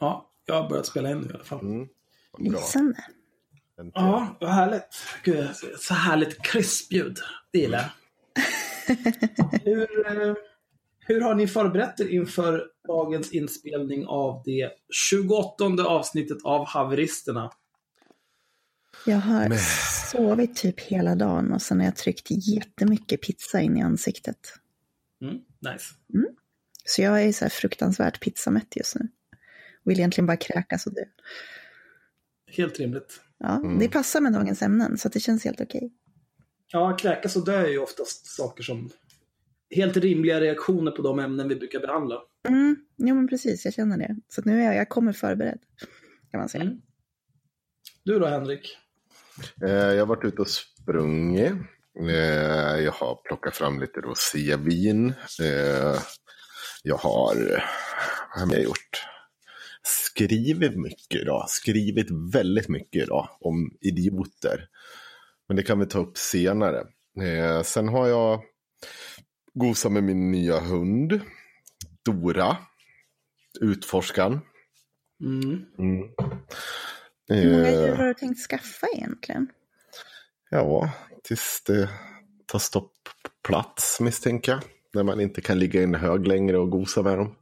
Ja, jag har börjat spela in nu i alla fall. Mm. Lysande. Ja, vad härligt. Gud, så härligt krispljud. Det gillar jag. hur, eh, hur har ni förberett er inför dagens inspelning av det 28 avsnittet av Haveristerna? Jag har Men- sovit typ hela dagen och sen har jag tryckt jättemycket pizza in i ansiktet. Mm, nice. Så jag är så här fruktansvärt pizzamätt just nu. Vill egentligen bara kräkas och dö. Helt rimligt. Ja, Mm. det passar med dagens ämnen så det känns helt okej. Ja, kräkas och dö är ju oftast saker som helt rimliga reaktioner på de ämnen vi brukar behandla. Mm, jo men precis, jag känner det. Så att nu är jag, jag kommer förberedd. Kan man säga. Mm. Du då Henrik? Eh, Jag har varit ute och sprungit. Eh, Jag har plockat fram lite rosévin. Eh, Jag har, vad har jag gjort? Skrivit mycket idag. Skrivit väldigt mycket idag om idioter. Men det kan vi ta upp senare. Eh, Sen har jag gosat med min nya hund. Dora. Utforskaren. Mm. Mm. Hur många Eh, djur har du tänkt skaffa egentligen? Ja, tills det tar stopp på plats misstänker jag. När man inte kan ligga i en hög längre och gosa med dem.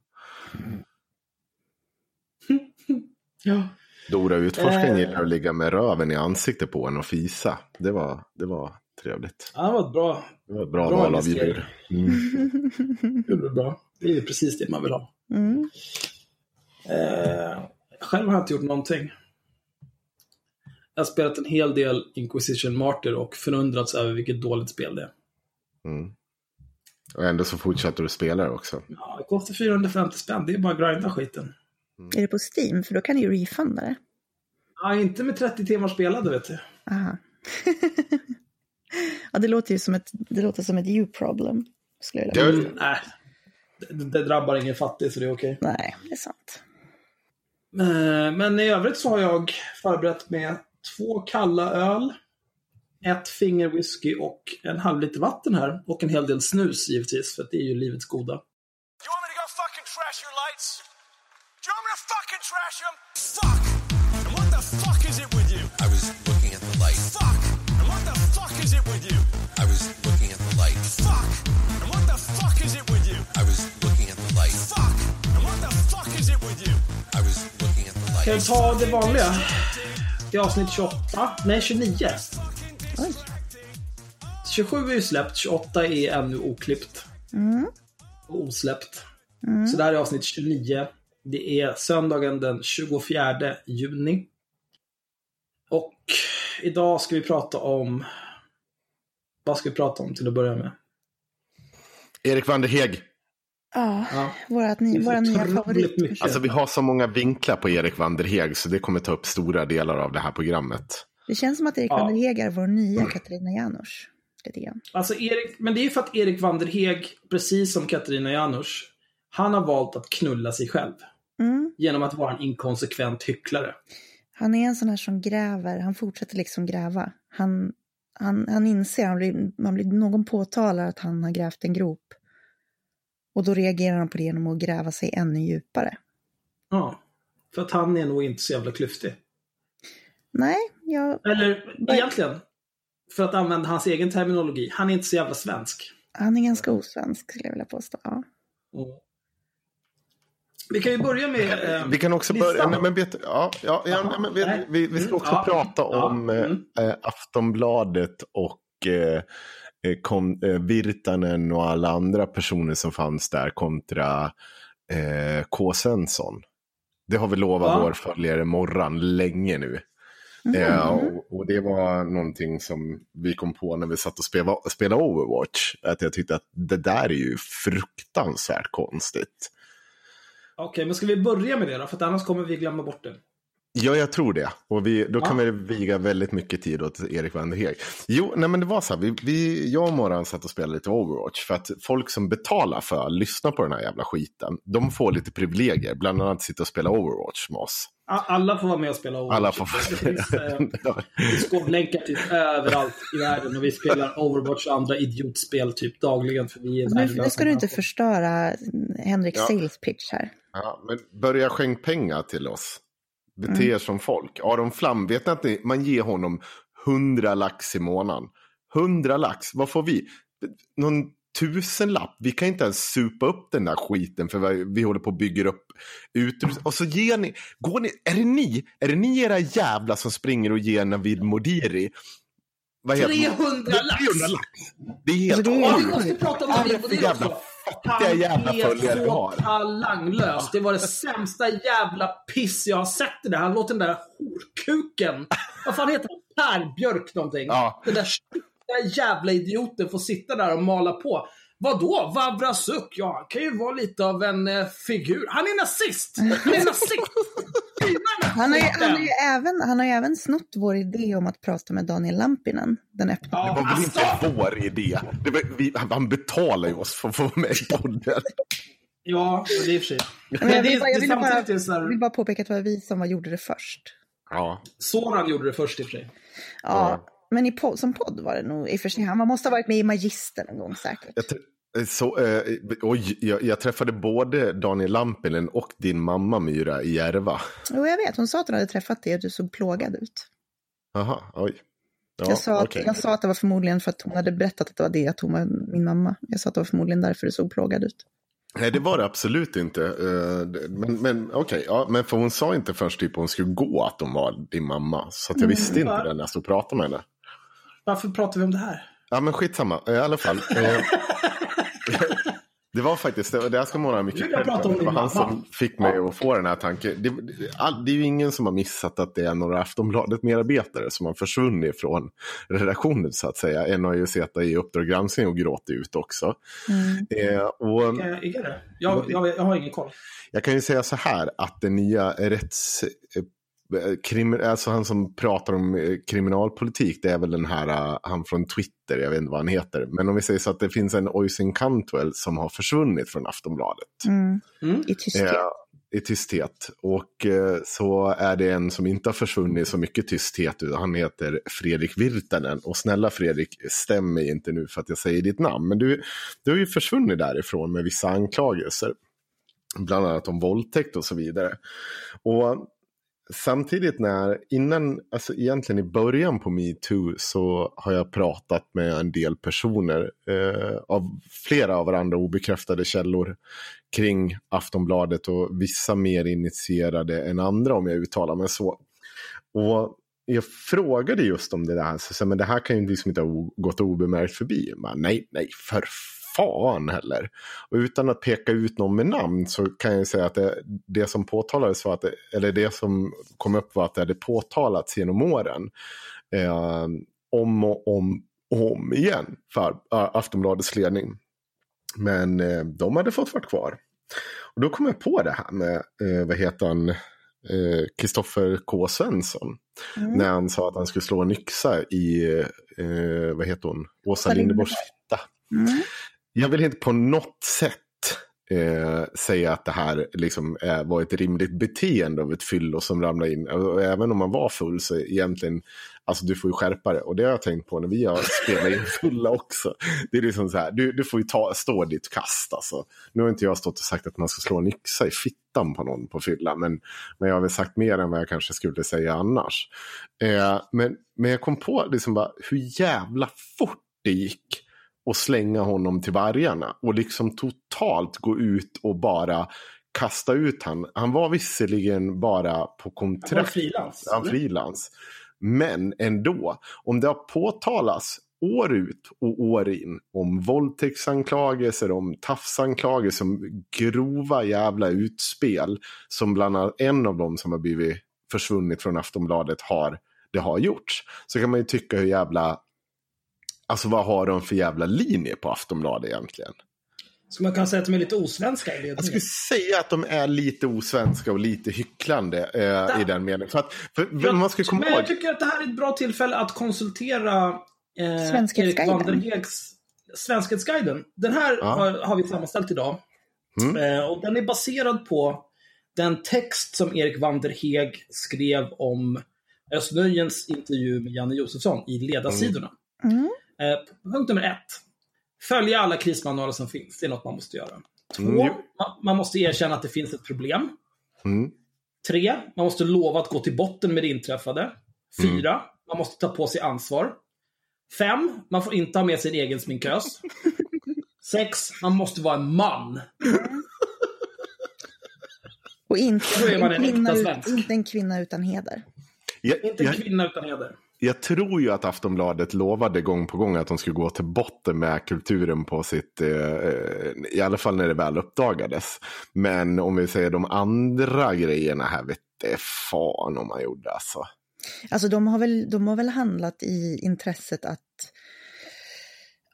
Ja. Dora utforskaren Eh. gillar att ligga med röven i ansiktet på en och fisa. Det var, det var trevligt. ja, det var ett bra. Det var ett bra, Bra val av djur. Mm. Det var bra. Det är ju precis det man vill ha. Mm. Eh, själv har jag inte gjort någonting. Jag har spelat en hel del Inquisition Martyr och förundrats över vilket dåligt spel det är. Mm. Och ändå så fortsätter du spela också. Ja, det kostar 450 spänn. Det är bara att grinda skiten. Är det på Steam? För då kan du ju refunda det. Ja, inte med 30 timmar spelade vet du. Aha. ja, det låter ju som ett, det låter som ett you-problem. Skulle jag. Det- Mm, nej. Det, det drabbar ingen fattig så det är okej. Nej, det är sant. Eh, Men i övrigt så har jag förberett med två kalla öl, ett finger whisky och en halv liter vatten här. Och en hel del snus givetvis, för det är ju livets goda. Kan vi ta det vanliga? Det är avsnitt 28. Nej, 29. Oj. 27 är ju släppt, 28 är ännu oklippt. Och osläppt. Så det här är avsnitt 29. Det är söndagen den 24 juni. Och idag ska vi prata om... Vad ska vi prata om till att börja med? Erik van der Heg. Ja, Ja. vårat Det ny, våra nya favorit. Alltså vi har så många vinklar på Erik van der Heg så det kommer ta upp stora delar av det här programmet. Det känns som att Erik Ja. van der Heg är vår nya Katarina Janouch. Alltså Erik, men det är för att Erik van der Heg, precis som Katarina Janouch, han har valt att knulla sig själv. Mm. Genom att vara en inkonsekvent hycklare. Han är en sån här som gräver, han fortsätter liksom gräva. Han, han, han inser, han blir, man blir, någon påtalar att han har grävt en grop. Och då reagerar han på det genom att gräva sig ännu djupare. Ja. För att han är nog inte så jävla klyftig. Nej, jag, Eller egentligen, för att använda hans egen terminologi, han är inte så jävla svensk. han är ganska osvensk skulle jag vilja påstå. Ja. Vi kan ju börja med... Eh, Vi kan också listan. börja, nej, men vet, du- ja, ja, ja, Jaha, nej, men vi, nej. vi, vi ska Mm, också ja, prata ja, om mm. eh, Aftonbladet och eh, kom, eh, Virtanen och alla andra personer som fanns där kontra eh, K. Svensson. Det har vi lovat Ja. vår följare Morran länge nu. Eh, och, och det var någonting som vi kom på när vi satt och spelade, spelade Overwatch. Att jag tyckte att det där är ju fruktansvärt konstigt. Okej, men ska vi börja med det då? För att annars kommer vi glömma bort det. Ja, jag tror det. Och vi, då kan Ja. vi viga väldigt mycket tid åt Erik van der Heg. Jo, nej men det var så här. Vi, vi, jag och Morran satt och spelade lite Overwatch. För att folk som betalar för att lyssna på den här jävla skiten, de får lite privilegier. Bland annat sitta och spela Overwatch med oss. Alla får vara med och spela Overwatch. Alla får Det finns eh. Discord-länkar typ överallt i världen och vi spelar Overwatch och andra idiotspel typ dagligen. För vi är Nu, nu ska du inte förstöra Henriks Ja. sales pitch här. Ja, men börja skänk pengar till oss. Bete er som folk. Aron Flam, vet ni att ni, man ger honom 100 lax i månaden? 100 lax, vad får vi? Någon tusenlapp? Vi kan inte ens supa upp den där skiten för vi, vi håller på och bygger upp utrustning. Och så ger ni, går ni, är det ni, är det ni era jävla som springer och ger Navid Modiri? Vad heter- 300 lax! 300 lax! Det är helt Alltså, det är- Ja, vi måste prata om det jävla också. Fattiga jävla följare Han du har? talanglös. Det var det sämsta jävla piss jag har sett i det här. Han låter den där horkuken. Vad fan heter han? Per Björk någonting. Ja. Den där största jävla idioten får sitta där och mala på. Vadå? Vavra Suck? Ja, han kan ju vara lite av en eh, figur. Han är nazist! Han är nazist! Han har, ju, han, har ju även, han har ju även snott vår idé om att prata med Daniel Lampinen. Den öppna. Ja, Det var väl alltså, inte vår idé. Det var, vi, han betalar ju oss för att få vara med i podden. Ja, det är i och för sig. Men jag det- vill, bara, jag det ville bara, jag vill bara påpeka att det var vi som var, gjorde det först. Ja. Soran gjorde det först i och för sig. Ja, men i podd, som podd var det nog i och för sig. Han måste ha varit med i Magister någon gång säkert. Jag, tr- så, eh, oj, jag, jag träffade både Daniel Lampinen och din mamma Myra i Järva. Jo, jag vet. Hon sa att hon hade träffat dig och du såg plågad ut. Jaha, oj. Ja, jag, sa att, okej. jag sa att det var förmodligen för att hon hade berättat att det var det, att hon var min mamma. Jag sa att det var förmodligen därför du såg plågad ut. Nej, det var det absolut inte. Eh, Men, men okej, ja, men för hon sa inte först typ hon skulle gå att hon var din mamma. Så att jag visste inte det när jag stod och pratade med henne. Varför pratar vi om det här? Ja, men skitsamma. Eh, I alla fall. Det var faktiskt, det, det här ska mycket jag prata om Det var han som fick mig att få den här tanken. Det, det, är ju ingen som har missat att det är några Aftonbladet-medarbetare som har försvunnit från redaktionen så att säga. En har ju suttit i Uppdrag granskning och gråtit ut också. Eh, och Är det? Jag, jag, jag har ingen koll. jag kan ju säga så här att den nya rätts... eh, Krim, alltså han som pratar om eh, kriminalpolitik, det är väl den här, eh, han från Twitter, jag vet inte vad han heter. Men om vi säger så att det finns en Oisin Cantwell som har försvunnit från Aftonbladet. Mm. Mm. I tysthet. Eh, I tysthet. Och eh, så är det en som inte har försvunnit så mycket tysthet. Han heter Fredrik Virtanen. Och snälla Fredrik, stäm mig inte nu för att jag säger ditt namn. Men du, du har ju försvunnit därifrån med vissa anklagelser. Bland annat om våldtäkt och så vidare. Och samtidigt när, innan, alltså egentligen i början på metoo så har jag pratat med en del personer eh, av flera av varandra obekräftade källor kring Aftonbladet och vissa mer initierade än andra om jag uttalar mig så. Och jag frågade just om det där, så, så men det här kan ju liksom inte ha gått obemärkt förbi. Men nej, nej, för fan heller. Och utan att peka ut någon med namn så kan jag säga att det, det som påtalades var att, det, eller det som kom upp var att det hade påtalats genom åren. Eh, om och om och om igen för äh, Aftonbladets ledning. Men eh, de hade fått vara kvar. Och då kom jag på det här med, eh, vad heter han, eh, Kristoffer K. Svensson. Mm. När han sa att han skulle slå en yxa i, eh, vad heter hon, Åsa Linderborgs fitta. Mm. Jag vill inte på något sätt eh, säga att det här liksom, eh, var ett rimligt beteende av ett fyllo som ramlade in. Och även om man var full så egentligen, alltså du får ju skärpa det. Och det har jag tänkt på när vi har spelat in fulla också. Det är liksom så här, du, du får ju ta, stå ditt kast alltså. Nu har inte jag stått och sagt att man ska slå en yxa i fittan på någon på fylla. Men, men jag har väl sagt mer än vad jag kanske skulle säga annars. Eh, men, men jag kom på liksom bara hur jävla fort det gick och slänga honom till vargarna. Och liksom totalt gå ut och bara kasta ut han. Han var visserligen bara på Han var kontrakt. frilans. Han frilans. Men ändå, om det har påtalats år ut och år in om våldtäktsanklagelser, om tafsanklagelser, om grova jävla utspel som bland annat en av dem som har blivit försvunnit från Aftonbladet har, det har gjorts. Så kan man ju tycka hur jävla, alltså vad har de för jävla linje på Aftonbladet egentligen? Så man kan säga att de är lite osvenska i Jag ledningen. skulle säga att de är lite osvenska och lite hycklande eh, i den meningen. För att, för, för man ska komma Men jag tycker att det här är ett bra tillfälle att konsultera eh, Erik Svenskhetsguiden. Wanderhegs Svenskhetsguiden. Den här Ja. har, har vi sammanställt idag. Mm. Eh, och den är baserad på den text som Erik Wanderheg skrev om Östnöjens intervju med Janne Josefsson i ledarsidorna. Mm. Eh, punkt nummer ett. Följa alla krismanualer som finns. Det är något man måste göra. Två, Mm, man, man måste erkänna att det finns ett problem. Mm. Tre, man måste lova att gå till botten med det inträffade. Fyra, man måste ta på sig ansvar. Fem, man får inte ha med sin egen sminkös. Sex, man måste vara en man. Och inte, Då är man en en kvinna, ut- inte en kvinna utan heder. Jag, Inte en jag, kvinna utan heder jag tror ju att Aftonbladet lovade gång på gång att de skulle gå till botten med kulturen på sitt, eh, eh, i alla fall när det väl uppdagades. Men om vi säger de andra grejerna här, vet det fan om man gjorde alltså. Alltså de har väl, de har väl handlat i intresset att,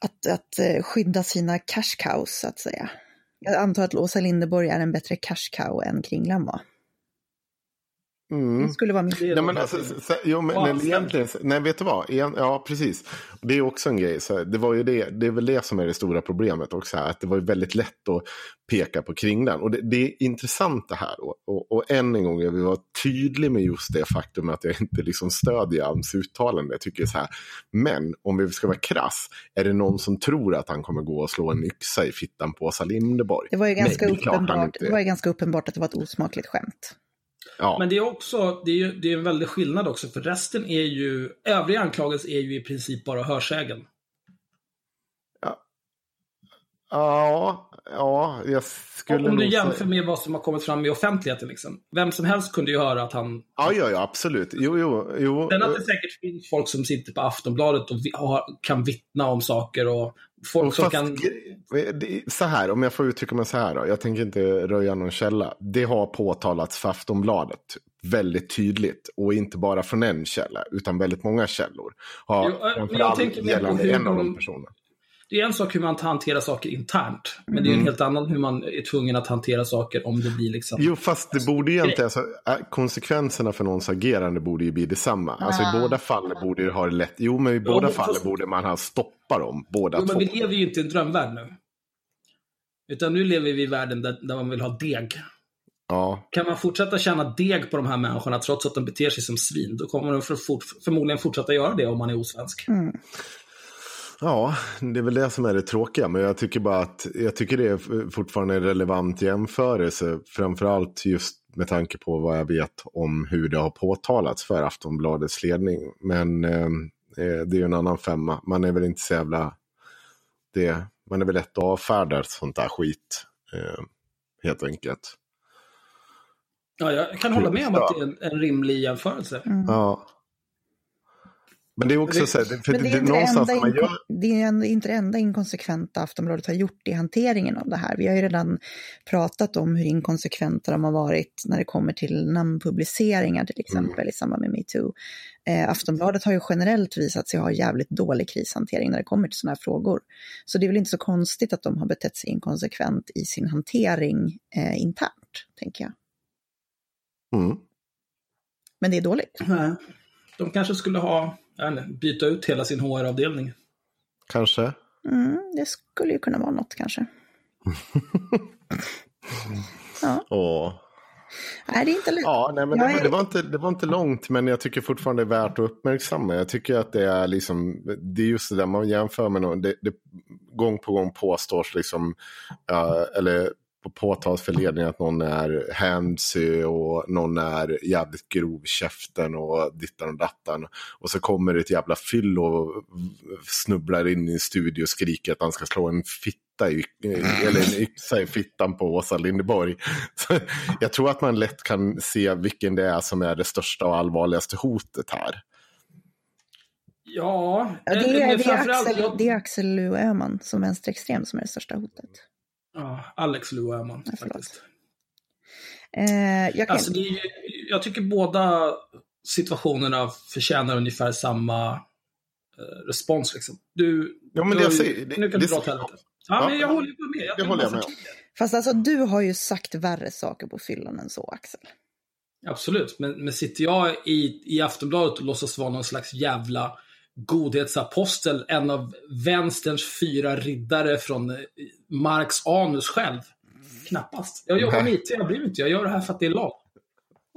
att, att eh, skydda sina cash cows, så att säga. Jag antar att Åsa Linderborg är en bättre cash cow än Kringlan var. Mm. Det skulle vara min... Nej, men alltså, så, jo, men, nej, egentligen, nej, vet du vad? Igen, ja, precis. Det är också en grej. Så det, var ju det, det är väl det som är det stora problemet också. Här, att det var ju väldigt lätt att peka på kringlan. Och det, det är intressant det här. Och, och, och än en gång, jag vill vara tydlig med just det faktum att jag inte liksom stödjer hans uttalande. Jag tycker så här. Men om vi ska vara krass, är det någon som tror att han kommer gå och slå en yxa i fittan på Åsa Linderborg? Det var ju ganska, Nej, uppenbart, det var ju ganska uppenbart att det var ett osmakligt skämt. Ja. Men det är också, det är, ju, det är en väldig skillnad också, för resten är ju, övriga anklagelser är ju i princip bara hörsägen. Ja, ja, jag skulle Om du säga- jämför med vad som har kommit fram i offentligheten. Liksom. Vem som helst kunde ju höra att han... Ja, ja, ja, absolut. Jo, jo, jo. Sen att det säkert finns folk som sitter på Aftonbladet och kan vittna om saker och folk som Fast, kan... det- Så här, om jag får uttrycka mig så här då. Jag tänker inte röja någon källa. Det har påtalats för Aftonbladet väldigt tydligt. Och inte bara från en källa, utan väldigt många källor. Har, Jo, äh, framförallt jag tänker på hur en av de personerna. Det är en sak hur man hanterar saker internt. Men det är ju Mm. en helt annan hur man är tvungen att hantera saker om det blir liksom... Jo, fast det borde ju inte, alltså, äh, konsekvenserna för någons agerande borde ju bli detsamma. Alltså i båda fallen borde det ha det lätt. Jo, men i båda men fallen fast- borde man ha stoppat dem, båda Jo, men två. vi lever ju inte i en drömvärld nu. Utan nu lever vi i världen där, där man vill ha deg. Ja, Kan man fortsätta tjäna deg på de här människorna trots att de beter sig som svin, då kommer de för fort, förmodligen fortsätta göra det om man är osvensk. Ja, det är väl det som är det tråkiga. Men jag tycker bara att jag tycker det är fortfarande en relevant jämförelse. Framförallt just med tanke på vad jag vet om hur det har påtalats för Aftonbladets ledning. Men eh, eh, det är ju en annan femma. Man är väl inte så jävla... Det, man är väl lätt att avfärda sånt där skit. Eh, helt enkelt. Ja, jag kan hålla med om att det är en, en rimlig jämförelse. Ja. Men det är också så här, för Men det är, det, inte det, någonstans man gör... det är inte det enda inkonsekventa Aftonbladet har gjort i hanteringen av det här. Vi har ju redan pratat om hur inkonsekventa de har varit när det kommer till namnpubliceringar till exempel i samband med metoo. Eh, Aftonbladet har ju generellt visat sig ha jävligt dålig krishantering när det kommer till sådana här frågor. Så det är väl inte så konstigt att de har betett sig inkonsekvent i sin hantering eh, internt, tänker jag. Mm. Men det är dåligt. Nej. De kanske skulle ha, inte, byta ut hela sin HR-avdelning. Kanske. Mm, det skulle ju kunna vara något kanske. Ja, Åh. nej det är inte lätt. Ja, nej, men det, är- det, var inte, det var inte långt, men jag tycker fortfarande det är värt att uppmärksamma. Jag tycker att det är liksom, det är just det där man jämför med någon, det, det gång på gång påstås liksom, ja, eller påtas för ledningen att någon är handsy och någon är jävligt grov i käften och dittan och dattan. Och så kommer det ett jävla fyll och snubblar in i studio och skriker att han ska slå en fitta i, eller en yxa i fittan på Åsa Linderborg. Så jag tror att man lätt kan se vilken det är som är det största och allvarligaste hotet här. Ja, det, är, men det, är Axel, jag- det är Axel Öhman som vänsterextrem som är det största hotet. Ja, Alex Lou Öhman Ja, förlåt. faktiskt. Eh, jag kan, Alltså, det är, ju- jag tycker båda situationerna förtjänar ungefär samma eh, respons. Liksom. Du, Ja, men du, jag säger- det- nu kan det du dra åt helvete. Ja, Ja, men jag håller ju med. Jag det håller jag med om. Fast alltså du har ju sagt värre saker på fyllan än så Axel. Absolut, men, men sitter jag i, i Aftonbladet och låtsas vara någon slags jävla godhetsapostel, en av vänsterns fyra riddare från Marx anus själv? Knappast. Jag jobbar med IT, jag bryr mig inte. Jag gör det här för att det är lag.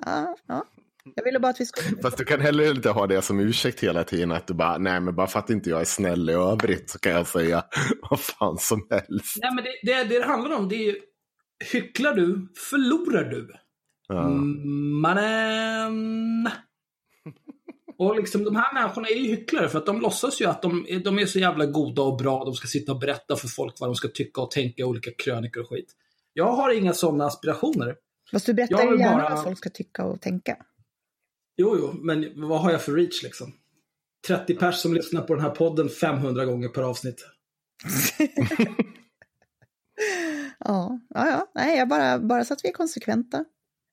Ja, ja. Jag ville bara att vi skulle... Fast du kan heller inte ha det som ursäkt hela tiden. Att du bara, nej men bara för att inte jag är snäll i övrigt så kan jag säga vad fan som helst. Nej, men det, det, det det handlar om, det är ju, hycklar du, förlorar du. Ja. Mm, Mannen. Och liksom de här människorna är ju hycklare för att de låtsas ju att de, är- de är så jävla goda och bra. De ska sitta och berätta för folk vad de ska tycka och tänka i olika krönikor och skit. Jag har inga sådana aspirationer. Fast du berättar ju gärna bara- vad folk ska tycka och tänka. Jo, jo, men vad har jag för reach liksom? 30 pers som lyssnar på den här podden 500 gånger per avsnitt. Ja, ja, ja. Nej, jag bara, bara så att vi är konsekventa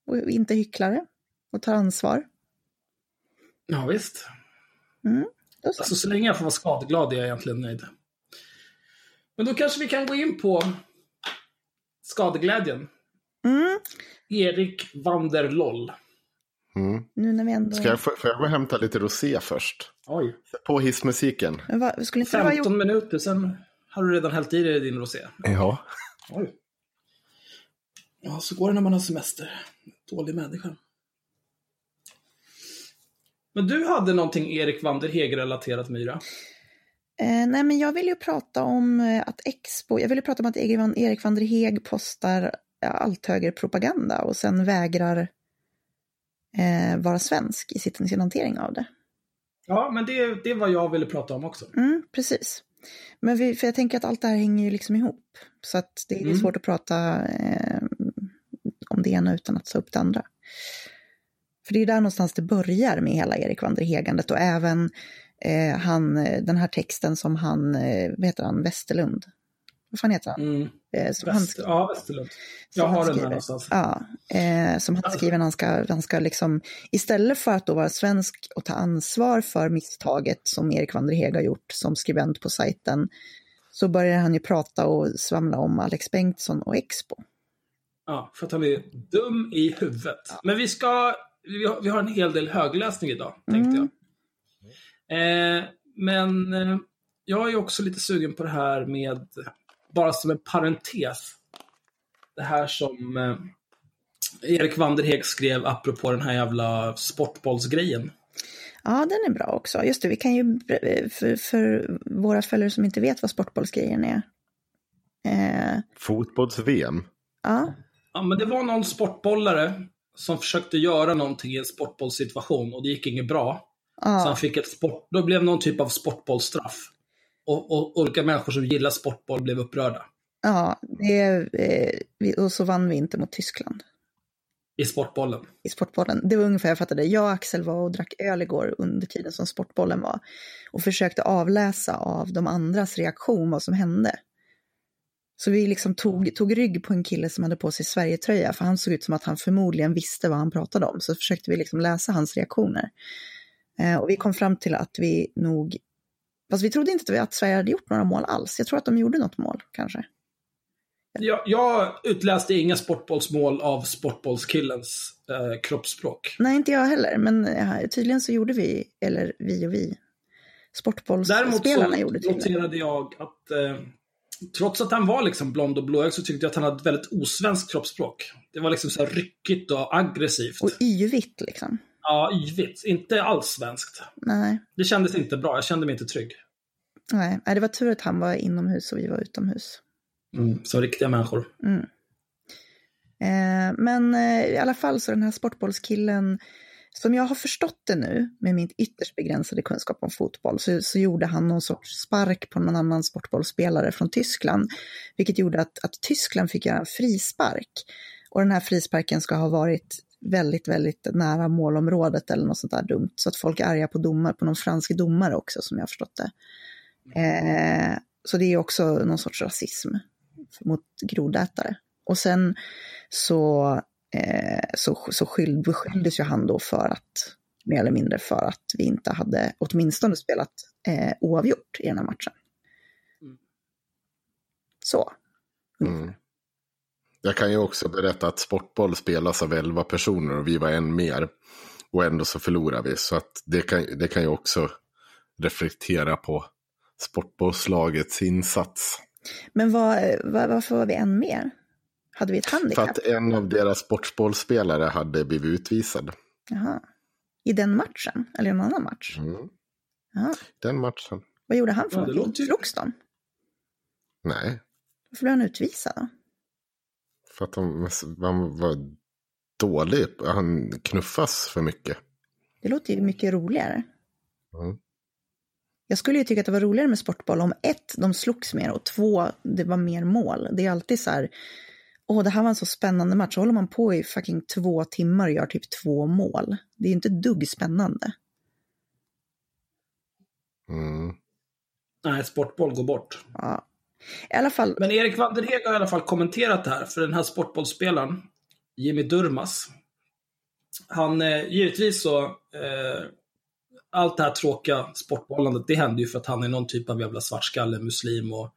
och inte hycklare och tar ansvar. Ja, visst. Då så. Alltså så länge jag får vara skadeglad är jag egentligen nöjd. Men då kanske vi kan gå in på skadeglädjen. Mm, Erik Vanderloll. Mm. nu när vi ändå... Ska jag, får jag gå och hämta lite rosé först? Oj. På hissmusiken. Men vad, skulle inte det vara 15 gjort... minuter, sen har du redan hällt i dig din rosé. Ja. Oj. Ja, så går det när man har semester. Dålig människa. Men du hade någonting Erik Vanderheg-relaterat, Myra. Eh, nej, men jag vill ju prata om eh, att Expo... Jag vill ju prata om att Erik van, Erik van der Heeg postar allt högre propaganda och sen vägrar eh, vara svensk i sitt, sin hantering av det. Ja, men det, det är vad jag ville prata om också. Mm, precis. Men vi, för jag tänker att allt det här hänger ju liksom ihop. Så att det är Mm. svårt att prata eh, om det ena utan att ta upp det andra. För det är där någonstans det börjar med hela Erik van der Hegandet och även eh, han, eh, den här texten som han, eh, vad heter han, Westerlund? Vad fan heter han? Mm. Eh, som han Väster, ja, Västerlund. Jag har den här skriver. någonstans. Ja, eh, som han skriver när han ska, han ska liksom, istället för att då vara svensk och ta ansvar för misstaget som Erik van der Heeg har gjort som skribent på sajten, så börjar han ju prata och svamla om Alex Bengtsson och Expo. Ja, för att han är dum i huvudet. Men vi ska, vi har, vi har en hel del högläsning idag, tänkte jag. Eh, men eh, jag är också lite sugen på det här med, bara som en parentes, det här som eh, Erik Vanderheg skrev apropå den här jävla sportbollsgrejen. Ja, den är bra också. Just det, vi kan ju, eh, för, för våra följare som inte vet vad sportbollsgrejen är. Eh, Fotbolls-VM. ja, Ja, men det var någon sportbollare som försökte göra någonting i en sportbollssituation och det gick inget bra. Så han fick ett sport, då blev någon typ av sportbollstraff. Och, och olika människor som gillar sportboll blev upprörda ja det, eh, och så vann vi inte mot Tyskland. i sportbollen. i Sportbollen. Det var ungefär jag fattade. Jag och Axel var och drack öl igår under tiden som Sportbollen var. Och försökte avläsa av de andras reaktion vad som hände. Så vi liksom tog, tog rygg på en kille som hade på sig Sverigetröja, för han såg ut som att han förmodligen visste vad han pratade om. Så försökte vi liksom läsa hans reaktioner. Eh, och vi kom fram till att vi nog, fast vi trodde inte att vi- att Sverige hade gjort några mål alls. Jag tror att de gjorde något mål, kanske. Jag, jag utläste inga sportbollsmål av sportbollskillens eh, kroppsspråk. Nej, inte jag heller, men eh, tydligen så gjorde vi, eller vi och vi, Däremot sportbollsspelarna så gjorde tydligen. noterade jag att eh, trots att han var liksom blond och blåögd så tyckte jag att han hade ett väldigt osvenskt kroppsspråk. Det var liksom så här ryckigt och aggressivt. Och yvigt liksom. Ja, yvigt. Inte alls svenskt. Nej, Det kändes inte bra. Jag kände mig inte trygg. nej, det var tur att han var inomhus och vi var utomhus. Som riktiga människor. Eh, men eh, i alla fall så den här sportbollskillen, som jag har förstått det nu med min ytterst begränsade kunskap om fotboll, så, så gjorde han någon sorts spark på någon annan sportbollsspelare från Tyskland, vilket gjorde att, att Tyskland fick göra en frispark. Och den här frisparken ska ha varit väldigt, väldigt nära målområdet eller något sånt där dumt, så att folk är arga på domar, på någon fransk domare också som jag har förstått det. Eh, så det är också någon sorts rasism mot grodätare. Och sen så, så, så skyld, beskylldes ju han då för att, mer eller mindre för att vi inte hade åtminstone spelat eh, oavgjort i den här matchen. Så. Mm. Jag kan ju också berätta att sportboll spelas av 11 personer och vi var en mer. Och ändå så förlorar vi. Så att det kan, det kan ju också reflektera på sportbollslagets insats. Men vad, vad, varför var vi en mer? Hade vi ett För handikapp? att en av deras sportbollspelare hade blivit utvisad. Jaha. I den matchen? Eller en annan match? Mm. Ja. Den matchen. Vad gjorde han för Ja, någonting? Slogs de? Nej, Varför blev han utvisad då? för att de, han var dålig. Han knuffas för mycket. Det låter ju mycket roligare. Mm. Jag skulle ju tycka att det var roligare med sportboll om ett, de slogs mer och två, det var mer mål. Det är alltid så här, åh det här var en så spännande match, så håller man på i fucking två timmar och gör typ två mål. Det är inte dugg spännande. Mm. Nej, sportboll går bort. Ja. I alla fall, Men Erik Vanderheg har i alla fall kommenterat det här, för den här sportbollspelaren, Jimmy Durmas, han, eh, givetvis så, eh, allt det här tråkiga sportbollandet, det händer ju för att han är någon typ av jävla svartskalle, muslim och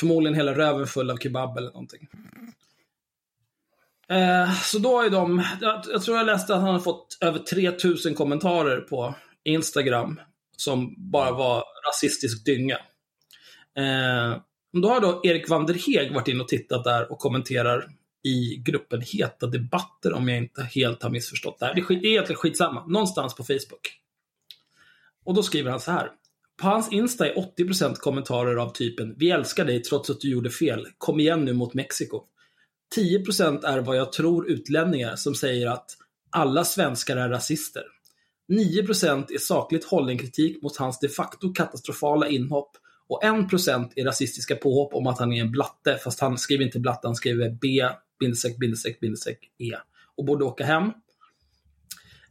förmodligen hela röven full av kebab eller någonting. Eh, så då är de, jag, jag tror jag läste att han har fått över 3000 kommentarer på Instagram som bara var rasistisk dynga. Eh, då har då Erik Vanderheg varit in och tittat där och kommenterar i gruppen Heta debatter om jag inte helt har missförstått det här. Det är, skit, det är egentligen skitsamma. Någonstans på Facebook. Och då skriver han så här. På hans Insta är 80% kommentarer av typen Vi älskar dig trots att du gjorde fel. Kom igen nu mot Mexiko. 10% är vad jag tror utlänningar som säger att alla svenskar är rasister. 9% är sakligt hållen kritik mot hans de facto katastrofala inhopp och 1% är rasistiska påhopp om att han är en blatte, fast han skriver inte blatte, han skriver B, bindestreck, bindestreck, bindestreck, E. Och borde åka hem.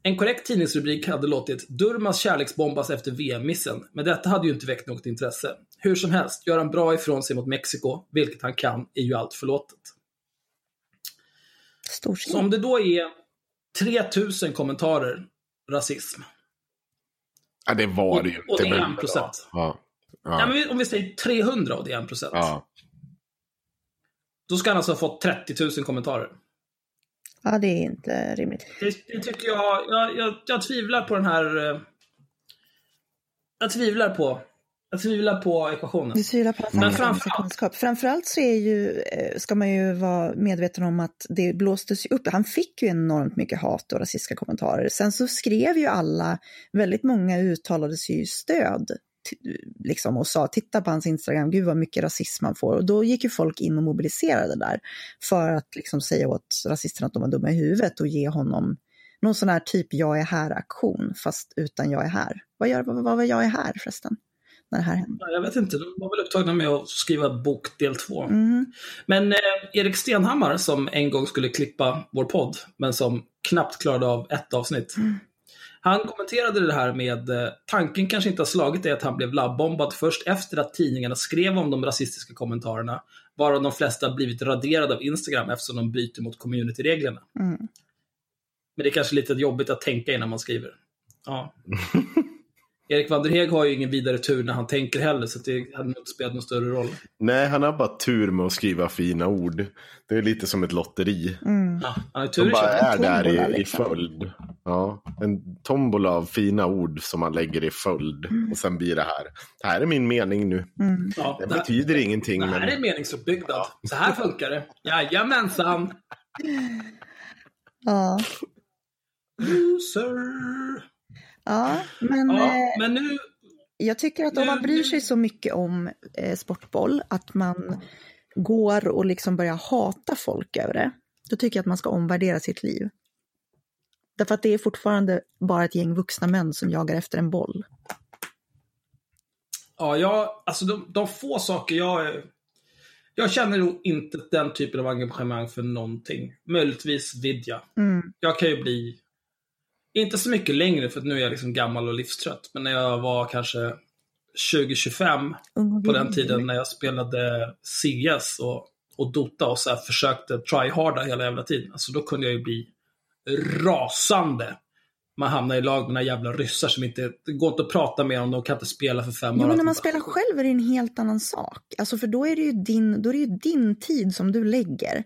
En korrekt tidningsrubrik hade låtit Durmas kärleksbombas efter VM-missen, men detta hade ju inte väckt något intresse. Hur som helst, gör han bra ifrån sig mot Mexiko, vilket han kan, är ju allt förlåtet. Så om det då är 3000 kommentarer rasism, Ja, det var det ju Och- och inte. det är men- 1%. Ja. Ja. Ja. men vi- om vi säger 300 och det är 1%, ja. då ska han alltså ha fått 30 000 kommentarer. Ja, det är inte rimligt. Det, det tycker jag, jag, jag, jag tvivlar på den här... eh, Jag tvivlar på, jag tvivlar på ekvationen. Du tvivlar på att framförallt- kunskap. Framförallt så är ju, eh, ska man ju vara medveten om att det blåstes ju upp. Han fick ju enormt mycket hat och rasistiska kommentarer. Sen så skrev ju alla, väldigt många uttalade sig ju stöd liksom, och sa titta på hans Instagram, gud vad mycket rasism han får. Och då gick ju folk in och mobiliserade där för att liksom säga åt rasisterna att de var dumma i huvudet och ge honom någon sån här typ jag är här-aktion, fast utan jag är här. Vad, gör, vad, vad var jag är här förresten? När det här hände? Jag vet inte, de var väl upptagna med att skriva bok del två. Mm. Men eh, Erik Stenhammar, som en gång skulle klippa vår podd, men som knappt klarade av ett avsnitt. Han kommenterade det här med eh, tanken kanske inte har slagit dig att han blev labbbombad först efter att tidningarna skrev om de rasistiska kommentarerna, varav de flesta blivit raderade av Instagram eftersom de bryter mot communityreglerna. Mm. Men det är kanske lite jobbigt att tänka innan man skriver. Ja. Erik Vanderheg har ju ingen vidare tur när han tänker heller, så det hade nog inte spelat någon större roll. Nej, han har bara tur med att skriva fina ord. Det är lite som ett lotteri. Mm. Ja, han har tur De bara är där tombola, i, i liksom. följd. Ja, en tombola av fina ord som man lägger i följd. Och sen blir det här. Det här är min mening nu. Mm. Ja, Det det, här, betyder ingenting. det här Men... är meningsuppbyggnad. Så här funkar det. Jajamensan! Ja. Loser! Ja, men Ja, eh, men nu... jag tycker att om man bryr sig så mycket om eh, sportboll, att man går och liksom börjar hata folk över det, då tycker jag att man ska omvärdera sitt liv. Därför att det är fortfarande bara ett gäng vuxna män som jagar efter en boll. Ja, jag, alltså de, de få saker jag... Jag känner nog inte den typen av engagemang för någonting. Möjligtvis Vidja. Mm. Jag kan ju bli... Inte så mycket längre, för att nu är jag liksom gammal och livstrött. Men när jag var kanske 20-25, Ung och på den tiden när jag spelade CS och, och Dota och så här försökte tryharda hela jävla tiden. Alltså då kunde jag ju bli rasande. Man hamnar i lag med några jävla ryssar som inte, det går inte att prata med dem, de kan inte spela för fem Jo, år. men när man spelar själv är det en helt annan sak. Alltså för då är det ju din, då är det ju din tid som du lägger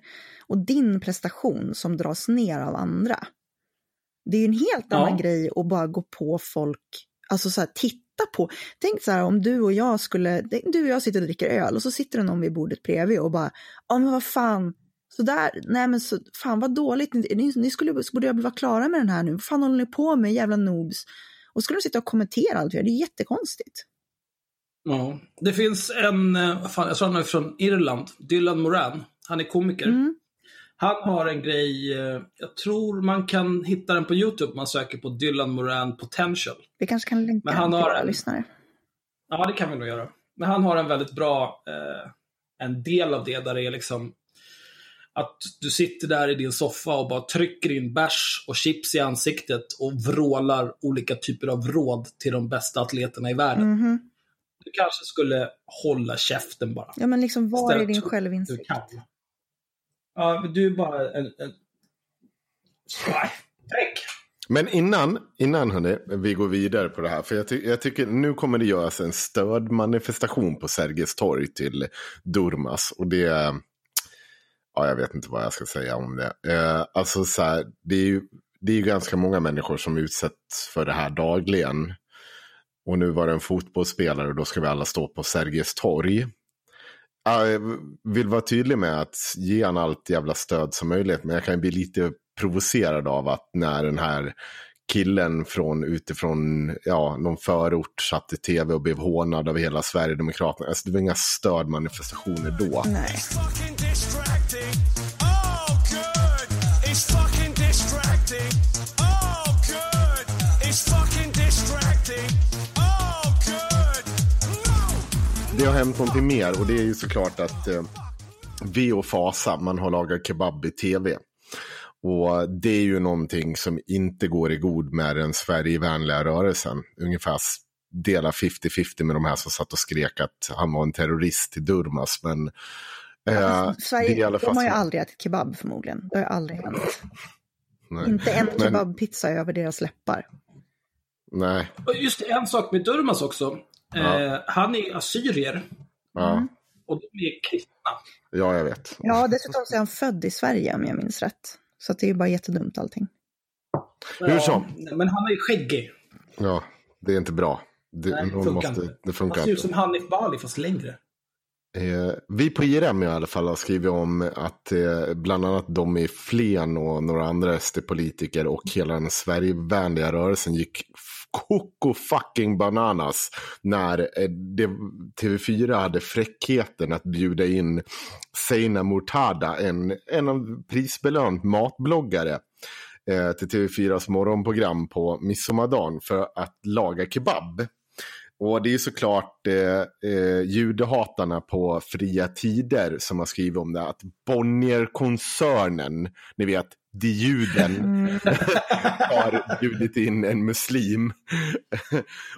och din prestation som dras ner av andra. Det är ju en helt Ja. annan grej att bara gå på folk, alltså så här, titta på. Tänk så här om du och jag skulle, du och jag sitter och dricker öl och så sitter det någon vid bordet bredvid och bara, ja men vad fan, Så där, nej men så, fan vad dåligt, ni, ni, ni skulle, borde vara klara med den här nu. Vad fan håller ni på med, jävla noobs? Och så skulle de sitta och kommentera allt vi gör, det är jättekonstigt. Ja. Det finns en, eh, fan, jag han är från Irland, Dylan Moran. Han är komiker. Mm. Han har en grej, eh, jag tror man kan hitta den på YouTube om man söker på Dylan Moran Potential. Vi kanske kan länka Men han den till våra en- lyssnare. Ja, det kan vi nog göra. Men han har en väldigt bra, eh, en del av det där det är liksom att du sitter där i din soffa och bara trycker in bärs och chips i ansiktet och vrålar olika typer av råd till de bästa atleterna i världen. Mhm. Du kanske skulle hålla käften bara. Ja men liksom, var är din självinsikt? Du. Ja, du är bara en... en... Fräck! Men innan, innan hörni, vi går vidare på det här. För jag, ty jag tycker nu kommer det göras en stödmanifestation på Sergels torg till Durmas. Och det, ja jag vet inte vad jag ska säga om det. Eh, alltså så här, det är ju det är ju ganska många människor som utsätts för det här dagligen. Och nu var det en fotbollsspelare och då ska vi alla stå på Sergels torg. Jag eh, vill vara tydlig med att ge han allt jävla stöd som möjligt. Men jag kan bli lite provocerad av att när den här killen från utifrån ja, någon förort satt i tv och blev hånad av hela Sverigedemokraterna. Alltså, det var inga stödmanifestationer då. Nej. Det har hänt någonting mer och det är ju såklart att eh, V och Fasa, man har lagat kebab i tv. Och det är ju någonting som inte går i god med den Sverigevänliga rörelsen. Ungefär dela 50-50 med de här som satt och skrek att han var en terrorist till Durmas. Men eh, det är i Sverige, alla fall de har ju aldrig ätit kebab förmodligen. Det har aldrig hänt. nej. Inte en Men- kebabpizza över deras läppar. Nej, just det, en sak med Durmas också. Ja. Eh, han är assyrier ja, och de är kristna. ja jag vet. Ja, dessutom så är han född i Sverige om jag minns rätt. Så att det är ju bara jättedumt allting. Hur som. Men han är skäggig. Ja, det är inte bra. Det, Nej, det funkar måste, inte. det Han funkar ser ut som Hanif Bali fast längre. Eh, vi på IRM i alla fall har skrivit om att eh, bland annat de i Flen och några andra SD-politiker och hela den Sverigevänliga rörelsen gick koko fucking bananas när eh, det, TV4 hade fräckheten att bjuda in Seina Murtada, en, en av prisbelönt matbloggare eh, till TV4s morgonprogram på midsommardagen för att laga kebab. Och det är såklart eh, eh, judehatarna på Fria Tider som har skrivit om det. Att Bonnier-koncernen, ni vet, de juden, har bjudit in en muslim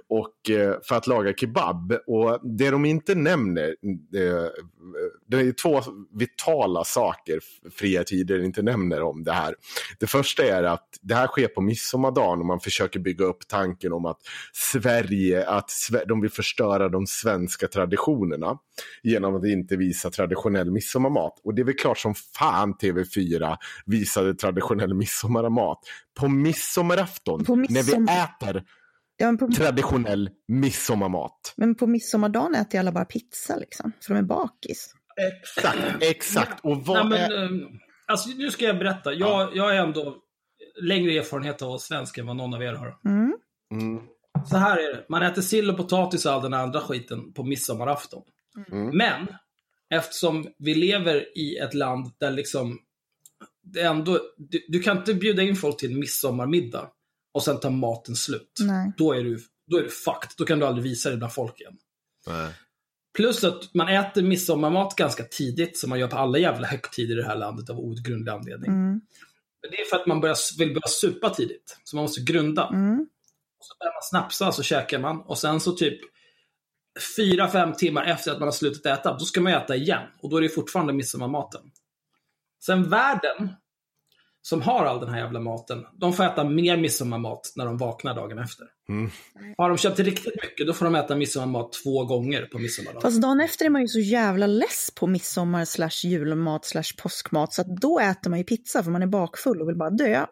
och, eh, för att laga kebab. Och det de inte nämner, det är två vitala saker Fria Tider inte nämner om det här. Det första är att det här sker på midsommardagen och man försöker bygga upp tanken om att Sverige, att de vill förstöra de svenska traditionerna genom att inte visa traditionell midsommarmat. Och det är väl klart som fan TV4 visade traditionell midsommarmat på midsommarafton På när midsom- vi äter Ja, på, traditionell midsommarmat. men på midsommardagen äter alla bara pizza liksom. För de är bakis. Exakt, exakt. Och Nej, vad men, är... eh, alltså, nu ska jag berätta. Jag, jag är ändå längre erfarenhet av svensk än vad någon av er har. Mm. Mm, Så här är det. Man äter sill och potatis och all den andra skiten på midsommarafton. Mm. Men eftersom vi lever i ett land där liksom det är ändå, du, du kan inte bjuda in folk till en midsommarmiddag och sen tar maten slut. Nej. Då är du, då är du fucked. Då kan du aldrig visa dig bland folk igen. nej. Plus att man äter midsommarmat ganska tidigt, som man gör på alla jävla högtider i det här landet av outgrundlig anledning. Mm. Men det är för att man börjar, vill börja supa tidigt. Så man måste grunda. Mm. Så börjar man snapsa, så käkar man. Och sen så typ fyra, fem timmar efter att man har slutat äta, då ska man äta igen. Och då är det fortfarande midsommarmaten. Sen världen, som har all den här jävla maten, de får äta mer midsommarmat när de vaknar dagen efter. Mm. Har de köpt riktigt mycket, då får de äta midsommarmat två gånger på midsommardagen. Fast dagen efter är man ju så jävla less på midsommar slash julmat slash påskmat så att då äter man ju pizza för man är bakfull och vill bara dö.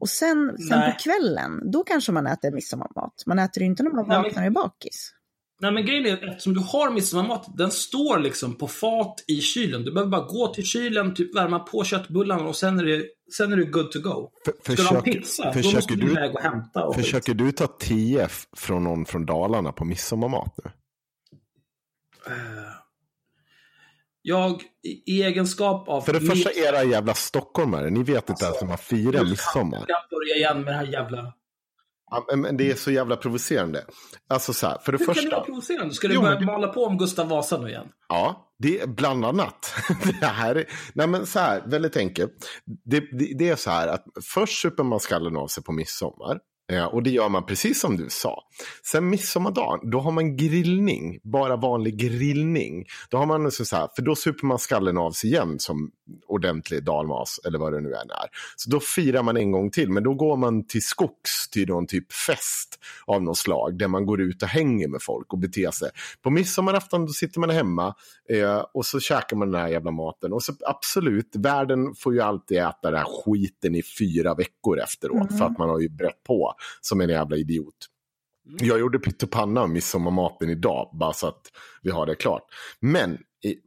Och sen, sen på kvällen, då kanske man äter midsommarmat. Man äter ju inte när man vaknar och är bakis. Nej men grejen är, eftersom du har midsommarmat, den står liksom på fat i kylen. Du behöver bara gå till kylen, typ värma på köttbullarna och sen är det, sen är det good to go. För, Ska du ha försöker, pizza, då försöker måste du iväg och hämta. Och skit. försöker du ta TF från någon från Dalarna på midsommarmat nu? Jag, i egenskap av... För det första, era jävla stockholmare, ni vet inte ens hur man firar midsommar. Jag kan börja igen med det här jävla... Ja, men- det är så jävla provocerande. Alltså så här, för det Hur kan det första. vara provocerande? Ska du börja det- mala på om Gustav Vasa nu igen? Ja, det är bland annat. Det här är, nej men så här, väldigt enkelt. Det, det, det är så här att först super man skallen av sig på midsommar. Eh, och det gör man precis som du sa. Sen midsommardagen, då har man grillning. Bara vanlig grillning. Då har man så här, för då super man skallen av sig igen som ordentlig dalmas eller vad det nu än är. Så då firar man en gång till, men då går man till skogs till någon typ fest av något slag där man går ut och hänger med folk och beter sig. På midsommarafton då sitter man hemma eh, och så käkar man den här jävla maten. Och så absolut, världen får ju alltid äta den här skiten i fyra veckor efteråt för att man har ju brett på som en jävla idiot. Jag gjorde pyttipanna av midsommarmaten idag, bara så att vi har det klart. Men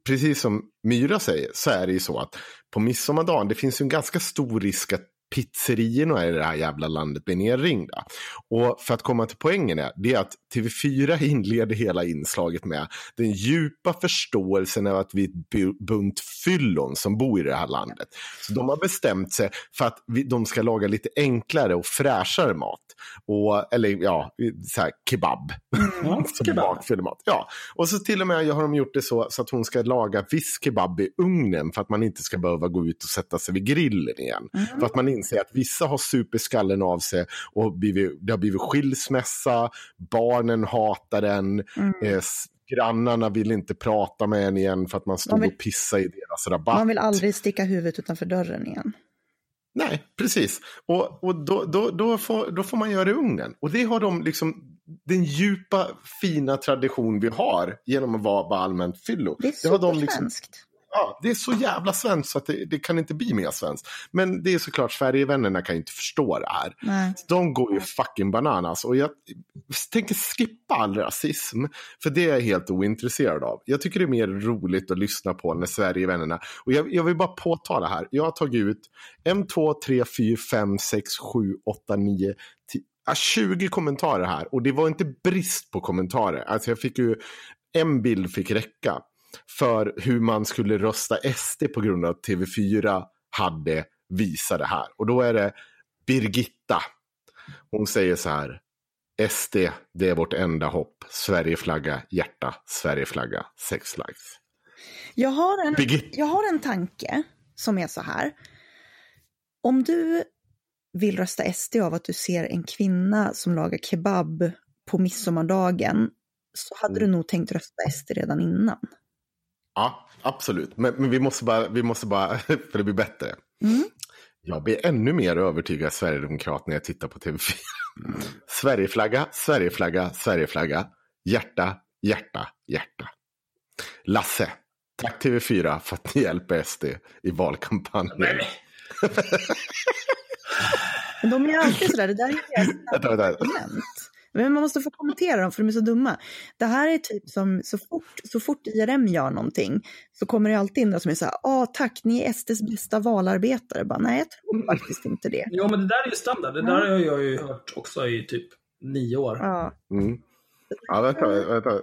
precis som Myra säger så är det ju så att på midsommardagen, det finns ju en ganska stor risk att pizzerierna i det här jävla landet blir nerringda. Och för att komma till poängen är, det är att TV4 inleder hela inslaget med den djupa förståelsen av att vi är ett bu- bunt fyllon som bor i det här landet. Så de har bestämt sig för att vi, de ska laga lite enklare och fräschare mat. Och, eller ja, så här kebab. Som kebab. bakfyllemat. Ja, och så till och med har de gjort det så, så att hon ska laga viss kebab i ugnen för att man inte ska behöva gå ut och sätta sig vid grillen igen. För att man inser att vissa har superskallen av sig och blivit, det har blivit skilsmässa, barnen hatar den, eh, s- grannarna vill inte prata med en igen för att man stod vill- och pissade i deras rabatt. Man vill aldrig sticka huvudet utanför dörren igen. Nej, precis. Och, och då, då, då, får, då får man göra det i ugnen. Och det har de liksom, den djupa fina tradition vi har genom att vara, allmänt fyllo. Det är har de liksom, supersvenskt. Ja, det är så jävla svenskt så att det, det kan inte bli mer svenskt. Men det är såklart, Sverigevännerna kan inte förstå det här. Nej. De går ju fucking bananas. Och jag tänker skippa all rasism. För det är jag helt ointresserad av. Jag tycker det är mer roligt att lyssna på när Sverigevännerna. Och jag, jag vill bara påtala här. Jag har tagit ut 1, 2, 3, 4, 5, 6, 7, 8, 9, 10. ja, 20 kommentarer här. Och det var inte brist på kommentarer. Alltså jag fick ju, en bild fick räcka. För hur man skulle rösta SD på grund av att TV4 hade visat det här. Och då är det Birgitta. Hon säger så här. SD, det är vårt enda hopp. Sverigeflagga, hjärta, Sverigeflagga, sex likes. Jag har, en, Birgitta. jag har en tanke som är så här. Om du vill rösta SD av att du ser en kvinna som lagar kebab på midsommardagen så hade du nog tänkt rösta SD redan innan. Ja, absolut. Men, men vi måste bara, vi måste bara, för det blir bättre. Mm. Jag blir ännu mer övertygad sverigedemokrat när jag tittar på TV4. Sverigeflagga, Sverigeflagga, Sverigeflagga. Hjärta, hjärta, hjärta. Lasse, tack TV4 för att ni hjälper SD i valkampanjen. Nej. De är alltid sådär, det där är deras argument. Men man måste få kommentera dem för de är så dumma. Det här är typ som så fort, så fort IRM gör någonting så kommer det alltid in några som är så här, ah tack, ni är SDs bästa valarbetare. Bara, Nej, jag tror faktiskt inte det. Jo, men det där är ju standard. Det där har jag ju hört också i typ nio år. Ja, Mm. Ja, vänta, vänta.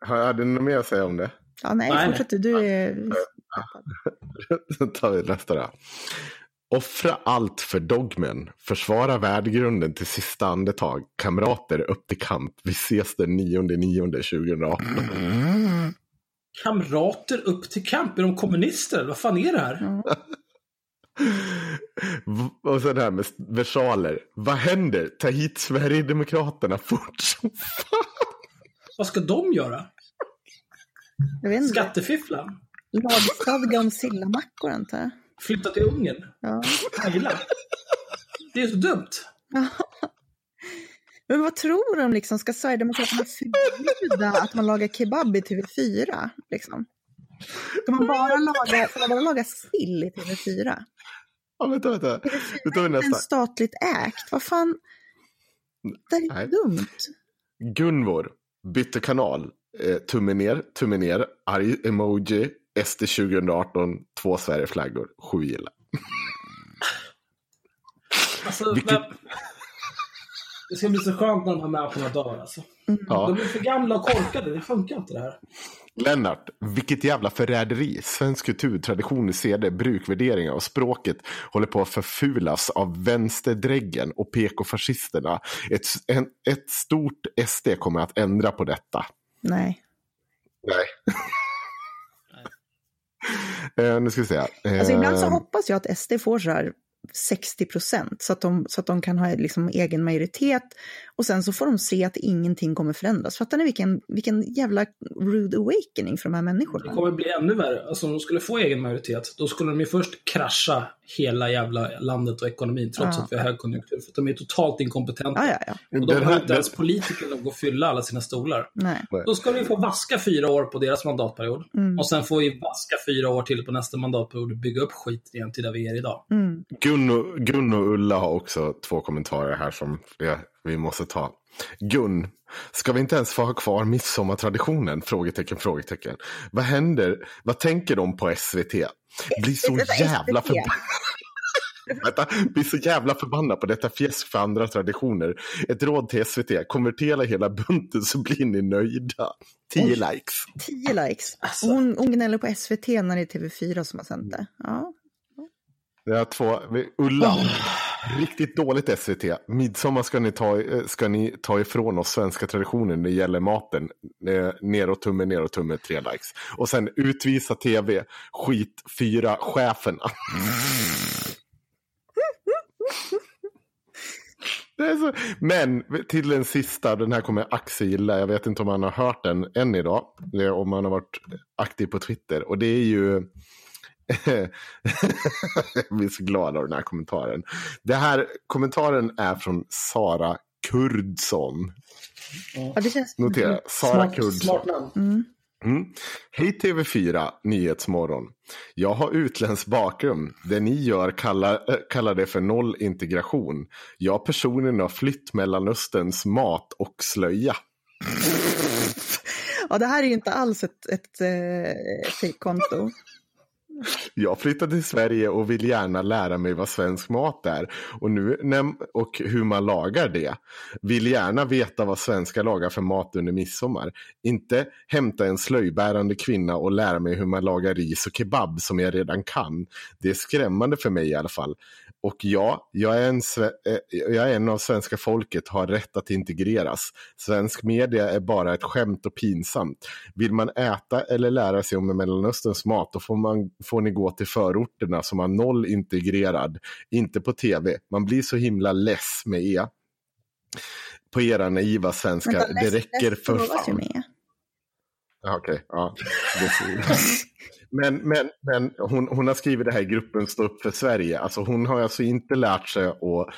Har du något mer att säga om det? ja nej, Nej, fortsätt du. Du är... Då tar vi nästa då. Offra allt för dogmen. Försvara värdegrunden till sista andetag. Kamrater upp till kamp. Vi ses den 9 9 2018. Kamrater upp till kamp. Är de kommunister? Vad fan är det här? V- Och sen det här med versaler. Vad händer? Ta hit Sverigedemokraterna fort som fan. Vad ska de göra? Jag vet inte. Skattefiffla? Lagstadga om sillamackor antar jag. Flytta till Ungern? Ja. Heila? Det är så dumt. Men vad tror de liksom? Ska Sverigedemokraterna förbjuda att man lagar kebab i TV4? Liksom? Ska man bara laga, man bara laga sill i TV4? Ja, vänta, vänta. Nu tar vi En nästa. statligt ägt? Vad fan? Det är Nej. dumt. Gunvor. bytte kanal. Eh, tumme ner, tumme ner, arg emoji, SD 2018, två Sverigeflaggor, sju gilla. Alltså, Vilket- men... Det ska bli så skönt när de här människorna dör alltså. Ja. De är för gamla och korkade, det funkar inte det här. Lennart, vilket jävla förräderi. Svensk kultur, traditioner, seder, brukvärderingar och språket håller på att förfulas av vänsterdräggen och PK-fascisterna. Ett, en, ett stort SD kommer att ändra på detta. Nej. Nej. Eh, nu ska vi se. Eh, Alltså ibland så hoppas jag att SD får så här 60 procent så, att de- så att de kan ha liksom egen majoritet och sen så får de se att ingenting kommer förändras. Fattar ni vilken, vilken jävla rude awakening för de här Det människorna? kommer bli ännu värre. Alltså om de skulle få egen majoritet, då skulle de ju först krascha hela jävla landet och ekonomin trots Ja. att vi har högkonjunktur. För att de är totalt inkompetenta. Ja, ja, ja. Och de har inte ens politikerna att gå och fylla alla sina stolar. Nej. Då ska vi få vaska fyra år på deras mandatperiod. Mm. Och sen får vi vaska fyra år till på nästa mandatperiod och bygga upp skit igen till där vi är idag. Mm. Gun och, Gun och Ulla har också två kommentarer här som vi, vi måste ta. Gun, ska vi inte ens få ha kvar midsommartraditionen? Frågetecken, frågetecken. Vad händer? Vad tänker de på SVT? Blir så jävla förbannade. Vänta, blir så jävla förbannad på detta fjäsk för andra traditioner. Ett råd till SVT, konvertera hela bunten så blir ni nöjda. 10 likes. 10 likes. Alltså. Hon, hon gnäller på SVT när det är TV4 som har sänt det. Ja. Jag har två. Ulla. Riktigt dåligt SVT. Midsommar ska ni, ta, eh, ska ni ta ifrån oss svenska traditioner när det gäller maten. Neråt Ner och tumme, ner och tumme, tre likes. Och sen utvisa tv, skit, fyra, cheferna. Det är så. Men till den sista, den här kommer Axel gilla. Jag vet inte om han har hört den än idag. Eh, om han har varit aktiv på Twitter. Och det är ju jag blir så glad av den här kommentaren. Det här kommentaren är från Sara Kurdsson. ja, det känns... Notera, Sara Smart, Kurdsson. smart namn. Mm. Mm. Hej TV4 Nyhetsmorgon. Jag har utländsk bakgrund. Det ni gör kallar, äh, kallar det för noll integration. Jag personligen har flytt Mellanösterns mat och slöja. Ja, det här är ju inte alls ett, ett eh, fejkkonto. Jag flyttade till Sverige och vill gärna lära mig vad svensk mat är och, nu, och hur man lagar det. Vill gärna veta vad svenskar lagar för mat under midsommar. Inte hämta en slöjbärande kvinna och lära mig hur man lagar ris och kebab som jag redan kan. Det är skrämmande för mig i alla fall. Och ja, jag är en, eh, jag är en av svenska folket, har rätt att integreras. Svensk media är bara ett skämt och pinsamt. Vill man äta eller lära sig om Mellanösterns mat, då får, man, får ni gå till förorterna som har noll integrerad. Inte på tv. Man blir så himla less med er. På era naiva svenskar. Det räcker för fan. Ja, Okej, ja. Men, men, men hon, hon har skrivit det här i gruppen Stå upp för Sverige. Alltså hon har alltså inte lärt sig att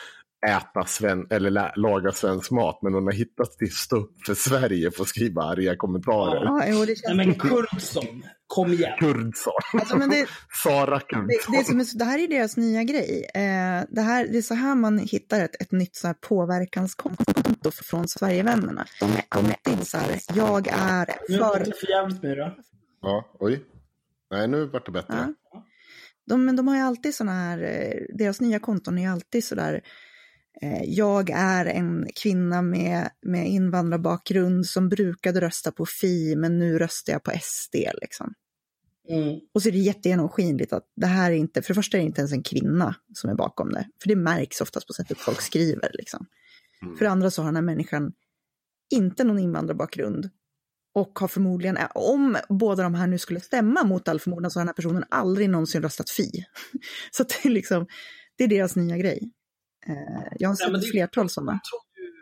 äta sven, eller lä, laga svensk mat. Men hon har hittat till Stå upp för Sverige för att skriva arga kommentarer. Ja, jo, det Nej känns... men Kurdsson, kom igen. Kurdsson. Alltså, men det, Sara det, Kurdsson. det, är som är, så- det här är deras nya grej. Eh, det, här, det är så här man hittar ett, ett nytt så här påverkanskonto från Sverigevännerna. De är alltid så här, jag är Nu låter för... det för jävligt med det. Ja, oj. Nej, nu vart det bättre. Ja. De, men de har ju alltid såna här, eh, deras nya konton är ju alltid så där, eh, jag är en kvinna med, med invandrarbakgrund som brukade rösta på Fi, men nu röstar jag på SD liksom. Mm. Och så är det jättegenomskinligt att det här är inte, för det första är det inte ens en kvinna som är bakom det, för det märks oftast på sättet folk skriver liksom. Mm. För det andra så har den här människan inte någon invandrarbakgrund och har förmodligen, om båda de här nu skulle stämma mot all förmodan så har den här personen aldrig någonsin röstat Fi. Så det är liksom, det är deras nya grej. Eh, Jag har Nej, sett det- flertal sådana. De tror, ju,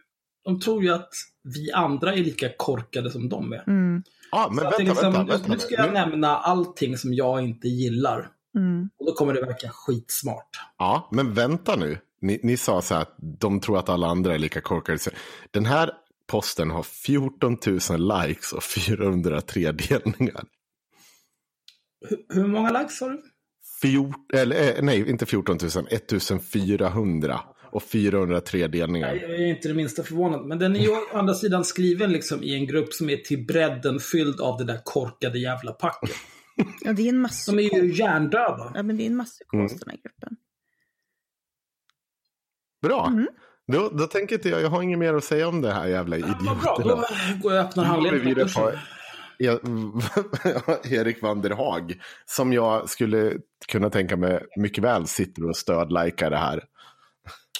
de tror ju att vi andra är lika korkade som de är. Mm, Ja, men Så vänta, liksom, vänta, vänta. Nu ska jag nu. nämna allting som jag inte gillar. mm. Och då kommer det verka skitsmart. Ja, men vänta nu. Ni, ni sa så här att de tror att alla andra är lika korkade. Den här posten har 14 000 likes och 403 delningar. Hur, hur många likes har du? Fjort, eller, eh, nej, inte 14 000, 1400. Och 403 delningar. Jag är inte det minsta förvånad. Men den är ju å andra sidan skriven liksom i en grupp som är till bredden fylld av det där korkade jävla packet. Ja, det är en massa De är ju hjärndöda. Ja, men det är en masspsykos Mm. den här gruppen. Bra. Mm. Då, då tänker inte jag, jag har inget mer att säga om det här jävla Ja, vad bra, idioterna. då går jag och öppnar handleden. Ja, Erik van der Haag. Som jag skulle kunna tänka mig mycket väl sitter och stödlikar det här.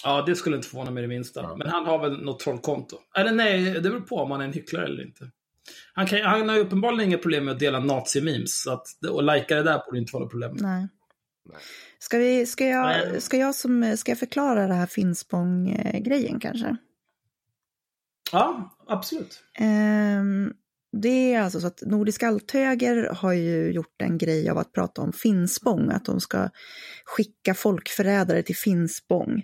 Ja, det skulle inte förvåna mig det minsta. Men han har väl något trollkonto. Eller nej, det beror på om han är en hycklare eller inte. Han, kan, han har ju uppenbarligen inga problem med att dela nazi-memes. Så att, och lajka det där borde inte vara något problem. Nej. Ska, vi, ska, jag, Nej. ska, jag som, ska jag förklara det här Finspång-grejen kanske? Ja, absolut. Ehm, det är alltså så att Nordisk Althöger har ju gjort en grej av att prata om Finspång, att de ska skicka folkförrädare till Finspång.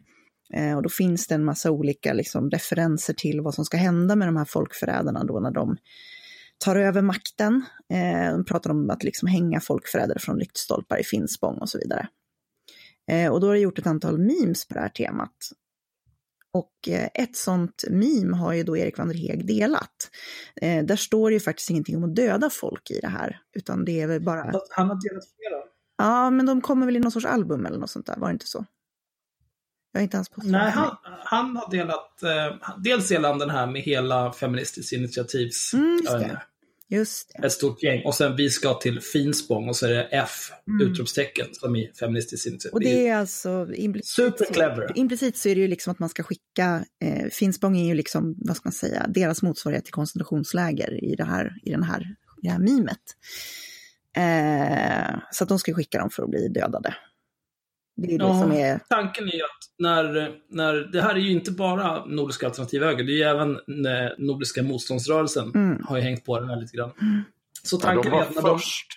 Eh, och då finns det en massa olika liksom, referenser till vad som ska hända med de här folkförrädarna då när de tar över makten. Eh, de pratar om att liksom hänga folkförrädare från lyktstolpar i Finspång och så vidare. Eh, och då har det gjort ett antal memes på det här temat. Och ett sånt meme har ju då Erik van der Heeg delat. Där står ju faktiskt ingenting om att döda folk i det här, utan det är väl bara... Han har delat flera. Ja, men de kommer väl i någon sorts album eller något sånt där, var det inte så? Jag är inte ens på Nej, han, han har delat... Eh, dels delar han den här med hela Feministiskt initiativs... Mm, just det. inte, Just det. ett stort gäng. Och sen vi ska till Finspång och så är det F, utropstecken, som i Feministiskt initiativ. Mm. Och det är alltså implicit, Superclever. implicit så är det ju liksom att man ska skicka, eh, Finspång är ju liksom, vad ska man säga, deras motsvarighet till koncentrationsläger i det här, i den här, i det här mimet. Eh, så att de ska skicka dem för att bli dödade. Det är det Ja. som är, Tanken är att när, när, det här är ju inte bara Nordiska alternativ höger, det är ju även eh, Nordiska motståndsrörelsen Mm. har ju hängt på den här lite grann. Så Ja, de tanken är var att när först.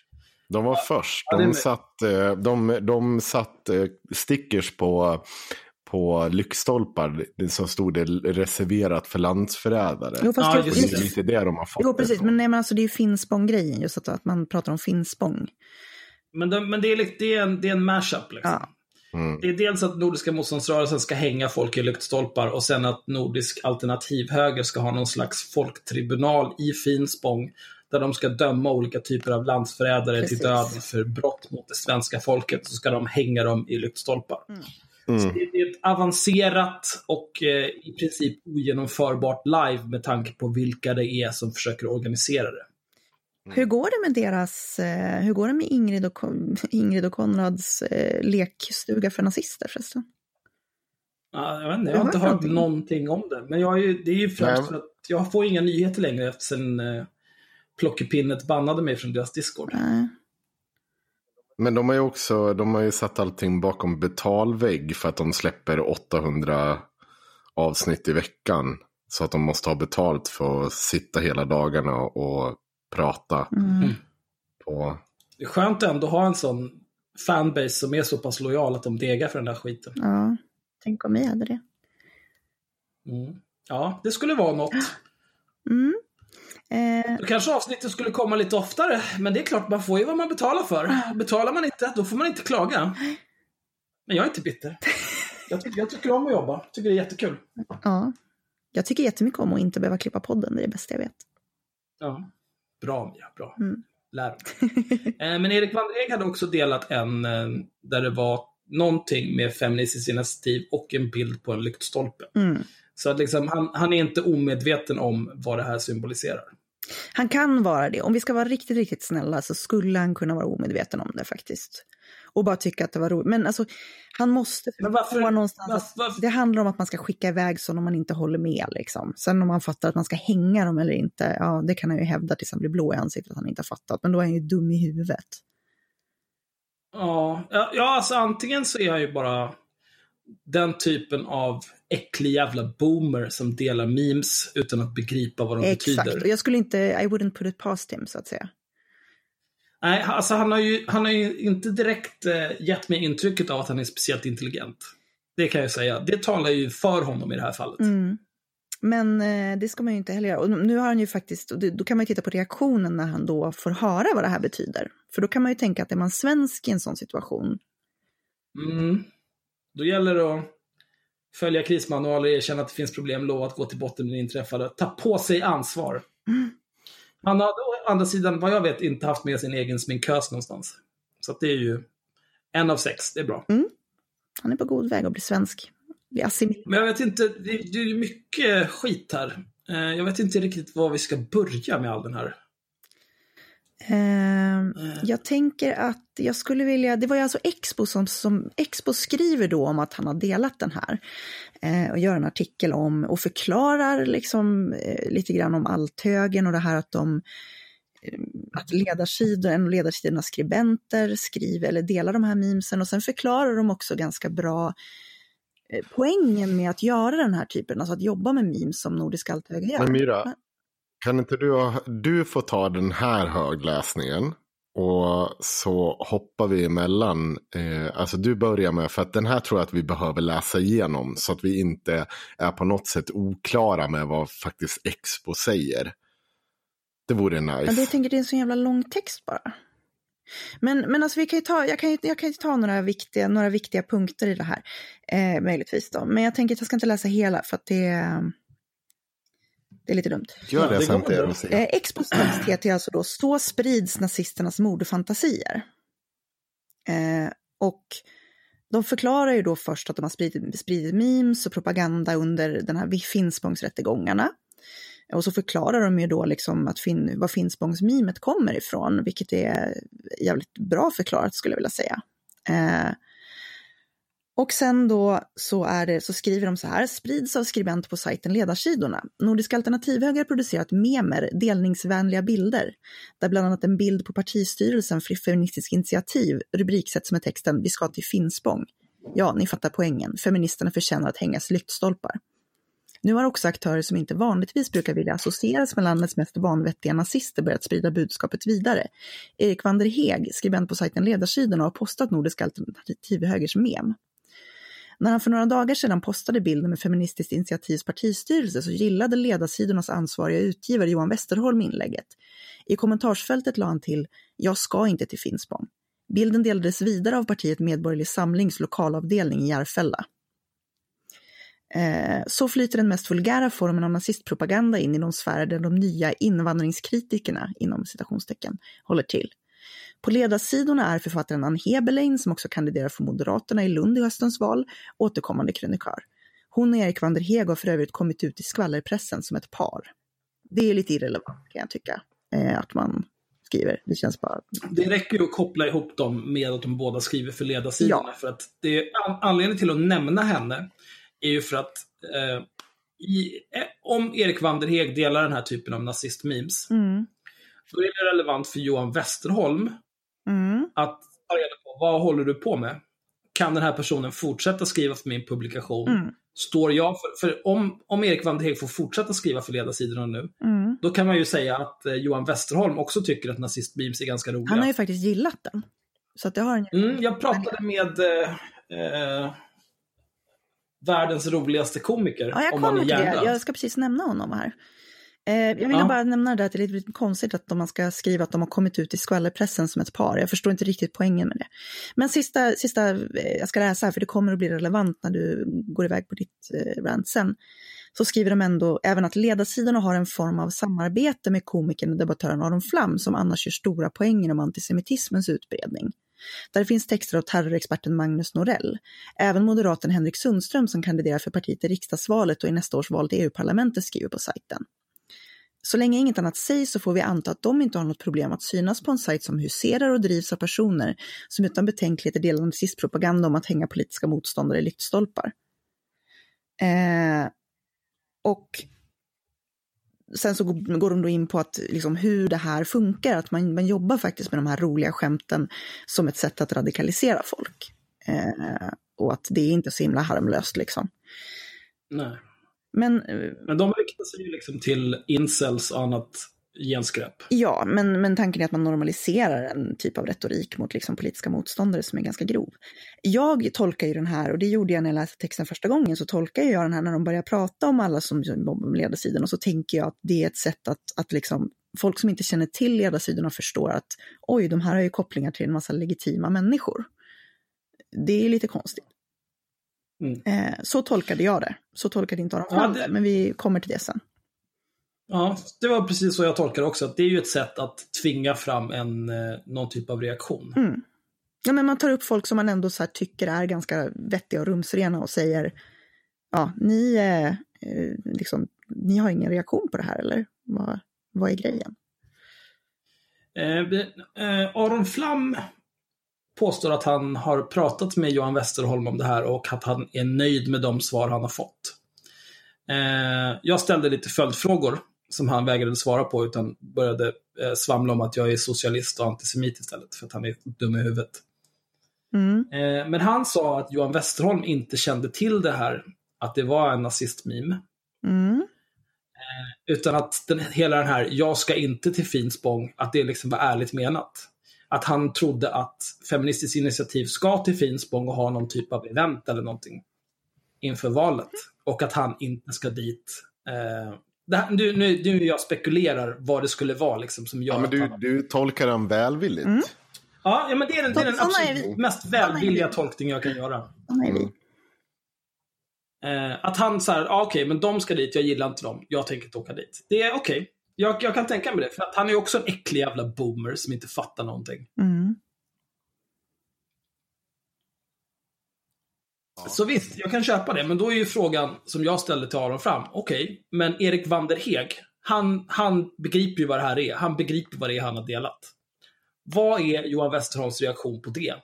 De var först. Ja, det är De satt, eh, de, de satt eh, stickers på, på lyktstolpar som stod det reserverat för landsförrädare. jo fast Ja, det, just det är lite det de har fått Jo, det precis. Men, nej, men alltså, det är ju Finspång-grejen, just att, att man pratar om Finspång. men, de, men det är, det är en, det är en mashup. Liksom. Ja. Mm. Det är dels att Nordiska motståndsrörelsen ska hänga folk i lyktstolpar och sen att Nordisk alternativhöger ska ha någon slags folktribunal i Finspång där de ska döma olika typer av landsförrädare Precis. till döden för brott mot det svenska folket. Så ska de hänga dem i lyktstolpar. Mm. det det är ett avancerat och eh, i princip ogenomförbart live med tanke på vilka det är som försöker organisera det. Hur går det med deras, eh, hur går det med Ingrid och, Ingrid och Konrads eh, lekstuga för nazister förresten? Ja, jag, vet inte, jag har inte hört hört någonting. någonting om det. Men jag är ju, det är ju främst Nej. för att jag får inga nyheter längre eftersom eh, Plockepinnet bannade mig från deras Discord. Nej. Men de har ju också de har ju satt allting bakom betalvägg för att de släpper 800 avsnitt i veckan. Så att de måste ha betalt för att sitta hela dagarna och prata. Mm. På, Det är skönt ändå att ha en sån fanbase som är så pass lojal att de degar för den där skiten. Ja, tänk om vi hade det. Mm. Ja, det skulle vara något. Mm. Eh, Då kanske avsnittet skulle komma lite oftare, men det är klart, man får ju vad man betalar för. Betalar man inte, då får man inte klaga. Men jag är inte bitter. Jag, ty- jag tycker om att jobba, tycker det är jättekul. ja. Jag tycker jättemycket om att inte behöva klippa podden, det är det bästa jag vet. Ja. Bra Mia, bra. Mm. Lär eh, Men Erik Eek hade också delat en eh, där det var någonting med feministiskt initiativ och en bild på en lyktstolpe. Mm. Så att liksom, han, han är inte omedveten om vad det här symboliserar. Han kan vara det. Om vi ska vara riktigt, riktigt snälla så skulle han kunna vara omedveten om det faktiskt. Och bara tycka att det var roligt. Men alltså, han måste förstå någonstans varför- att varför- det handlar om att man ska skicka iväg så om man inte håller med. Liksom. Sen om man fattar att man ska hänga dem eller inte, ja det kan han ju hävda tills han blir blå i ansiktet att han inte har fattat. Men då är han ju dum i huvudet. Ja, ja, alltså antingen så är han ju bara den typen av äcklig jävla boomer som delar memes utan att begripa vad de Exakt. betyder. Och jag skulle inte, I wouldn't put it past him så att säga. Nej, alltså han har ju, han har ju inte direkt eh, gett mig intrycket av att han är speciellt intelligent. Det kan jag säga. Det talar ju för honom i det här fallet. Mm. Men eh, det ska man ju inte heller göra. Och nu har han ju faktiskt, och det- då kan man ju titta på reaktionen när han då får höra vad det här betyder. För då kan man ju tänka att är man svensk i en sån situation, Mm. Då gäller det att Följa krismanualer, erkänna att det finns problem, lova att gå till botten med det inträffade. Ta på sig ansvar. Han har å andra sidan, vad jag vet, inte haft med sin egen sminkös någonstans. Så det är ju en av sex, det är bra. Han är på god väg att bli svensk. Bli. Men jag vet inte, det, är mycket skit här. Eh, Jag vet inte riktigt var vi ska börja med all den här. Ehm, jag tänker att jag skulle vilja, det var ju alltså Expo som, som Expo skriver då om att han har delat den här eh, och gör en artikel om och förklarar liksom eh, lite grann om althögen och det här att de eh, att ledarsidor, en av ledarsidornas skribenter skriver eller delar de här memesen och sen förklarar de också ganska bra poängen med att göra den här typen, alltså att jobba med memes som Nordiska althöga gör. Men Myra, kan inte du, du få ta den här högläsningen och så hoppar vi emellan. Eh, alltså du börjar med, för att den här tror jag att vi behöver läsa igenom så att vi inte är på något sätt oklara med vad faktiskt Expo säger. Det vore nice. Men det, jag tänker det är en så jävla lång text bara. Men, men alltså vi kan ju ta, jag kan ju, jag kan ju ta några viktiga, några viktiga punkter i det här, eh, möjligtvis då. Men jag tänker att jag ska inte läsa hela för att det, det är lite dumt. Gör Ja, det, det till bra. Rosia. Eh, Expos text heter alltså då Så sprids nazisternas mordfantasier. Eh, och de förklarar ju då först att de har spridit, spridit memes och propaganda under den här Finspångsrättegångarna. Och så förklarar de ju då liksom att fin, var Finspångsmimet kommer ifrån, vilket är jävligt bra förklarat skulle jag vilja säga. Eh, och sen då så, är det, så skriver de så här, sprids av skribent på sajten Ledarsidorna. Nordiska alternativhöger har producerat memer, delningsvänliga bilder, där bland annat en bild på partistyrelsen för Feministiskt initiativ rubriksätts med texten Vi ska till Finspång. Ja, ni fattar poängen. Feministerna förtjänar att hängas lyktstolpar. Nu har också aktörer som inte vanligtvis brukar vilja associeras med landets mest vanvettiga nazister börjat sprida budskapet vidare. Erik van der Heeg, skribent på sajten Ledarsidorna, har postat Nordiska alternativhögers mem. När han för några dagar sedan postade bilden med Feministiskt initiativs partistyrelse så gillade ledarsidornas ansvariga utgivare Johan Westerholm inlägget. I kommentarsfältet la han till “Jag ska inte till Finspång”. Bilden delades vidare av partiet Medborgerlig Samlings lokalavdelning i Järfälla. Eh, så flyter den mest vulgära formen av nazistpropaganda in i de sfärer där de nya invandringskritikerna, inom citationstecken, håller till. På ledarsidorna är författaren Ann Heberlein, som också kandiderar för Moderaterna i Lund i höstens val, återkommande krönikör. Hon och Erik van der Heg har för övrigt kommit ut i skvallerpressen som ett par. Det är lite irrelevant kan jag tycka, eh, att man skriver. Det känns bara... Det räcker ju att koppla ihop dem med att de båda skriver för ledarsidorna. Ja. För att det är an- anledningen till att nämna henne är ju för att eh, i, eh, om Erik Heg delar den här typen av nazistmemes, Mm. då är det relevant för Johan Westerholm Mm. att ta reda på vad håller du på med? Kan den här personen fortsätta skriva för min publikation? Mm. Står jag för, för om, om Erik van der Heg får fortsätta skriva för ledarsidorna nu, Mm. då kan man ju säga att eh, Johan Westerholm också tycker att nazistmemes är ganska roliga. Han har ju faktiskt gillat den. Så att det har en... Mm, jag pratade med eh, eh, världens roligaste komiker Ja, jag kommer till det. Jag ska precis nämna honom här. Eh, jag vill Ja. bara nämna det där att det är lite konstigt att man ska skriva att de har kommit ut i skvallerpressen som ett par. Jag förstår inte riktigt poängen med det. Men sista, sista eh, jag ska läsa här, för det kommer att bli relevant när du går iväg på ditt eh, rant sen. Så skriver de ändå även att ledarsidorna har en form av samarbete med komikern och debattören Aron Flam som annars gör stora poänger om antisemitismens utbredning. Där finns texter av terrorexperten Magnus Norell. Även moderaten Henrik Sundström som kandiderar för partiet i riksdagsvalet och i nästa års val till EU-parlamentet skriver på sajten. Så länge inget annat sägs så får vi anta att de inte har något problem att synas på en sajt som huserar och drivs av personer som utan betänkligheter delar nazistpropaganda om att hänga politiska motståndare i lyktstolpar. Eh, och sen så går de då in på att liksom hur det här funkar, att man, man jobbar faktiskt med de här roliga skämten som ett sätt att radikalisera folk. Eh, och att det är inte så himla harmlöst liksom. Nej. Men eh, Men de riktar sig ju liksom till incels och annat genskräp. Ja, men, men tanken är att man normaliserar en typ av retorik mot liksom politiska motståndare som är ganska grov. Jag tolkar ju den här, och det gjorde jag när jag läste texten första gången, så tolkar jag den här när de börjar prata om alla som jobbar med ledarsidan och så tänker jag att det är ett sätt att, att liksom, folk som inte känner till ledarsidorna förstår att oj, de här har ju kopplingar till en massa legitima människor. Det är lite konstigt. Mm. Eh, så tolkade jag det. Så tolkade inte Aron Ja, Flam det- det, men vi kommer till det sen. Ja, det var precis så jag tolkar det också. Att det är ju ett sätt att tvinga fram en, eh, någon typ av reaktion. Mm. Ja, men man tar upp folk som man ändå så tycker är ganska vettiga och rumsrena och säger ja, ni, eh, eh, liksom, ni har ingen reaktion på det här eller? Vad, vad är grejen? Eh, eh, Aron Flam påstår att han har pratat med Johan Westerholm om det här och att han är nöjd med de svar han har fått. Eh, jag ställde lite följdfrågor som han vägrade svara på utan började eh, svamla om att jag är socialist och antisemit istället för att han är dum i huvudet. Mm. Eh, men han sa att Johan Westerholm inte kände till det här, att det var en nazistmeme. Mm. Utan att den, hela den här “jag ska inte till Finspång”, att det liksom var ärligt menat. Att han trodde att Feministiskt initiativ ska till Finspång och ha någon typ av event eller någonting inför valet. Och att han inte ska dit. Eh, det här, nu, nu, nu jag spekulerar vad det skulle vara liksom, som gör Ja, men att du, han... du tolkar den välvilligt. Mm. Ja, ja, men det är den, det är den absolut mest välvilliga vi. tolkning jag kan göra. Eh, att han säger, ah, okej, men de ska dit, jag gillar inte dem, jag tänker inte åka dit. Det är okej. Jag, jag kan tänka mig det, för att han är också en äcklig jävla boomer som inte fattar någonting. Mm. Så visst, jag kan köpa det, men då är ju frågan som jag ställde till Aron Fram, okej, men Erik Vanderheg, han, han begriper ju vad det här är. Han begriper vad det är han har delat. Vad är Johan Westerholms reaktion på det?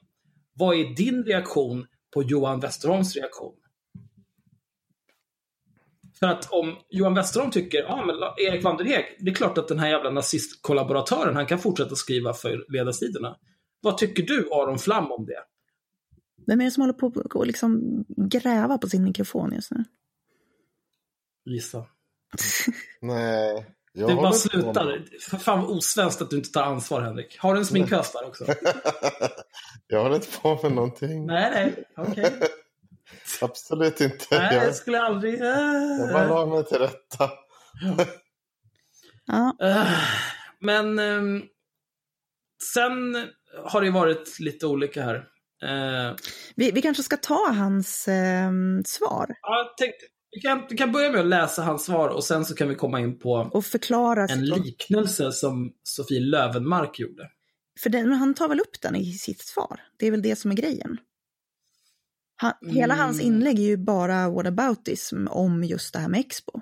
Vad är din reaktion på Johan Westerholms reaktion? För att om Johan Westerholm tycker, ja men Erik Vanderheg, det är klart att den här jävla nazistkollaboratören, han kan fortsätta skriva för ledarsidorna. Vad tycker du Aron Flam om det? Vem är det som håller på att liksom gräva på sin mikrofon just nu? Gissa. Nej. Jag Det håller bara slutar. För fan vad osvenskt att du inte tar ansvar Henrik. Har du en sminkös där också? jag håller inte på med någonting. nej, nej. Okej. Absolut inte. Nej, jag, jag skulle aldrig... jag bara la mig till rätta. Ja, Eh, Men ehm, sen har det varit lite olika här. Eh, vi, vi kanske ska ta hans ehm, svar ja, jag tänkte, vi, kan, vi kan börja med att läsa hans svar och sen så kan vi komma in på och förklara. en liknelse som Sofie Lövenmark gjorde. För den, han tar väl upp den i sitt svar? Det är väl det som är grejen. Han, Hela hans Mm. inlägg är ju bara whataboutism om just det här med Expo.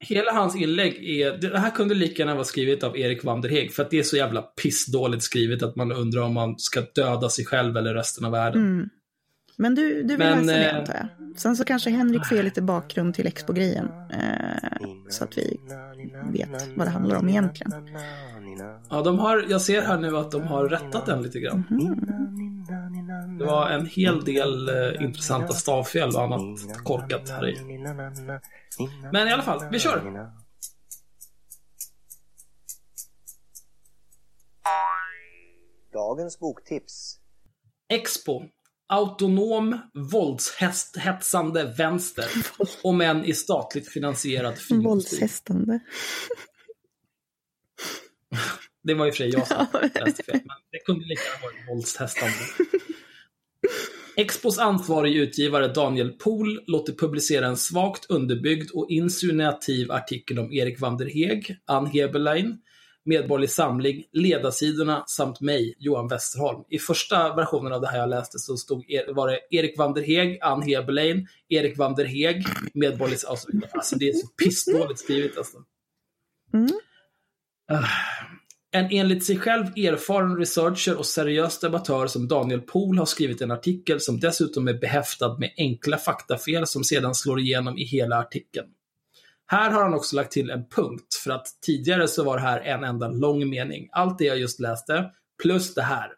Hela hans inlägg är, det här kunde lika gärna vara skrivet av Erik Vanderheg, för att det är så jävla pissdåligt skrivet att man undrar om man ska döda sig själv eller resten av världen. Mm. Men du, du vill Men, läsa det eh, antar jag? Sen så kanske Henrik får ge lite bakgrund till Expo-grejen. Eh, så att vi vet vad det handlar om egentligen. Ja, de har, jag ser här nu att de har rättat den lite grann. Det var en hel del eh, intressanta stavfel och annat korkat här i. Men i alla fall, vi kör! Dagens boktips. Expo. Autonom, våldshetsande vänster. Om än i statligt finansierad filmindustri. Våldshästande. Det var och för sig jag som läste fel, men det kunde lika gärna varit våldshästande. Expos ansvarig utgivare Daniel Pohl låter publicera en svagt underbyggd och insinuativ artikel om Erik van der Heeg, Ann Heberlein, Medborgerlig Samling, Ledarsidorna samt mig, Johan Westerholm. I första versionen av det här jag läste så stod, var det Erik van der Heeg, Ann Heberlein, Erik van der Heeg, Medborgerlig alltså, alltså det är så pissdåligt skrivet alltså. Mm. En enligt sig själv erfaren researcher och seriös debattör som Daniel Pohl har skrivit en artikel som dessutom är behäftad med enkla faktafel som sedan slår igenom i hela artikeln. Här har han också lagt till en punkt, för att tidigare så var det här en enda lång mening. Allt det jag just läste, plus det här.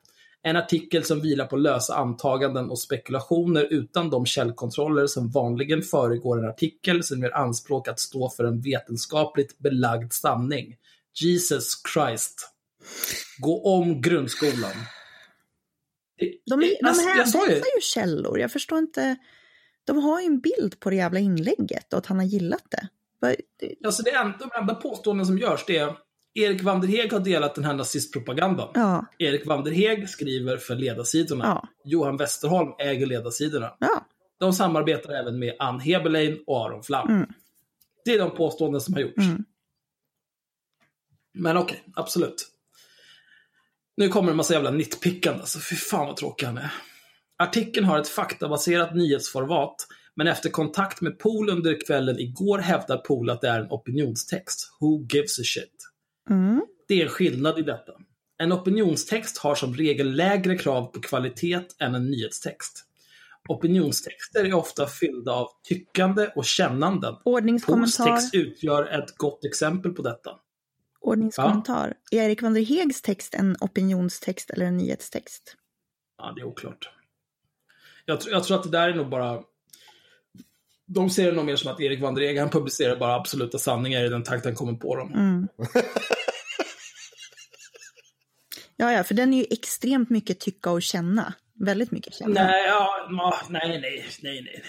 En artikel som vilar på lösa antaganden och spekulationer utan de källkontroller som vanligen föregår en artikel som gör anspråk att stå för en vetenskapligt belagd sanning. Jesus Christ. Gå om grundskolan. De, de Alltså, sa ju- hänvisar ju källor. Jag förstår inte. De har ju en bild på det jävla inlägget och att han har gillat det. Alltså det enda, de enda påståenden som görs det är Erik van der Heeg har delat den här nazistpropagandan. Ja, Erik van der Heeg skriver för ledarsidorna. Ja. Johan Westerholm äger ledarsidorna. ja. De samarbetar även med Ann Heberlein och Aron Flam. Mm. Det är de påståenden som har gjorts. Mm. Men okej, absolut. Nu kommer en massa jävla nitpickande, så fy fan vad tråkig han är. Artikeln har ett faktabaserat nyhetsformat, men efter kontakt med Pool under kvällen igår hävdar Pool att det är en opinionstext. Who gives a shit? Mm. Det är en skillnad i detta. En opinionstext har som regel lägre krav på kvalitet än en nyhetstext. Opinionstexter är ofta fyllda av tyckande och kännanden. Pools Ordningskommentar. text utgör ett gott exempel på detta. Ordningskommentar. Är Erik Wanderhegs text en opinionstext eller en nyhetstext? Ja, det är oklart. Jag, tr- jag tror att det där är nog bara... De ser det nog mer som att Erik Wandereg, han publicerar bara absoluta sanningar i den takt han kommer på dem. Mm. ja, ja, för den är ju extremt mycket tycka och känna. Väldigt mycket känna. Nej, ja, nej, nej, nej, nej.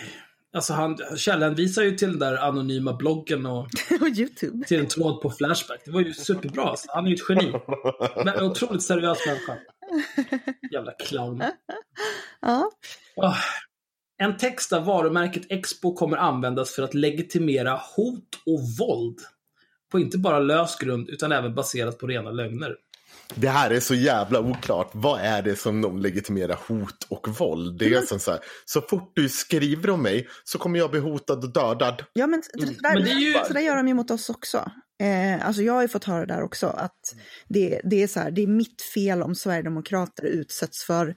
Alltså han källhänvisar ju till den där anonyma bloggen och och YouTube. till en tråd på Flashback. Det var ju superbra. Alltså. Han är ju ett geni. Men en otroligt seriös människa. Jävla clown. Ja. Ah. En text där varumärket Expo kommer användas för att legitimera hot och våld. På inte bara lös grund utan även baserat på rena lögner. Det här är så jävla oklart. Vad är det som de legitimerar hot och våld? Det är som så här, så fort du skriver om mig så kommer jag bli hotad och dödad. Ja, men, det där, Mm. Men det är ju- så där gör de ju mot oss också. Eh, alltså jag har ju fått höra där också att det, det är så här, det är mitt fel om Sverigedemokrater utsätts för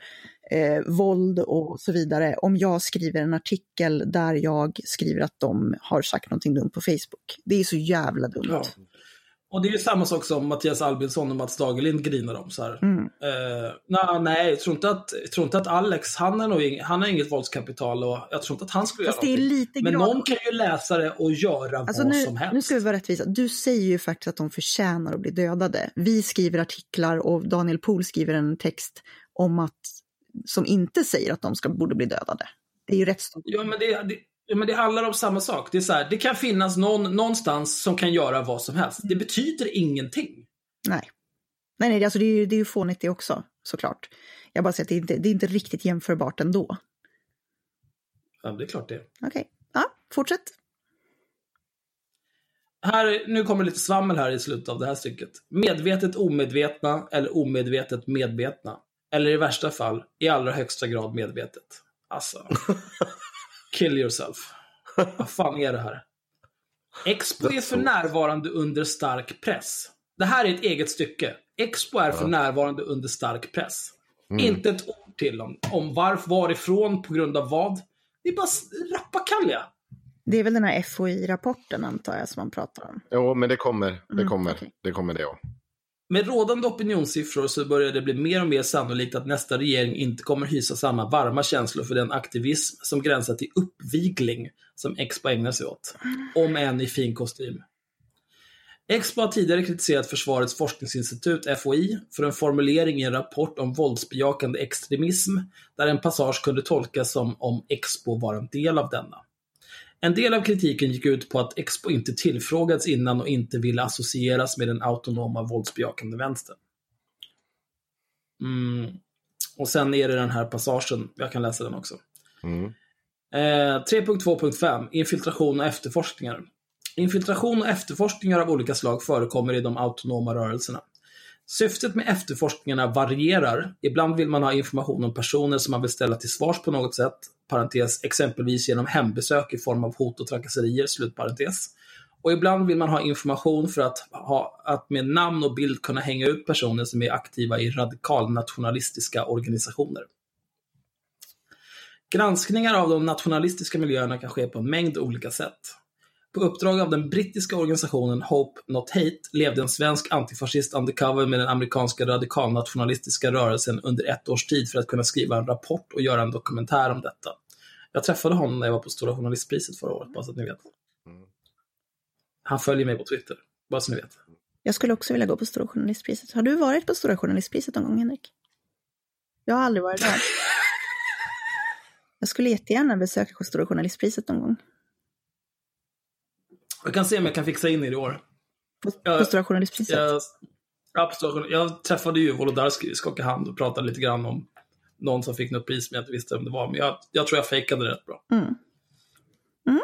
eh, våld och så vidare om jag skriver en artikel där jag skriver att de har sagt någonting dumt på Facebook. Det är så jävla dumt. Ja. Och det är ju samma sak som Mattias Albinsson och Mats Dagerlind grinar om. Så här. Mm. Eh, nej, nej, jag tror inte att, tror inte att Alex, han, är nog ing, han har inget våldskapital och jag tror inte att han skulle Fast det göra är någonting. lite Men grad- någon kan ju läsa det och göra Alltså vad nu, som helst. nu ska vi vara rättvisa. Du säger ju faktiskt att de förtjänar att bli dödade. Vi skriver artiklar och Daniel Pohl skriver en text om att, som inte säger att de ska, borde bli dödade. Det är ju rätt stort. Ja, men det, det, men det handlar om samma sak. Det, är så här, det kan finnas någon någonstans som kan göra vad som helst. Det betyder ingenting. Nej. Nej, nej alltså det, är ju, det är ju fånigt det också, såklart. Jag bara säger att det är inte, det är inte riktigt jämförbart ändå. Ja, det är klart det. Okej, ja, fortsätt. Här, nu kommer lite svammel här i slutet av det här stycket. Medvetet omedvetna eller omedvetet medvetna. Eller i värsta fall, i allra högsta grad medvetet. Alltså. Kill yourself. Vad fan är det här? Expo är för närvarande under stark press. Det här är ett eget stycke. Expo är för närvarande under stark press. Inte ett ord till om, om varför, varifrån, på grund av vad. Det är bara rappakalja. Det är väl den här FOI-rapporten antar jag som man pratar om. Jo, men det kommer. Det Mm, kommer. okej. Det kommer det ja. Med rådande opinionssiffror så börjar det bli mer och mer sannolikt att nästa regering inte kommer hysa samma varma känslor för den aktivism som gränsar till uppvigling som Expo ägnar sig åt. Om än i fin kostym. Expo har tidigare kritiserat Försvarets forskningsinstitut, FOI, för en formulering i en rapport om våldsbejakande extremism, där en passage kunde tolkas som om Expo var en del av denna. En del av kritiken gick ut på att Expo inte tillfrågats innan och inte ville associeras med den autonoma våldsbejakande vänstern. Mm. Och sen är det den här passagen, jag kan läsa den också. Mm. Eh, 3.2.5 Infiltration och efterforskningar. Infiltration och efterforskningar av olika slag förekommer i de autonoma rörelserna. Syftet med efterforskningarna varierar. Ibland vill man ha information om personer som man vill ställa till svars på något sätt, parentes, exempelvis genom hembesök i form av hot och trakasserier, slutparentes. Och ibland vill man ha information för att, ha, att med namn och bild kunna hänga ut personer som är aktiva i radikalnationalistiska organisationer. Granskningar av de nationalistiska miljöerna kan ske på en mängd olika sätt. På uppdrag av den brittiska organisationen Hope Not Hate levde en svensk antifascist undercover med den amerikanska radikalnationalistiska rörelsen under ett års tid för att kunna skriva en rapport och göra en dokumentär om detta. Jag träffade honom när jag var på Stora Journalistpriset förra året, bara så att ni vet. Han följer mig på Twitter, bara så ni vet. Jag skulle också vilja gå på Stora Journalistpriset. Har du varit på Stora Journalistpriset någon gång, Henrik? Jag har aldrig varit där. Jag skulle jättegärna besöka Stora Journalistpriset någon gång. Jag kan se om jag kan fixa in er i år. På, Journalistpriset. Jag, ja, på Stora Journal- jag träffade ju Wolodarski, skakade hand och pratade lite grann om någon som fick något pris som jag inte visste vem det var. Men jag, jag tror jag fejkade det rätt bra. Mm.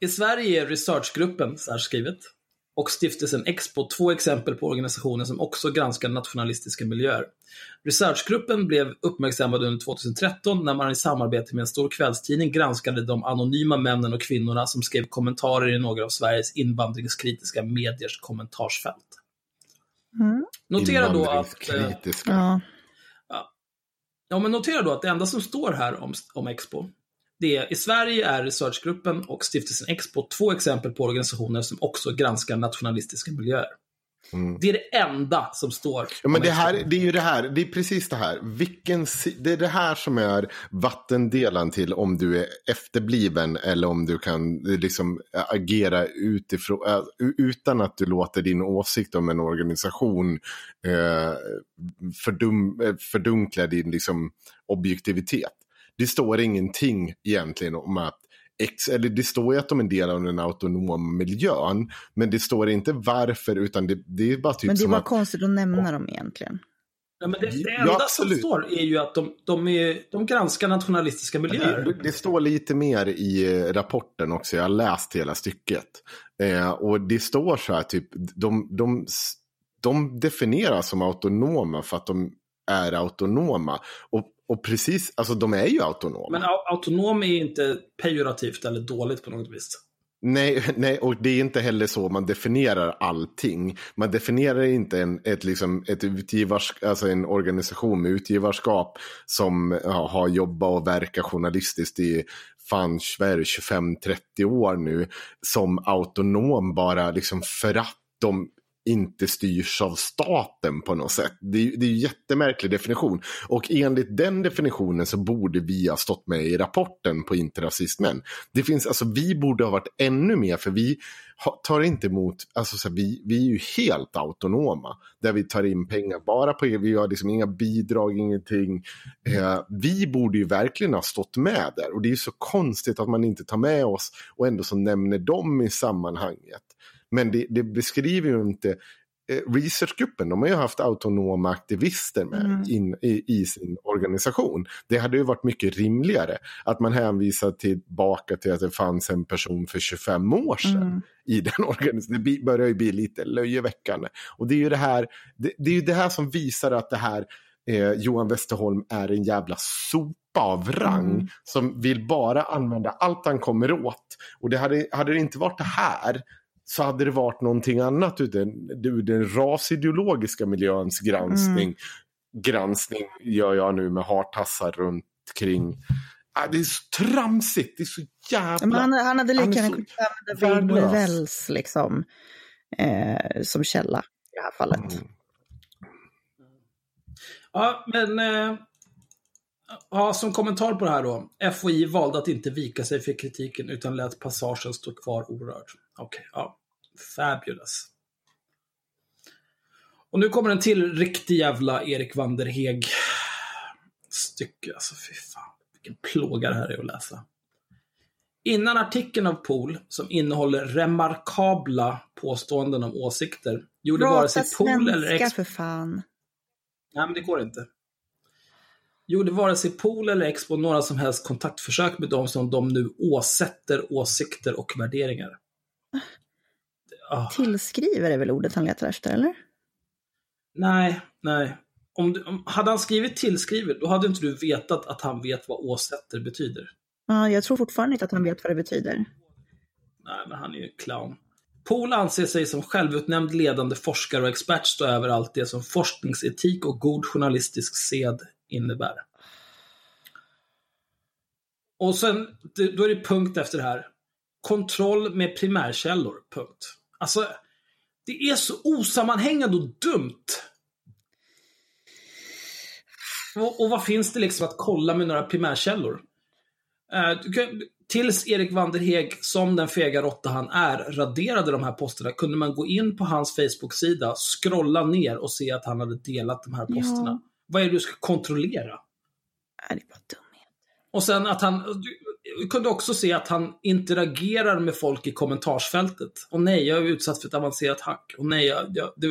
I Sverige är researchgruppen, så här skrivet, och stiftelsen Expo två exempel på organisationer som också granskar nationalistiska miljöer. Researchgruppen blev uppmärksammad under 2013 när man i samarbete med en stor kvällstidning granskade de anonyma männen och kvinnorna som skrev kommentarer i några av Sveriges invandringskritiska mediers kommentarsfält. Mm. Notera då att... eh, Invandringskritiska. Ja. Ja, men notera då att det enda som står här om, om Expo, det i Sverige är researchgruppen och stiftelsen Expo två exempel på organisationer som också granskar nationalistiska miljöer. Mm. Det är det enda som står Ja, men det, här, det är ju det här, det är precis det här. Vilken, det är det här som är vattendelan till om du är efterbliven eller om du kan eh, liksom agera utifrån, äh, utan att du låter din åsikt om en organisation eh, fördum, eh, fördunkla din liksom, objektivitet. Det står ingenting egentligen om att eller det står ju att de är en del av den autonoma miljön, men det står inte varför, utan det, det är bara typ Men det är som bara att konstigt att nämna dem egentligen. Ja, men det, det Ja, enda som absolut. står är ju att de, de, är, de granskar nationalistiska miljöer. Det, det står lite mer i eh, rapporten också, jag har läst hela stycket. Eh, och det står så här, typ, de, de, de definieras som autonoma för att de är autonoma. Och, och precis, alltså de är ju autonoma. Men au- autonom är inte pejorativt eller dåligt på något vis. Nej, nej, och det är inte heller så man definierar allting. Man definierar inte en, ett, liksom, ett utgivars, alltså en organisation med utgivarskap som ja, har jobbat och verkat journalistiskt i fan Sverige 25-30 år nu som autonom bara liksom för att de inte styrs av staten på något sätt. Det är, det är en jättemärklig definition. Och enligt den definitionen så borde vi ha stått med i rapporten på interrasismen. Det finns, alltså vi borde ha varit ännu mer för vi tar inte emot, alltså så här, vi, vi är ju helt autonoma. Där vi tar in pengar bara på, vi har liksom inga bidrag, ingenting. Eh, vi borde ju verkligen ha stått med där. Och det är ju så konstigt att man inte tar med oss och ändå så nämner dem i sammanhanget. Men det, det beskriver ju inte eh, researchgruppen, de har ju haft autonoma aktivister med Mm. in, i, i sin organisation. Det hade ju varit mycket rimligare att man hänvisar tillbaka till att det fanns en person för 25 år sedan Mm. i den organisationen. Det börjar ju bli lite löjeväckande. Och det är ju det här, det, det, är ju det här som visar att det här eh, Johan Westerholm är en jävla sopa av rang Mm. som vill bara använda allt han kommer åt. Och det hade, hade det inte varit det här så hade det varit någonting annat ur den, ur den rasideologiska miljöns granskning. Mm. Granskning gör jag nu med hartassar runt kring. Ah, det är så tramsigt, det är så jävla... Men han, han hade lika är gärna kunnat använda. Wells liksom, eh, som källa i det här fallet. Mm. Ja, men... Eh, ja, som kommentar på det här då. FOI valde att inte vika sig för kritiken utan lät passagen stå kvar orörd. Okej, ja. Fabulous. Och nu kommer en till riktig jävla Erik Vanderheg stycke. Alltså fy fan, vilken plåga det här är att läsa. Innan artikeln av Pool, som innehåller remarkabla påståenden om åsikter, gjorde vare sig Prata Pool eller Expo... för fan. Nej, men det går inte. Gjorde vare sig Pool eller Expo några som helst kontaktförsök med dem som de nu åsätter åsikter och värderingar. Ah, Tillskriver är väl ordet han letar efter, eller? nej, nej. Om du, om, hade han skrivit tillskrivet, då hade inte du vetat att han vet vad åsätter betyder. Ja, jag tror fortfarande inte att han vet vad det betyder. Nej, men han är ju en clown. Pool anser sig som självutnämnd ledande forskare och expert stå över allt det som forskningsetik och god journalistisk sed innebär. Och sen, då är det punkt efter det här. Kontroll med primärkällor, punkt. Alltså, det är så osammanhängande och dumt. Och, och vad finns det liksom att kolla med några primärkällor? Du kan, tills Erik Vanderheg, som den fega råtta han är, raderade de här posterna kunde man gå in på hans Facebook-sida, scrolla ner och se att han hade delat de här posterna. Ja. Vad är det du ska kontrollera? Nej, det är bara dumhet. Och sen att han, du, kunde också se att han interagerar med folk i kommentarsfältet. Och nej, jag är utsatt för ett avancerat hack. Och nej, jag, jag, det,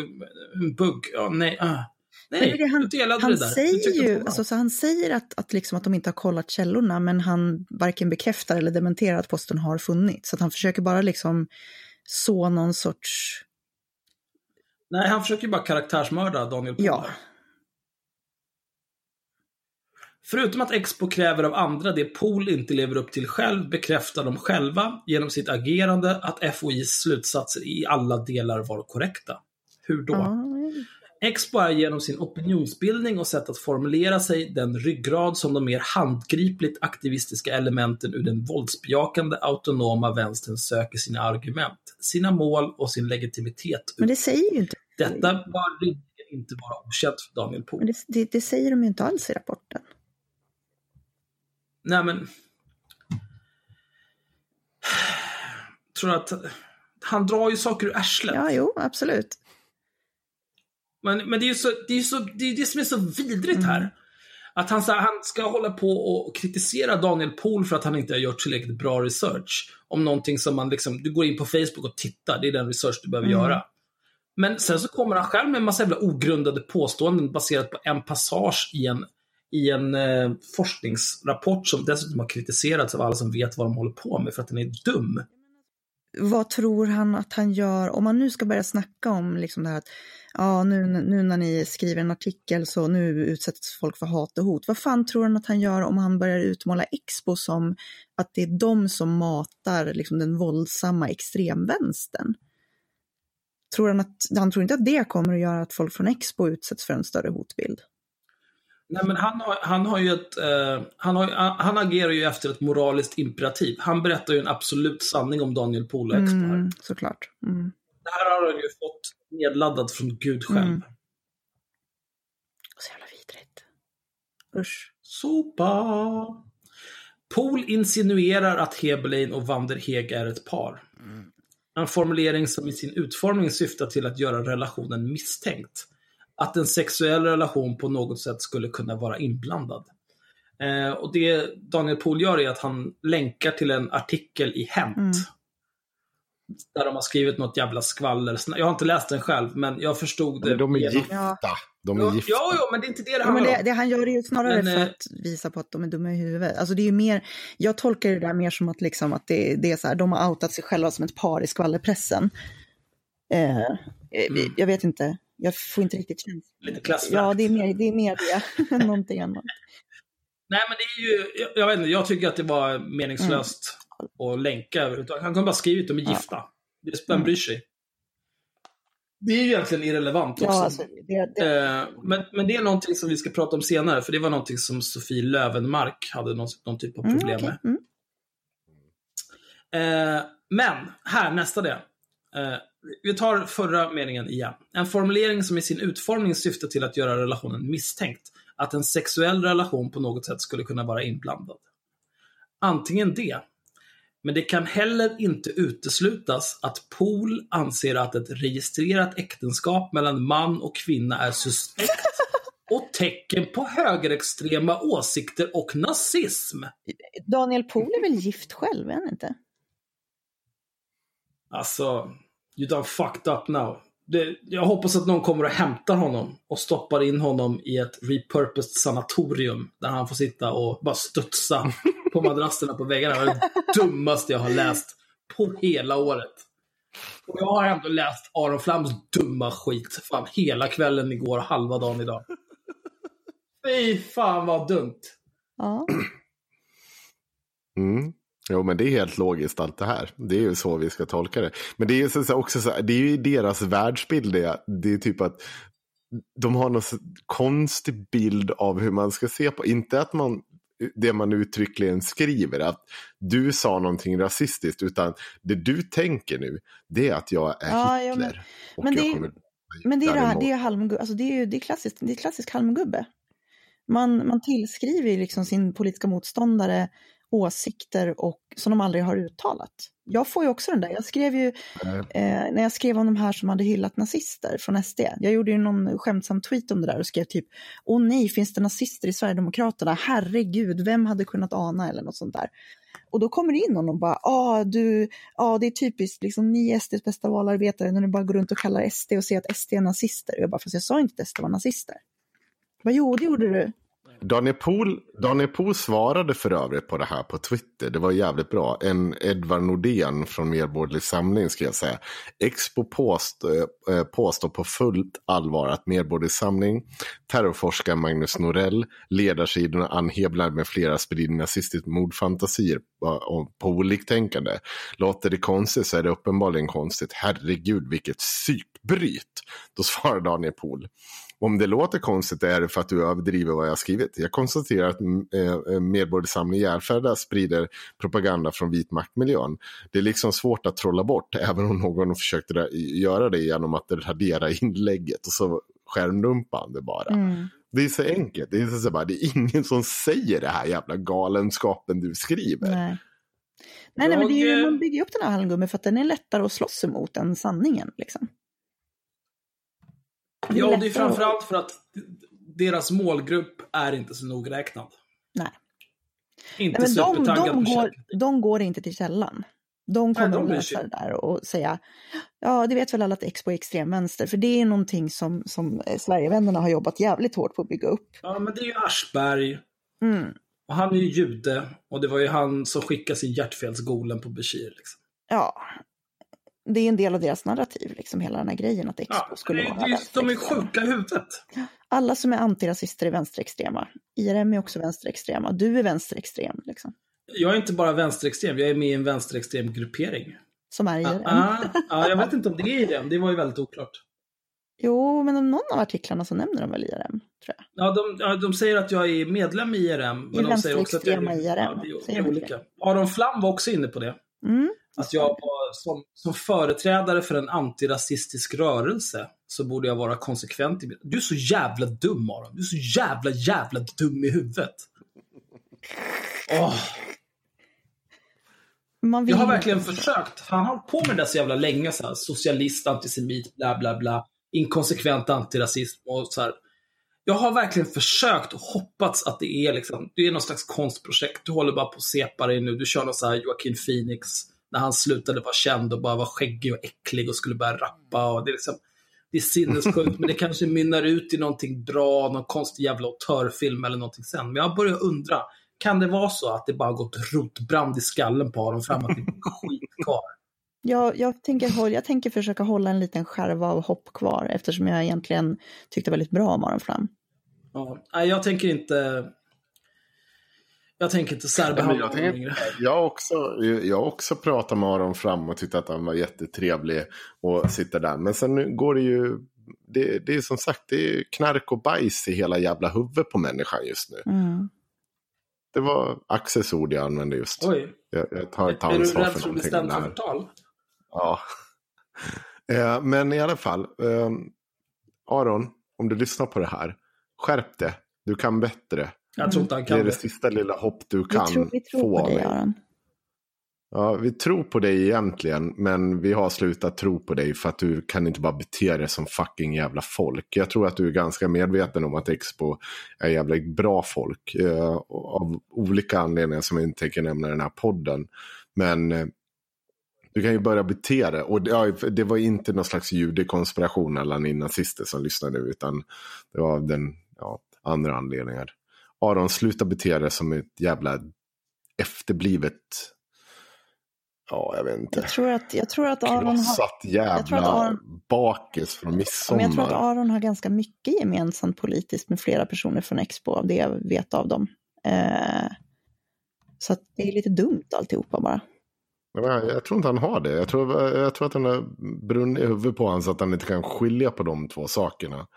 en bugg. Ja, nej, är Nej, det han, du delade han det där. Säger ju, alltså, så han säger att, att, liksom att de inte har kollat källorna, men han varken bekräftar eller dementerar att posten har funnits. Så att han försöker bara liksom så någon sorts, Nej, han försöker bara karaktärsmörda Daniel Pohl. ja, här. Förutom att Expo kräver av andra det Pool inte lever upp till själv bekräftar de själva genom sitt agerande att FOIs slutsatser i alla delar var korrekta. Hur då? ja, Expo är genom sin opinionsbildning och sätt att formulera sig den ryggrad som de mer handgripligt aktivistiska elementen ur den våldsbejakande autonoma vänstern söker sina argument, sina mål och sin legitimitet men det säger ju inte, Detta bör inte vara okänt för Daniel Pohl. det, det, det säger de ju inte alls i rapporten. Nej men... Tror att han drar ju saker ur arslet. Ja, jo, absolut. Men, men det är ju så, det, är så, det, är det som är så vidrigt här. Att han, så här, han ska hålla på och kritisera Daniel Pohl för att han inte har gjort tillräckligt bra research. Om någonting som man liksom, du går in på Facebook och tittar, det är den research du behöver Mm. göra. Men sen så kommer han själv med en massa jävla ogrundade påståenden baserat på en passage i en, i en eh, forskningsrapport som dessutom har kritiserats av alla som vet vad de håller på med för att den är dum. Vad tror han att han gör, om man nu ska börja snacka om liksom det här att ja, nu, nu när ni skriver en artikel så nu utsätts folk för hat och hot. Vad fan tror han att han gör om han börjar utmåla Expo som att det är de som matar liksom, den våldsamma extremvänstern? Tror han, att, han tror inte att det kommer att göra att folk från Expo utsätts för en större hotbild? Nej, men han har, han har ju ett, eh, han, har, han agerar ju efter ett moraliskt imperativ. Han berättar ju en absolut sanning om Daniel Pohl och Expo. Mm, såklart. Mm. Det här har han ju fått nedladdat från Gud själv. Mm. Så jävla vidrigt. Usch. Sopa. Pohl insinuerar att Hebelein och Van der Heeg är ett par. En formulering som i sin utformning syftar till att göra relationen misstänkt. Att en sexuell relation på något sätt skulle kunna vara inblandad. Eh, och det Daniel Pohl gör är att han länkar till en artikel i Hänt. Mm. Där de har skrivit något jävla skvaller. Jag har inte läst den själv, men jag förstod det. De är genom- gifta. Ja. De Ja, är gifta. ja, ja, men det är inte det det Ja, handlar men det, om. det han gör är ju snarare Men, för eh, att visa på att de är dumma i huvudet. Alltså det är ju mer, jag tolkar det där mer som att, liksom att det, det är så här, de har outat sig själva som ett par i skvallerpressen. Eh, eh, Mm. Jag vet inte, jag får inte riktigt känslan. Lite klassförakt. Ja, det är mer det, är mer det än någonting annat. Nej, men det är ju, jag, jag vet inte, jag tycker att det var meningslöst att länka överhuvudtaget. Han kunde bara skrivit de är Mm. Ja. gifta. Det, vem bryr sig? Det är ju egentligen irrelevant också. Ja, alltså, det, det, Eh, men, men det är någonting som vi ska prata om senare, för det var någonting som Sofie Lövenmark hade någon, någon typ av mm, problem okej, med. mm. Eh, men, här, nästa del. Eh, vi tar förra meningen igen. En formulering som i sin utformning syftar till att göra relationen misstänkt. Att en sexuell relation på något sätt skulle kunna vara inblandad. Antingen det. Men det kan heller inte uteslutas att Pool anser att ett registrerat äktenskap mellan man och kvinna är suspekt och tecken på högerextrema åsikter och nazism. Daniel Pohl är väl gift själv, är han inte? Alltså, you done fucked up now. Det, jag hoppas att någon kommer och hämtar honom och stoppar in honom i ett repurposed sanatorium där han får sitta och bara studsa på madrasserna på väggarna. Det är det dummaste jag har läst på hela året. Och jag har ändå läst Aron Flams dumma skit fan hela kvällen igår och halva dagen idag. Fy fan vad dumt. Ja. Mm. Jo, men det är helt logiskt allt det här. Det är ju så vi ska tolka det. Men det är ju så, så, också så, det är ju deras världsbild det. Det är typ att de har någon konstig bild av hur man ska se på. Inte att man, det man uttryckligen skriver, att du sa någonting rasistiskt, utan det du tänker nu, det är att jag är Ja, ja, men- Hitler. men det kommer Men det är, det här, det är, halmgubbe, alltså det är ju det är klassiskt, det är klassisk halmgubbe. Man, man tillskriver liksom sin politiska motståndare åsikter och, som de aldrig har uttalat. Jag får ju också den där. Jag skrev ju, eh, när jag skrev om de här som hade hyllat nazister från SD. Jag gjorde ju någon skämtsam tweet om det där och skrev typ, åh nej, finns det nazister i Sverigedemokraterna? Herregud, vem hade kunnat ana eller något sånt där. Och då kommer det in någon och bara, ah, du, ah, det är typiskt, liksom, ni är SDs bästa valarbetare när ni bara går runt och kallar SD och säger att SD är nazister. Och jag bara, fast jag sa inte att SD var nazister. Vad jo, det gjorde du. Daniel Pohl, Daniel Pohl svarade för övrigt på det här på Twitter. Det var jävligt bra. En Edvard Nordén från Medborgerlig Samling ska jag säga. Expo påst, eh, eh, påstår på fullt allvar att Medborgerlig Samling, terrorforskaren Magnus Norell, ledarsidorna Ann Hebland med flera sprider nazistiska mordfantasier eh, på, på oliktänkande. Låter det konstigt så är det uppenbarligen konstigt. Herregud vilket psykbryt. Då svarar Daniel Pohl. Om det låter konstigt är det för att du överdriver vad jag har skrivit. Jag konstaterar att eh, Medborgerlig Samling Järfälla sprider propaganda från vit maktmiljön. Det är liksom svårt att trolla bort, även om någon försökte göra det genom att radera inlägget och så skärmdumpar han det bara. Mm. Det är så enkelt. Det är, så bara, det är ingen som säger det här jävla galenskapen du skriver. Nej. Nej, nej, men det är ju, eh, man bygger upp den här hallgummi för att den är lättare att slåss emot än sanningen. Liksom. Det Ja, det är framförallt för att deras målgrupp är inte så nogräknad. Nej. Inte Nej, men de, de, går, de går inte till källan. De kommer de att läsa det där och säga, ja det vet väl alla att Expo är extremvänster, för det är någonting som, som eh, Sverigevännerna har jobbat jävligt hårt på att bygga upp. Ja, men det är ju Aschberg. Mm. Och han är ju jude. Och det var ju han som skickade sin hjärtfelsgolem på Bashir. Liksom. Ja, det är en del av deras narrativ, liksom hela den här grejen att Expo Ja, skulle det, vara det, de är sjuka i huvudet. Alla som är antirasister är vänsterextrema. IRM är också vänsterextrema. Du är vänsterextrem, liksom. Jag är inte bara vänsterextrem, jag är med i en vänsterextrem gruppering. Som är IRM. Ah, ah, jag vet inte om det är IRM, det var ju väldigt oklart. Jo, men om någon av artiklarna så nämner de väl IRM, tror jag. Ja, de, ja, de säger att jag är medlem i IRM. Men I de säger också att jag är, IRM, Ja, det är, olika. Aron Flam var också inne på det. Mm. Att jag var, som, som företrädare för en antirasistisk rörelse så borde jag vara konsekvent. i- Du är så jävla dum Aron. Du är så jävla, jävla dum i huvudet. Man vill jag har verkligen försökt. Han har på med det så jävla länge. Så här, socialist, antisemit, bla bla bla. Inkonsekvent antirasism och så här. Jag har verkligen försökt och hoppats att det är liksom, det är någon slags konstprojekt. Du håller bara på att sepa dig nu. Du kör någon så här Joaquin Phoenix när han slutade vara känd och bara var skäggig och äcklig och skulle börja rappa. Och det, är liksom, det är sinnessjukt, men det kanske mynnar ut i någonting bra, någon konstig jävla autörfilm eller någonting sen. Men jag börjar undra, kan det vara så att det bara gått rotbrand i skallen på Aron fram att det blir skit kvar? Jag, jag, tänker, jag tänker försöka hålla en liten skärva av hopp kvar eftersom jag egentligen tyckte väldigt bra om Aron Flam. Ja, jag tänker inte... Jag tänker inte särbehandla jag, honom längre. jag, har också, jag också pratat med Aron fram och tyckt att han var jättetrevlig och sitta där. Men sen nu går det ju, det, det är som sagt, det är knark och bajs i hela jävla huvudet på människan just nu. Mm. Det var Axels ord jag använde just. Oj, Jag, jag tar inte är du ansvar rädd för för att bli någonting. stämd för förtal? Ja. Eh, Men i alla fall, eh, Aron, om du lyssnar på det här, skärp det. Du kan bättre. Jag tror inte han Det är kan det sista lilla hopp du Vi kan tror, vi tror få på dig. Aron. Ja, vi tror på dig egentligen, men vi har slutat tro på dig för att du kan inte bara bete dig som fucking jävla folk. Jag tror att du är ganska medveten om att Expo är jävla bra folk. Eh, av olika anledningar som jag inte tänker nämna i den här podden. Men eh, du kan ju börja bete dig. Och det, ja, det var inte någon slags judekonspiration alla ni nazister som lyssnade nu, utan det var av den ja, andra anledningar. Aron, sluta bete dig som ett jävla efterblivet Ja, jag vet inte. Jag tror att, jag tror att Aron har... Jävla tror att Aron- bakis från Men midsommar. jag tror att Aron har ganska mycket gemensamt politiskt med flera personer från Expo, av det jag vet av dem. Eh, så att det är lite dumt alltihopa bara. Jag, jag tror inte han har det. Jag tror, jag tror att han har brunnit i huvudet på honom så att han inte kan skilja på de två sakerna.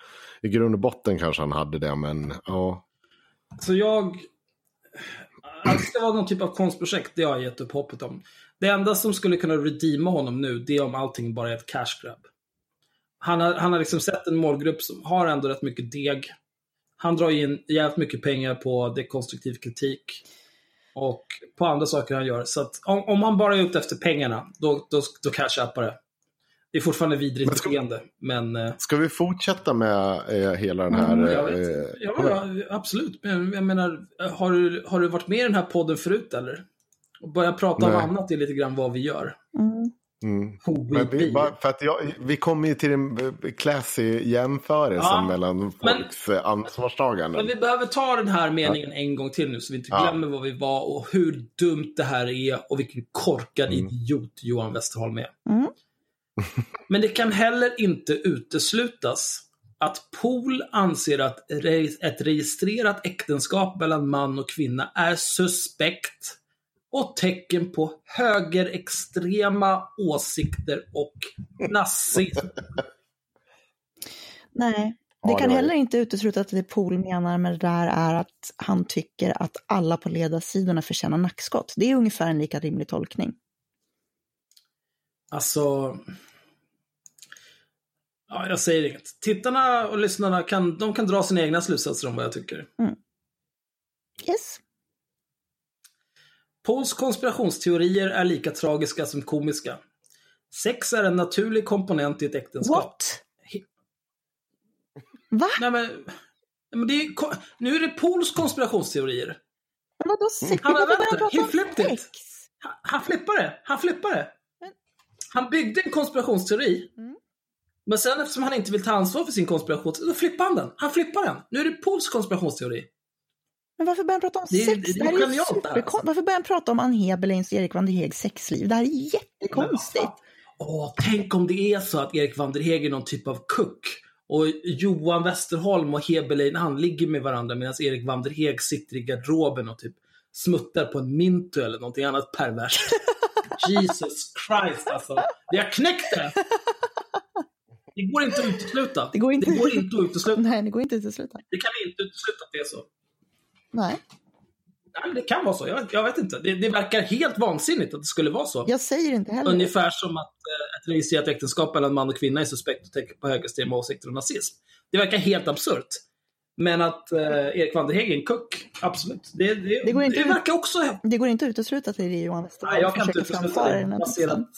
I grund och botten kanske han hade det, men ja. Så jag... Att det ska vara någon typ av konstprojekt, det har jag gett upp hoppet om. Det enda som skulle kunna redeema honom nu, det är om allting bara är ett cash grab. Han har, han har liksom sett en målgrupp som har ändå rätt mycket deg. Han drar in jävligt mycket pengar på dekonstruktiv kritik. Och på andra saker han gör. Så att om, om han bara är ute efter pengarna, då, då, då kan jag köpa det. Det är fortfarande vidrigt Men ska- beteende, men... eh, Ska vi fortsätta med eh, hela den här... Mm, jag vet. eh, Ja, ja, absolut. Men jag menar, har du, har du varit med i den här podden förut eller? Och börja prata om Nej. annat är lite grann vad vi gör. Mm. Mm. Men vi, bara för att jag, vi kommer ju till den eh, classy jämförelsen Ja, mellan men- folks men, ansvarstagande. Men vi behöver ta den här meningen en gång till nu så vi inte Ja. glömmer vad vi var och hur dumt det här är och vilken korkad Mm. idiot Johan Westerholm är. Mm. Men det kan heller inte uteslutas att Pool anser att ett registrerat äktenskap mellan man och kvinna är suspekt och tecken på högerextrema åsikter och nazism. Nej, det kan heller inte utesluta att det Pool menar med det där är att han tycker att alla på ledarsidorna förtjänar nackskott. Det är ungefär en lika rimlig tolkning. Alltså... Ja, jag säger inget. Tittarna och lyssnarna kan, de kan dra sina egna slutsatser om vad jag tycker. Yes. Pauls konspirationsteorier är lika tragiska som komiska. Sex är en naturlig komponent i ett äktenskap. What? Va? Nej men... nej, men det är, nu är det Pauls konspirationsteorier. Men vadå sex? Han han He flipped it. Han, han flippar det. Han flippar det. Han byggde en konspirationsteori. Mm. Men sen eftersom han inte vill ta ansvar för sin konspiration, då flippar han den. Han flippar den. Nu är det Pauls konspirationsteori. Men varför börjar han prata om Det sex? det är Det, här är ju det superkon- alltså. Varför börjar han prata om Ann Heberleins och Erik van der Hegs sexliv? Det här är jättekonstigt. Åh, tänk om det är så att Erik van der Heeg är någon typ av kuck. Och Johan Westerholm och Heberlein, han ligger med varandra medan Erik van der Heeg sitter i garderoben och typ smuttar på en Minto eller någonting annat perverst. Jesus Christ alltså. Vi har knäckt det! Det går inte att utesluta. Det går inte. Det går inte att utesluta. Nej, det går inte att utesluta. Det kan inte utesluta att det är så. Nej, Nej, det kan vara så. Jag, jag vet inte. Det, det verkar helt vansinnigt att det skulle vara så. jag säger inte heller. Ungefär som att eh, ett registrerat äktenskap mellan man och kvinna är suspekt och tecken på högerextrema åsikter och nazism. Det verkar helt absurt. Men att eh, Erik van der Heeg är en kuck, absolut. Det, det, Det går inte det ut- verkar också... Det går inte att utesluta att det är Johan Westerholm Nej, jag kan inte utesluta det. Baserat...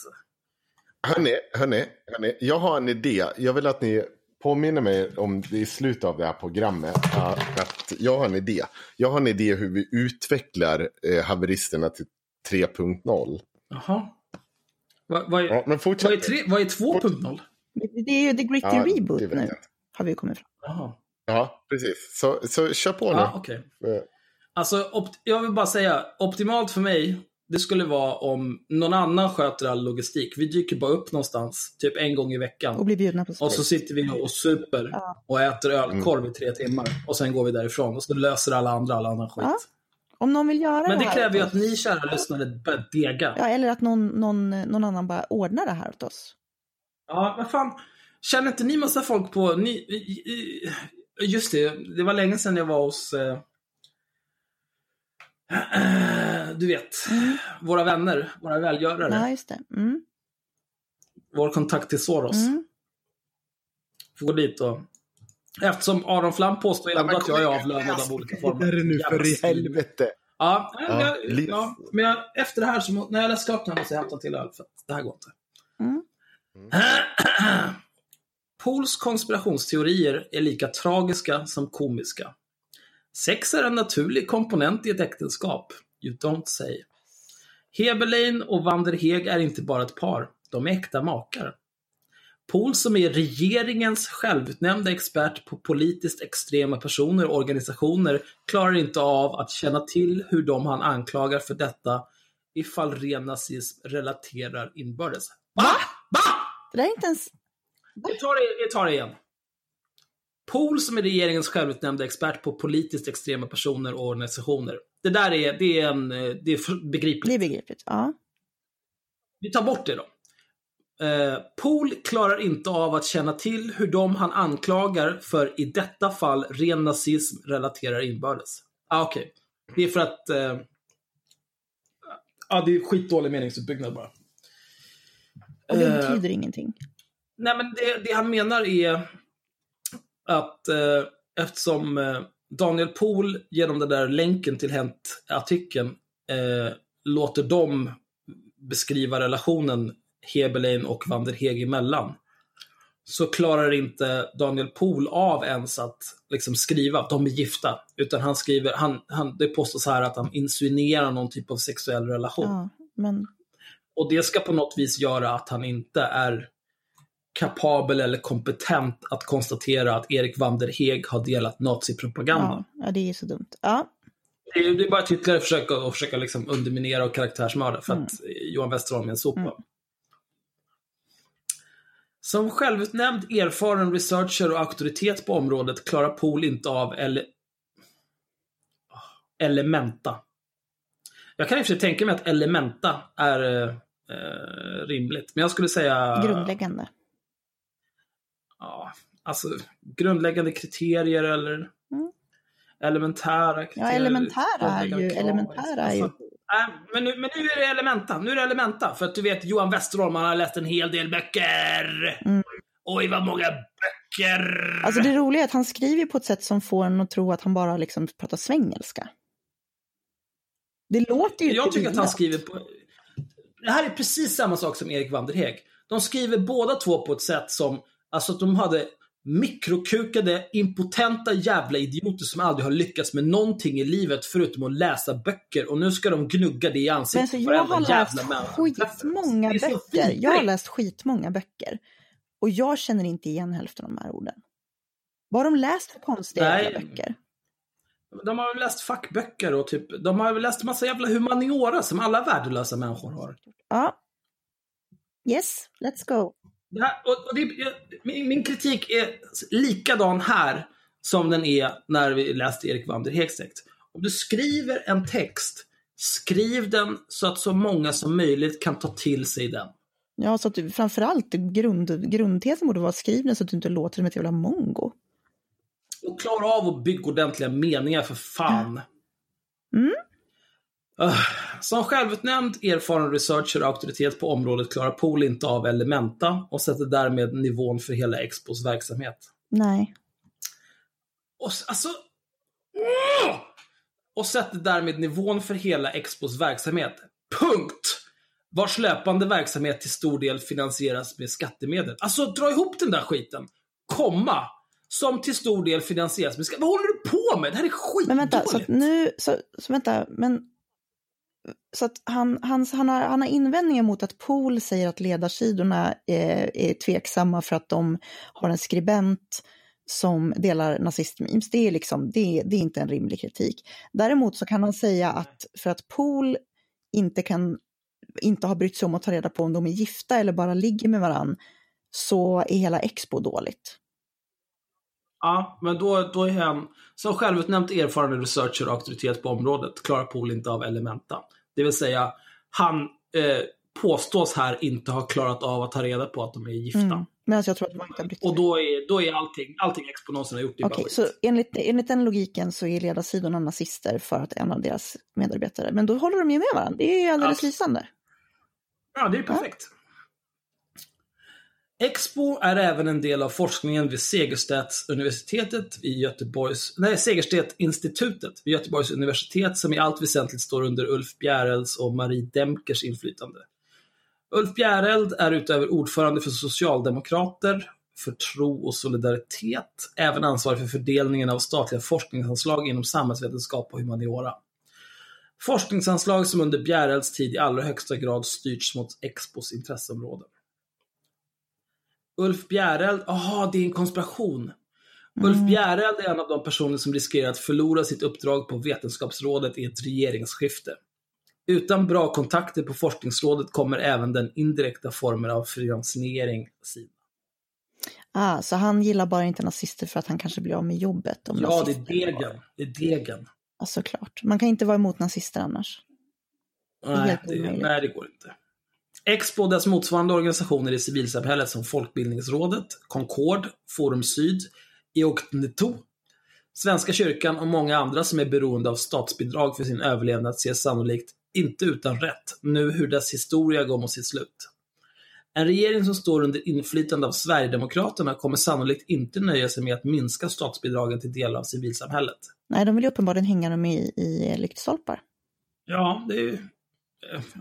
Hörni, hörni, hörni, jag har en idé. Jag vill att ni påminner mig om det i slutet av det här programmet. Att jag har en idé. Jag har en idé hur vi utvecklar eh, haveristerna till 3.0. Jaha. Vad, vad, är, Ja, men vad, är, tre, vad är 2.0? Det är ju The Gritty Ja, Reboot nu, har vi kommit fram Jaha. Ja, precis. Så, så kör på nu. Ja, okej. Eh, Alltså, jag vill bara säga, optimalt för mig, det skulle vara om någon annan sköter all logistik. Vi dyker bara upp någonstans, typ en gång i veckan. och blir bjudna på Och så sitter vi och super Ja. och äter ölkorv i tre timmar. Och sen går vi därifrån och så löser alla andra all annan skit. Ja, Om någon vill göra Men det här kräver ju att ni kära lyssnare börjar dega. Ja, eller att någon, någon, någon annan bara ordnar det här åt oss. Ja, vad fan. Känner inte ni massa folk på... Ni, i- i- just det, det var länge sedan jag var hos... Eh, du vet, våra vänner, våra välgörare. Ja, just det. Mm. Vår kontakt till Soros. Mm. Får gå dit och... Eftersom Aron Flam påstår ändå att jag är avlönad av olika former. Det är nu för i helvete. Ja, Ja, jag, ja, men jag, efter det här, så, när jag läser klart den här måste jag hämta till öl, för det här går inte. Mm. Pools konspirationsteorier är lika tragiska som komiska. Sex är en naturlig komponent i ett äktenskap. You don't say. Heberlein och van der Heeg är inte bara ett par, de är äkta makar. Pool som är regeringens självutnämnda expert på politiskt extrema personer och organisationer klarar inte av att känna till hur de han anklagar för detta ifall ren nazism relaterar inbördes. Va? Va? Det där är inte ens... Jag tar det, jag tar det igen. Pool som är regeringens självutnämnda expert på politiskt extrema personer och organisationer. Det där är, det är, en, eh, det är begripligt. Det är begripligt. Ja. Vi tar bort det då. Eh, Pool klarar inte av att känna till hur de han anklagar för i detta fall ren nazism relaterar inbördes. Ah, Okej. Det är för att... Eh, ja, det är skitdålig meningsuppbyggnad bara. Och det Eh, betyder ingenting. Nej, men det, det han menar är att eh, eftersom eh, Daniel Pohl genom den där länken till Hänt-artikeln eh, låter dem beskriva relationen Heberlein och van der Heeg emellan så klarar inte Daniel Pohl av ens att liksom, skriva att de är gifta. Utan han skriver, han, han, det påstås här att han insinuerar någon typ av sexuell relation. Ja, men Och det ska på något vis göra att han inte är kapabel eller kompetent att konstatera att Erik Vanderheg har delat nazipropaganda. Ja, ja, det är så dumt. Ja, Det är, det är bara ett ytterligare försök att, försöka liksom underminera och karaktärsmörda för att Johan Westerholm är en sopa. Som självutnämnd erfaren researcher och auktoritet på området klarar Pool inte av ele... Elementa. Jag kan i och för sig tänka mig att Elementa är eh, eh, rimligt, men jag skulle säga... grundläggande. Ja, alltså grundläggande kriterier eller Mm. elementära kriterier. elementära är ju- krav. elementära är ju- Alltså, nej, men, nu, men nu är det elementa. Nu är det elementa. För att du vet, Johan Westerholm, han har läst en hel del böcker. Mm. Oj, vad många böcker! Alltså det roliga är att han skriver på ett sätt som får en att tro att han bara liksom pratar svengelska. Det låter ju jag tycker att han skriver på... Det här är precis samma sak som Erik Vanderheg. De skriver båda två på ett sätt som, alltså att de hade mikrokukade, impotenta jävla idioter som aldrig har lyckats med någonting i livet förutom att läsa böcker och nu ska de gnugga det i Men ansiktet alltså, på jag har läst skitmånga så böcker. Jag har läst skitmånga böcker. Och jag känner inte igen hälften av de här orden. Vad har de läst för konstiga Nej. böcker? De har väl läst fackböcker och typ, de har väl läst massa jävla humaniora som alla värdelösa människor har. Ja. Yes, let's go. Här, och, det, min, min kritik är likadan här som den är när vi läste Erik Vanderhegs text. Om du skriver en text, skriv den så att så många som möjligt kan ta till sig den. Ja, så att du, framförallt grund, grundtesen borde vara skriven så att du inte låter som ett jävla mongo. Och klara av att bygga ordentliga meningar för fan. Mm. Uh, som självutnämnd erfaren researcher och auktoritet på området klarar Pool inte av Elementa och sätter därmed nivån för hela Expos verksamhet. Nej. Och, alltså... Och sätter därmed nivån för hela Expos verksamhet. Punkt! Vars löpande verksamhet till stor del finansieras med skattemedel. Alltså, dra ihop den där skiten. Komma! Som till stor del finansieras med skattemedel. Vad håller du på med? Det här är skitdåligt. Men vänta, så nu, så, så vänta, men så att han, han, han, har, han har invändningar mot att Pool säger att ledarsidorna är, är tveksamma för att de har en skribent som delar nazistmemes. Det är, liksom, det, det är inte en rimlig kritik. Däremot så kan han säga att för att Pool inte, kan, inte har brytt sig om att ta reda på om de är gifta eller bara ligger med varann så är hela Expo dåligt. Ja, men då, då är han som självutnämnt erfaren researcher och auktoritet på området klarar Pool inte av Elementa. Det vill säga, han eh, påstås här inte ha klarat av att ta reda på att de är gifta. Mm. Men alltså jag tror att man inte sig. Och då är, då är allting, allting Expo någonsin har gjort, det Okej, skit. så enligt, enligt den logiken så är ledarsidorna nazister för att en av deras medarbetare, men då håller de ju med varandra. Det är ju alldeles Ja. lysande. Ja, det är perfekt. Expo är även en del av forskningen vid Segerstedtuniversitetet i Göteborgs, nej, Segerstedtinstitutet vid Göteborgs universitet som i allt väsentligt står under Ulf Bjärelds och Marie Demkers inflytande. Ulf Bjäreld är utöver ordförande för Socialdemokrater, för tro och solidaritet, även ansvarig för fördelningen av statliga forskningsanslag inom samhällsvetenskap och humaniora. Forskningsanslag som under Bjärelds tid i allra högsta grad styrts mot Expos intresseområden. Ulf Bjäreld, aha, det är en konspiration. Ulf Bjäreld är en av de personer som riskerar att förlora sitt uppdrag på Vetenskapsrådet i ett regeringsskifte. Utan bra kontakter på forskningsrådet kommer även den indirekta formen av finansiering sina. Ah, så han gillar bara inte nazister för att han kanske blir av med jobbet. Om Ja, det är degen. Det är degen. Ja, såklart. Man kan inte vara emot nazister annars. Nej, det, omöjligt. nej, det går inte. Expo och dess motsvarande organisationer i civilsamhället som Folkbildningsrådet, Concord, Forum Syd, Eokneto, Svenska kyrkan och många andra som är beroende av statsbidrag för sin överlevnad ser sannolikt inte utan rätt nu hur dess historia går mot sitt slut. En regering som står under inflytande av Sverigedemokraterna kommer sannolikt inte nöja sig med att minska statsbidragen till delar av civilsamhället. Nej, de vill ju uppenbarligen hänga dem i, i lyktstolpar. Ja, det är ju...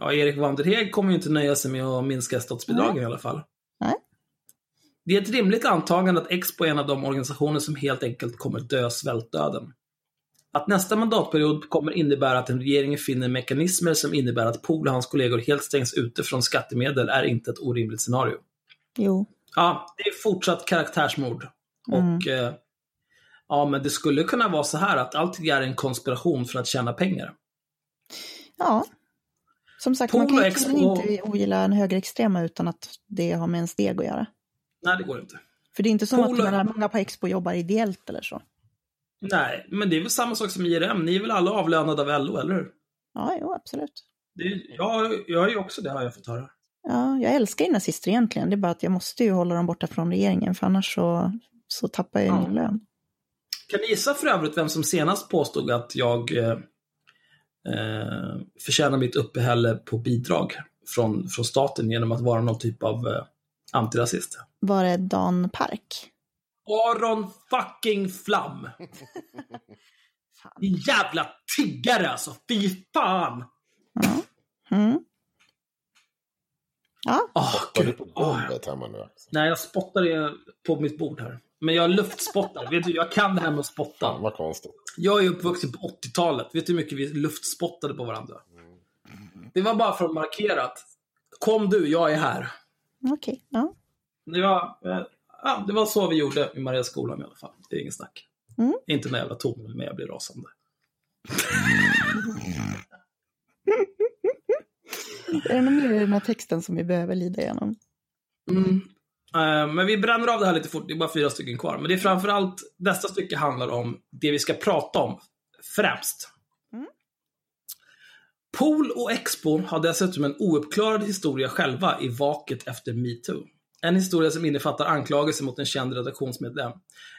Ja, Erik Vanderheg kommer ju inte nöja sig med att minska statsbidragen i alla fall. Nej. Det är ett rimligt antagande att Expo är en av de organisationer som helt enkelt kommer dö svältdöden. Att nästa mandatperiod kommer innebära att en regering finner mekanismer som innebär att Pool och hans kollegor helt stängs ute från skattemedel är inte ett orimligt scenario. Jo. Ja, det är fortsatt karaktärsmord. Och eh, ja, men det skulle kunna vara så här att allting är en konspiration för att tjäna pengar. Ja. Som sagt, man Polo kan ju Expo- inte ogilla en högerextrema utan att det har med en steg att göra. Nej, det går inte. För det är inte som att Polo- jag menar, många på Expo jobbar ideellt eller så. Nej, men det är väl samma sak som IRM. Ni är väl alla avlönade av LO, eller hur? Ja, jo, absolut. Är, ja, jag är ju också det, har jag fått höra. Ja, jag älskar ju nazister egentligen. Det är bara att jag måste ju hålla dem borta från regeringen för annars så, så tappar jag ju Ja. min lön. Kan ni gissa för övrigt vem som senast påstod att jag eh, förtjänar mitt uppehälle på bidrag från, från staten genom att vara någon typ av eh, antirasist? Var det Dan Park? Aron fucking Flam! Din jävla tiggare alltså, fy fan! Ja. Mm. Ja, Åh, Var du gud. på Åh, golvet hemma nu? Axel? Nej, jag spottar i- på mitt bord här. Men jag luftspottar. Vet du, jag kan det här med att Fan spotta. vad konstigt. Jag är uppvuxen på 80-talet. Vet du hur mycket vi luftspottade på varandra? Det var bara för att markera att kom du, jag är här. okej. Ja. Det var, eh, ja, det var så vi gjorde i Mariaskolan i alla fall. Det är ingen snack. Mm. Inte när jävla ton, men jag blir rasande. Är det något mer i den här texten som vi behöver lida igenom? Mm. Eh, Men vi bränner av det här lite fort, det är bara fyra stycken kvar. Men det är framförallt, nästa stycke handlar om det vi ska prata om främst. Mm. Pool och Expo har dessutom en ouppklarad historia själva i vaket efter metoo. En historia som innefattar anklagelser mot en känd redaktionsmedlem.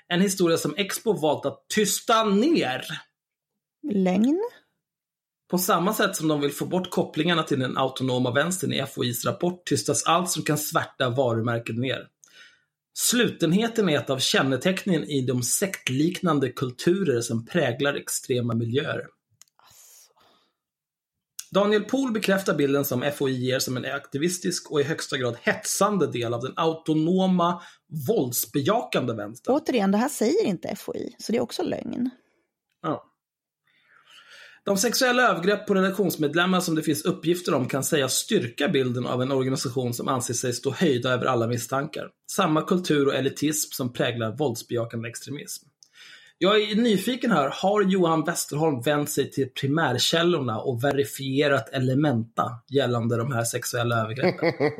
En historia som Expo valt att tysta ner. Lögn? På samma sätt som de vill få bort kopplingarna till den autonoma vänstern i FOIs rapport tystas allt som kan svärta varumärket ner. Slutenheten är ett av kännetecknen i de sektliknande kulturer som präglar extrema miljöer. Daniel Pohl bekräftar bilden som FOI ger som en aktivistisk och i högsta grad hetsande del av den autonoma, våldsbejakande vänstern. Återigen, det här säger inte FOI, så det är också lögn. Ja. De sexuella övergrepp på redaktionsmedlemmar som det finns uppgifter om kan sägas styrka bilden av en organisation som anser sig stå höjda över alla misstankar. Samma kultur och elitism som präglar våldsbejakande extremism. Jag är nyfiken här, har Johan Westerholm vänt sig till primärkällorna och verifierat elementa gällande de här sexuella övergreppen?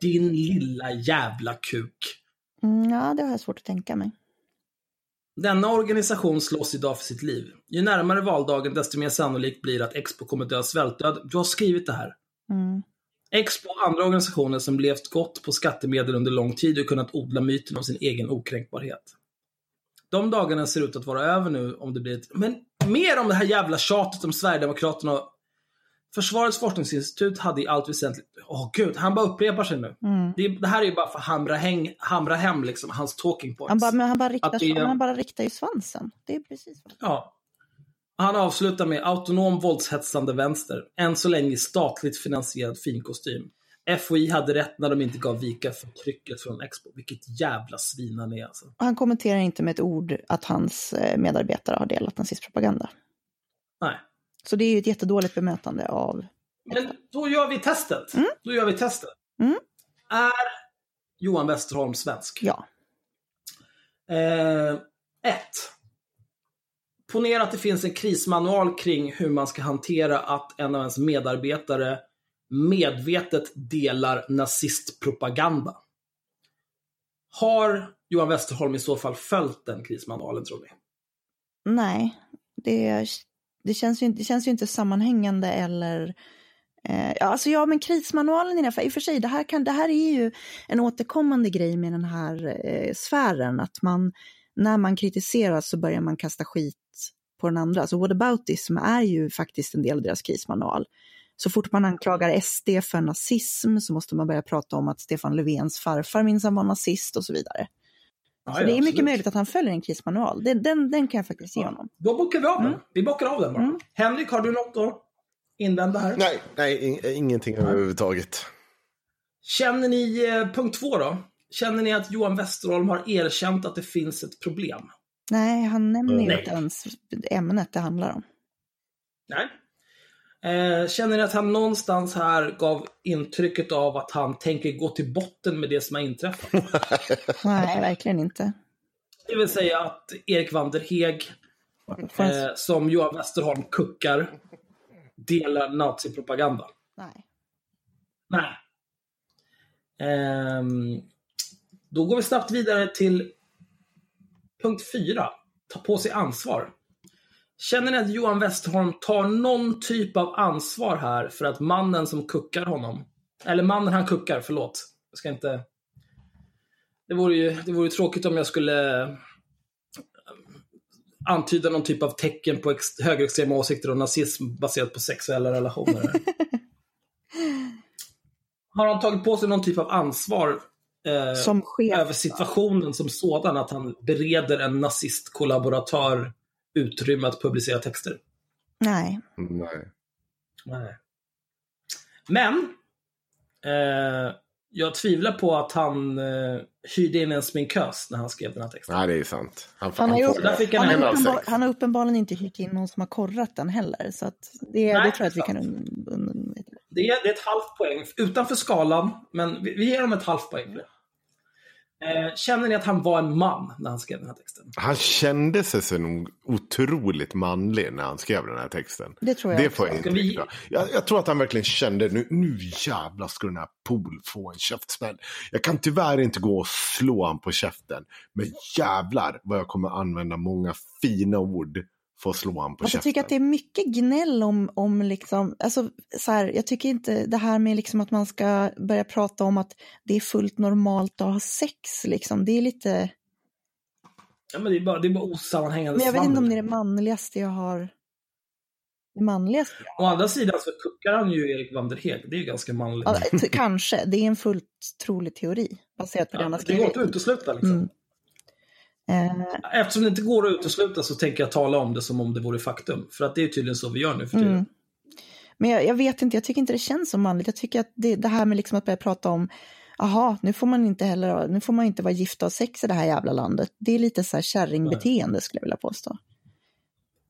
Din lilla jävla kuk. Mm, ja, det har jag svårt att tänka mig. Denna organisation slåss idag för sitt liv. Ju närmare valdagen desto mer sannolikt blir att Expo kommer dö svältdöd. Du har skrivit det här. Mm. Expo och andra organisationer som levt gott på skattemedel under lång tid och kunnat odla myten om sin egen okränkbarhet. De dagarna ser ut att vara över nu om det blir ett... Men mer om det här jävla tjatet om Sverigedemokraterna. Försvarets forskningsinstitut hade i allt väsentligt... Åh gud, han bara upprepar sig nu. Mm. Det, det här är ju bara för att hamra, häng, hamra hem liksom, hans talking points. Han, bara, men han, bara riktar, det han bara riktar ju svansen. Det är precis vad Ja. Han avslutar med autonom våldshetsande vänster. Än så länge statligt finansierad finkostym. FOI hade rätt när de inte gav vika för trycket från Expo. Vilket jävla svin han är alltså. Och han kommenterar inte med ett ord att hans eh, medarbetare har delat nazistpropaganda. Nej. Så det är ju ett jättedåligt bemötande av... Men då gör vi testet. Då gör vi testet. Mm. Är Johan Westerholm svensk? Ja. Eh, ett. Ponera att det finns en krismanual kring hur man ska hantera att en av ens medarbetare medvetet delar nazistpropaganda. Har Johan Westerholm i så fall följt den krismanualen tror ni? Nej, det, det, känns ju, inte- det känns ju inte sammanhängande eller... Eh, ja, alltså ja, men krismanualen i alla fall... i och för sig, det här, kan, det här är ju en återkommande grej med den här eh, sfären, att man, när man kritiseras så börjar man kasta skit på den andra. Alltså, så whataboutism är ju faktiskt en del av deras krismanual. Så fort man anklagar SD för nazism så måste man börja prata om att Stefan Löfvens farfar minsann var nazist och så vidare. Ja, Så ja, det är mycket absolut. möjligt att han följer en krismanual. Den, den, den kan jag faktiskt ge honom. Då bockar vi av den. Mm. Vi bockar av den bara. Mm. Henrik, har du något att invända här? Nej, nej ing- ingenting överhuvudtaget. Känner ni, eh, punkt två då. Känner ni att Johan Westerholm har erkänt att det finns ett problem? Nej, han nämner ju Nej. inte ens ämnet det handlar om. Nej. Eh, känner ni att han någonstans här gav intrycket av att han tänker gå till botten med det som har inträffat? Nej, verkligen inte. Det vill säga att Erik Vanderheg, Får han- eh, som Johan Westerholm kuckar, delar nazipropaganda. Nej. Nej. Ehm, då går vi snabbt vidare till punkt 4. Ta på sig ansvar. Känner ni att Johan Westerholm tar någon typ av ansvar här för att mannen som kuckar honom, eller mannen han kuckar, förlåt. Jag ska inte... Det vore ju, det vore ju tråkigt om jag skulle eh, antyda någon typ av tecken på ex- högerextrema åsikter och nazism baserat på sexuella relationer. Har han tagit på sig någon typ av ansvar eh, över situationen som sådan, att han bereder en nazistkollaboratör utrymme att publicera texter? Nej. Nej. Nej. Men, eh, jag tvivlar på att han eh, hyrde in en sminkös när han skrev den här texten. Nej, det är sant. Han, Han får upp, han han, uppenbar, han har uppenbarligen inte hyrt in någon som har korrat den heller. Så att det, Nej, det tror jag att vi kan un, un, Det är, det är ett halvt poäng utanför skalan, men vi, vi ger dem ett halvt poäng känner ni att han var en man när han skrev den här texten? Han kände sig så nog otroligt manlig när han skrev den här texten. Det tror jag Det också. får jag inte vi-. Jag, jag tror att han verkligen kände nu, nu jävlar ska den här Pool få en käftsmäll. Jag kan tyvärr inte gå och slå honom på käften. Men jävlar vad jag kommer använda många fina ord att slå honom på Alltså, jag käften. tycker att det är mycket gnäll om, om liksom, alltså så här, jag tycker inte det här med liksom att man ska börja prata om att det är fullt normalt att ha sex liksom, det är lite, Ja, men det är bara, det är bara osammanhängande men jag vet inte om det är det manligaste jag har, det manligaste Å andra sidan så kuckar han ju Erik Vanderheg. Det är ju ganska manligt. Ja, kanske, det är en fullt trolig teori baserat på det han Ja, har det går inte skrivit. att utesluta liksom. Mm. Eh, Eftersom det inte går att utesluta så tänker jag tala om det som om det vore faktum. För att det är tydligen så vi gör nu för tiden. Mm. Men jag, jag vet inte, jag tycker inte det känns som manligt. Jag tycker att det, det här med liksom att börja prata om, aha, nu får man inte heller, nu får man inte vara gift ha sex i det här jävla landet. Det är lite så här kärringbeteende skulle jag vilja påstå.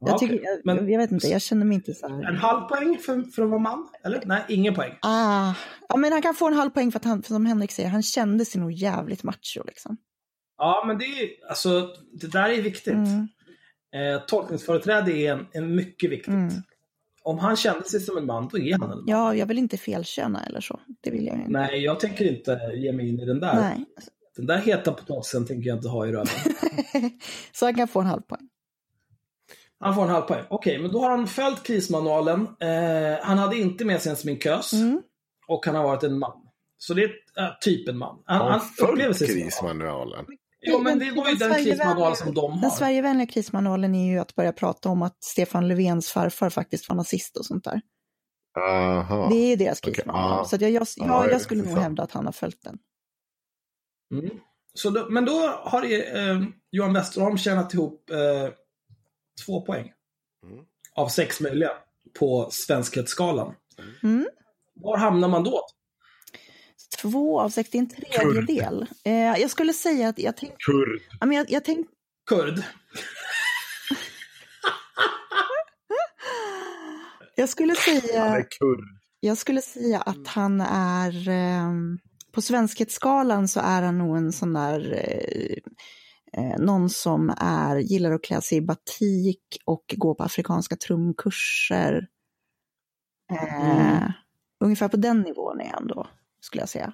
Ja, Jag, tycker, jag, Men jag vet inte, jag känner mig inte så en här. halv poäng för, för att vara man? Eller? Nej, ingen poäng. Ah, ja, men han kan få en halv poäng för att han, för som Henrik säger, han kände sig nog jävligt macho liksom. Ja, men det är alltså, det där är viktigt. Mm. Eh, tolkningsföreträde är en, en mycket viktigt. Mm. Om han kände sig som en man, då är han en man. Ja, jag vill inte felköna eller så. Det vill jag inte. Nej, jag tänker inte ge mig in i den där. Nej. Den där heta potatisen tänker jag inte ha i röven. Så han kan få en halv poäng. Han får en halv poäng. Okej, men då har han följt krismanualen. Eh, han hade inte med sig en sminkös. Mm. Och han har varit en man. Så det är äh, typ en man. Han, han han upplever sig som en man. krismanualen? Jo, men det var ju den Sverigevänliga- krismanual som de Den har. Sverigevänliga krismanualen är ju att börja prata om att Stefan Löfvens farfar faktiskt var nazist och sånt där. Aha. Det är deras Okej, krismanual. ja. Så att jag, jag, Ja, ja, det är jag skulle nog sant. hävda att han har följt den. Mm. Så då, men då har eh, Johan Westerholm tjänat ihop eh, två poäng. Mm. Av sex möjliga på svenskhetsskalan. Mm. Var hamnar man då? Två av sex, det är en tredjedel. Eh, jag skulle säga att jag tänkte... Kurd. Ja, men jag, jag tänkte Kurd. jag skulle Han säga, är kurd. jag skulle säga att han är... ehm, på svenskhetsskalan så är han nog en sån där... Eh, eh, någon som är, gillar att klä sig i batik och gå på afrikanska trumkurser. Eh, Ungefär på den nivån är han då, skulle jag säga.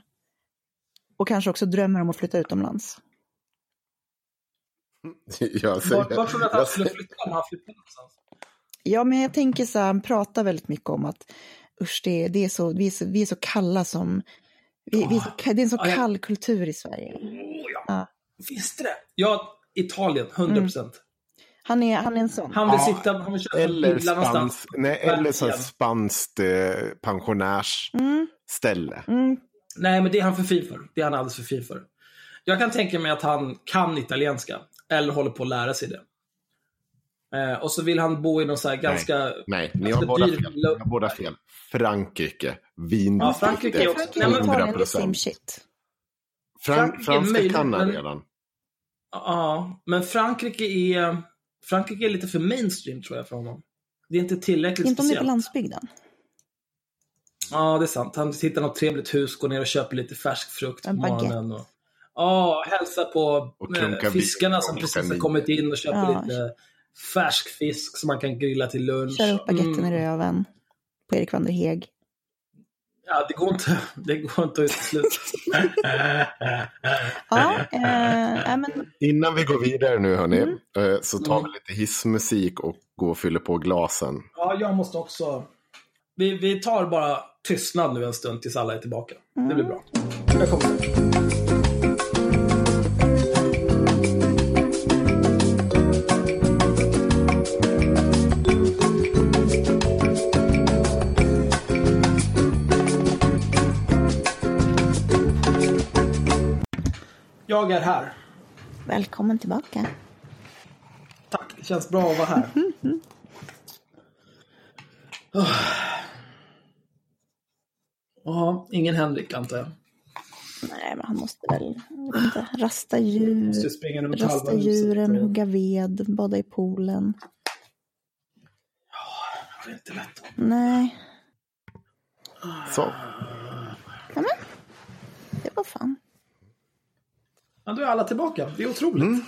Och kanske också drömmer om att flytta utomlands. Jag säger, Var, var tror du att han skulle flytta om han flyttade någonstans? Ja, men jag tänker så här, han pratar väldigt mycket om att usch, det, det är så, vi, är så, vi är så kalla som... Vi, vi är så, det är en så kall kultur i Sverige. Oh, ja. Ja. Visste det? Ja, Italien. 100 procent. Han, är, han är en sån. Han vill Ja, sitta, han vill köpa eller villa någonstans. spans, nej, eller så spanskt eh, pensionärsställe. Mm. Nej, men det är han för fin för. Det är han alldeles för fin för. Jag kan tänka mig att han kan italienska. Eller håller på att lära sig det. Eh, och så vill han bo i någon så här ganska... Nej, ni Alltså, har båda dyr fel. Ni har båda fel. Frankrike. Vin. Ja, Frankrike är också- Frankrike Nej, men- är Italien, det är 100%. same shit. Fran, Frankrike är franska kan han redan. Ja, men Frankrike är, Frankrike är lite för mainstream tror jag för honom. Det är inte tillräckligt Inte om det är speciellt. på landsbygden. Ja, det är sant. Han hittar något trevligt hus, går ner och köper lite färsk frukt på En morgonen. Och, ja, hälsar på Och eh, fiskarna som precis har kommit in och köper Ja. lite färsk fisk som man kan grilla till lunch. Kör upp baguetten Mm. i röven på Erik van der Heg. Ja, det går inte, det går inte att utesluta. Ja, eh, äh, men Innan vi går vidare nu hörni, Mm. eh, så tar Mm. vi lite hissmusik och går och fyller på glasen. ja, jag måste också... Vi, vi tar bara tystnad nu en stund tills alla är tillbaka. Det blir bra. Jag kommer. Jag är här. välkommen tillbaka. Tack, det känns bra att vara här. Oh. Ja, ingen Henrik antar jag. Nej, men han måste väl inte, rasta djur, rasta djuren, och- hugga ved, bada i poolen. Det är inte lätt. Nej, Så, det var fan. Ja, då är alla tillbaka. Det är otroligt.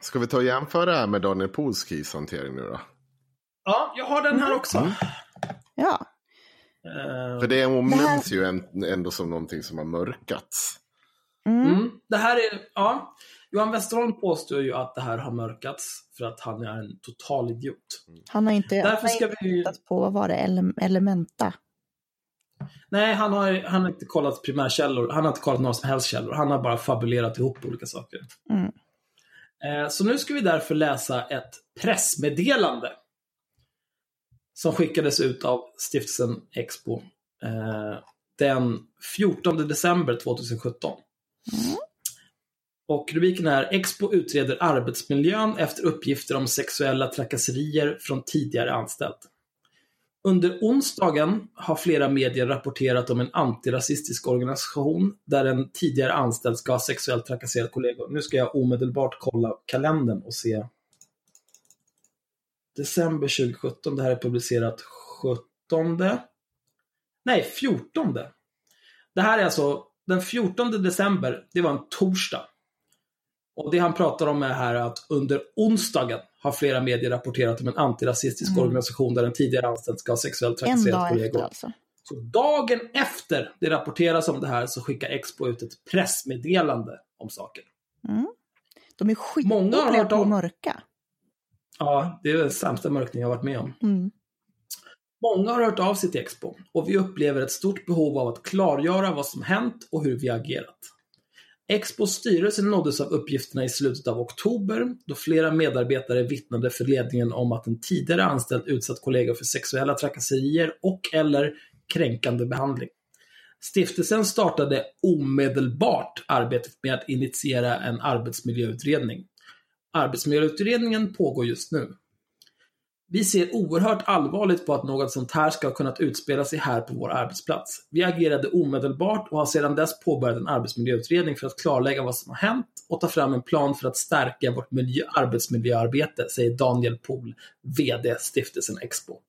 ska vi ta och jämföra det här med Daniel Polskis hantering nu då? Ja, jag har den här också. Ja, Eh, För det Det omnämns ju ändå som någonting som har mörkats. mm, det här är, ja. Johan Westerholm påstår ju att det här har mörkats för att han är en total idiot. han har inte, Därför ska inte vi... tittat på, vad var det, Ele- Elementa. Nej, han har, han har inte kollat primärkällor. Han har inte kollat några som helst källor. Han har bara fabulerat ihop olika saker. Mm. Eh, Så nu ska vi därför läsa ett pressmeddelande. Som skickades ut av stiftelsen Expo eh, den 14 december 2017. Och rubriken är Expo utreder arbetsmiljön efter uppgifter om sexuella trakasserier från tidigare anställd. Under onsdagen har flera medier rapporterat om en antirasistisk organisation där en tidigare anställd ska ha sexuellt trakasserat kollegor. Nu ska jag omedelbart kolla kalendern och se. December 2017, det här är publicerat 17. Nej, 14. Det här är alltså den 14 december, det var en torsdag. Och det han pratar om är här att under onsdagen har flera medier rapporterat om en antirasistisk Mm. organisation där en tidigare anställd ska ha sexuellt trakasserat kollegor. alltså. Så dagen efter det rapporteras om det här så skickar Expo ut ett pressmeddelande om saken. Mm. De är skitdåliga på mörka. Ja, det är den sämsta mörkning jag varit med om. Mm. Många har hört av sig till Expo och vi upplever ett stort behov av att klargöra vad som hänt och hur vi agerat. Expos styrelse nåddes av uppgifterna i slutet av oktober då flera medarbetare vittnade för ledningen om att en tidigare anställd utsatt kollegor för sexuella trakasserier och eller kränkande behandling. Stiftelsen startade omedelbart arbetet med att initiera en arbetsmiljöutredning. Arbetsmiljöutredningen pågår just nu. Vi ser oerhört allvarligt på att något sånt här ska ha kunnat utspela sig här på vår arbetsplats. Vi agerade omedelbart och har sedan dess påbörjat en arbetsmiljöutredning för att klarlägga vad som har hänt och ta fram en plan för att stärka vårt miljö, arbetsmiljöarbete, säger Daniel Pohl, VD Stiftelsen Expo.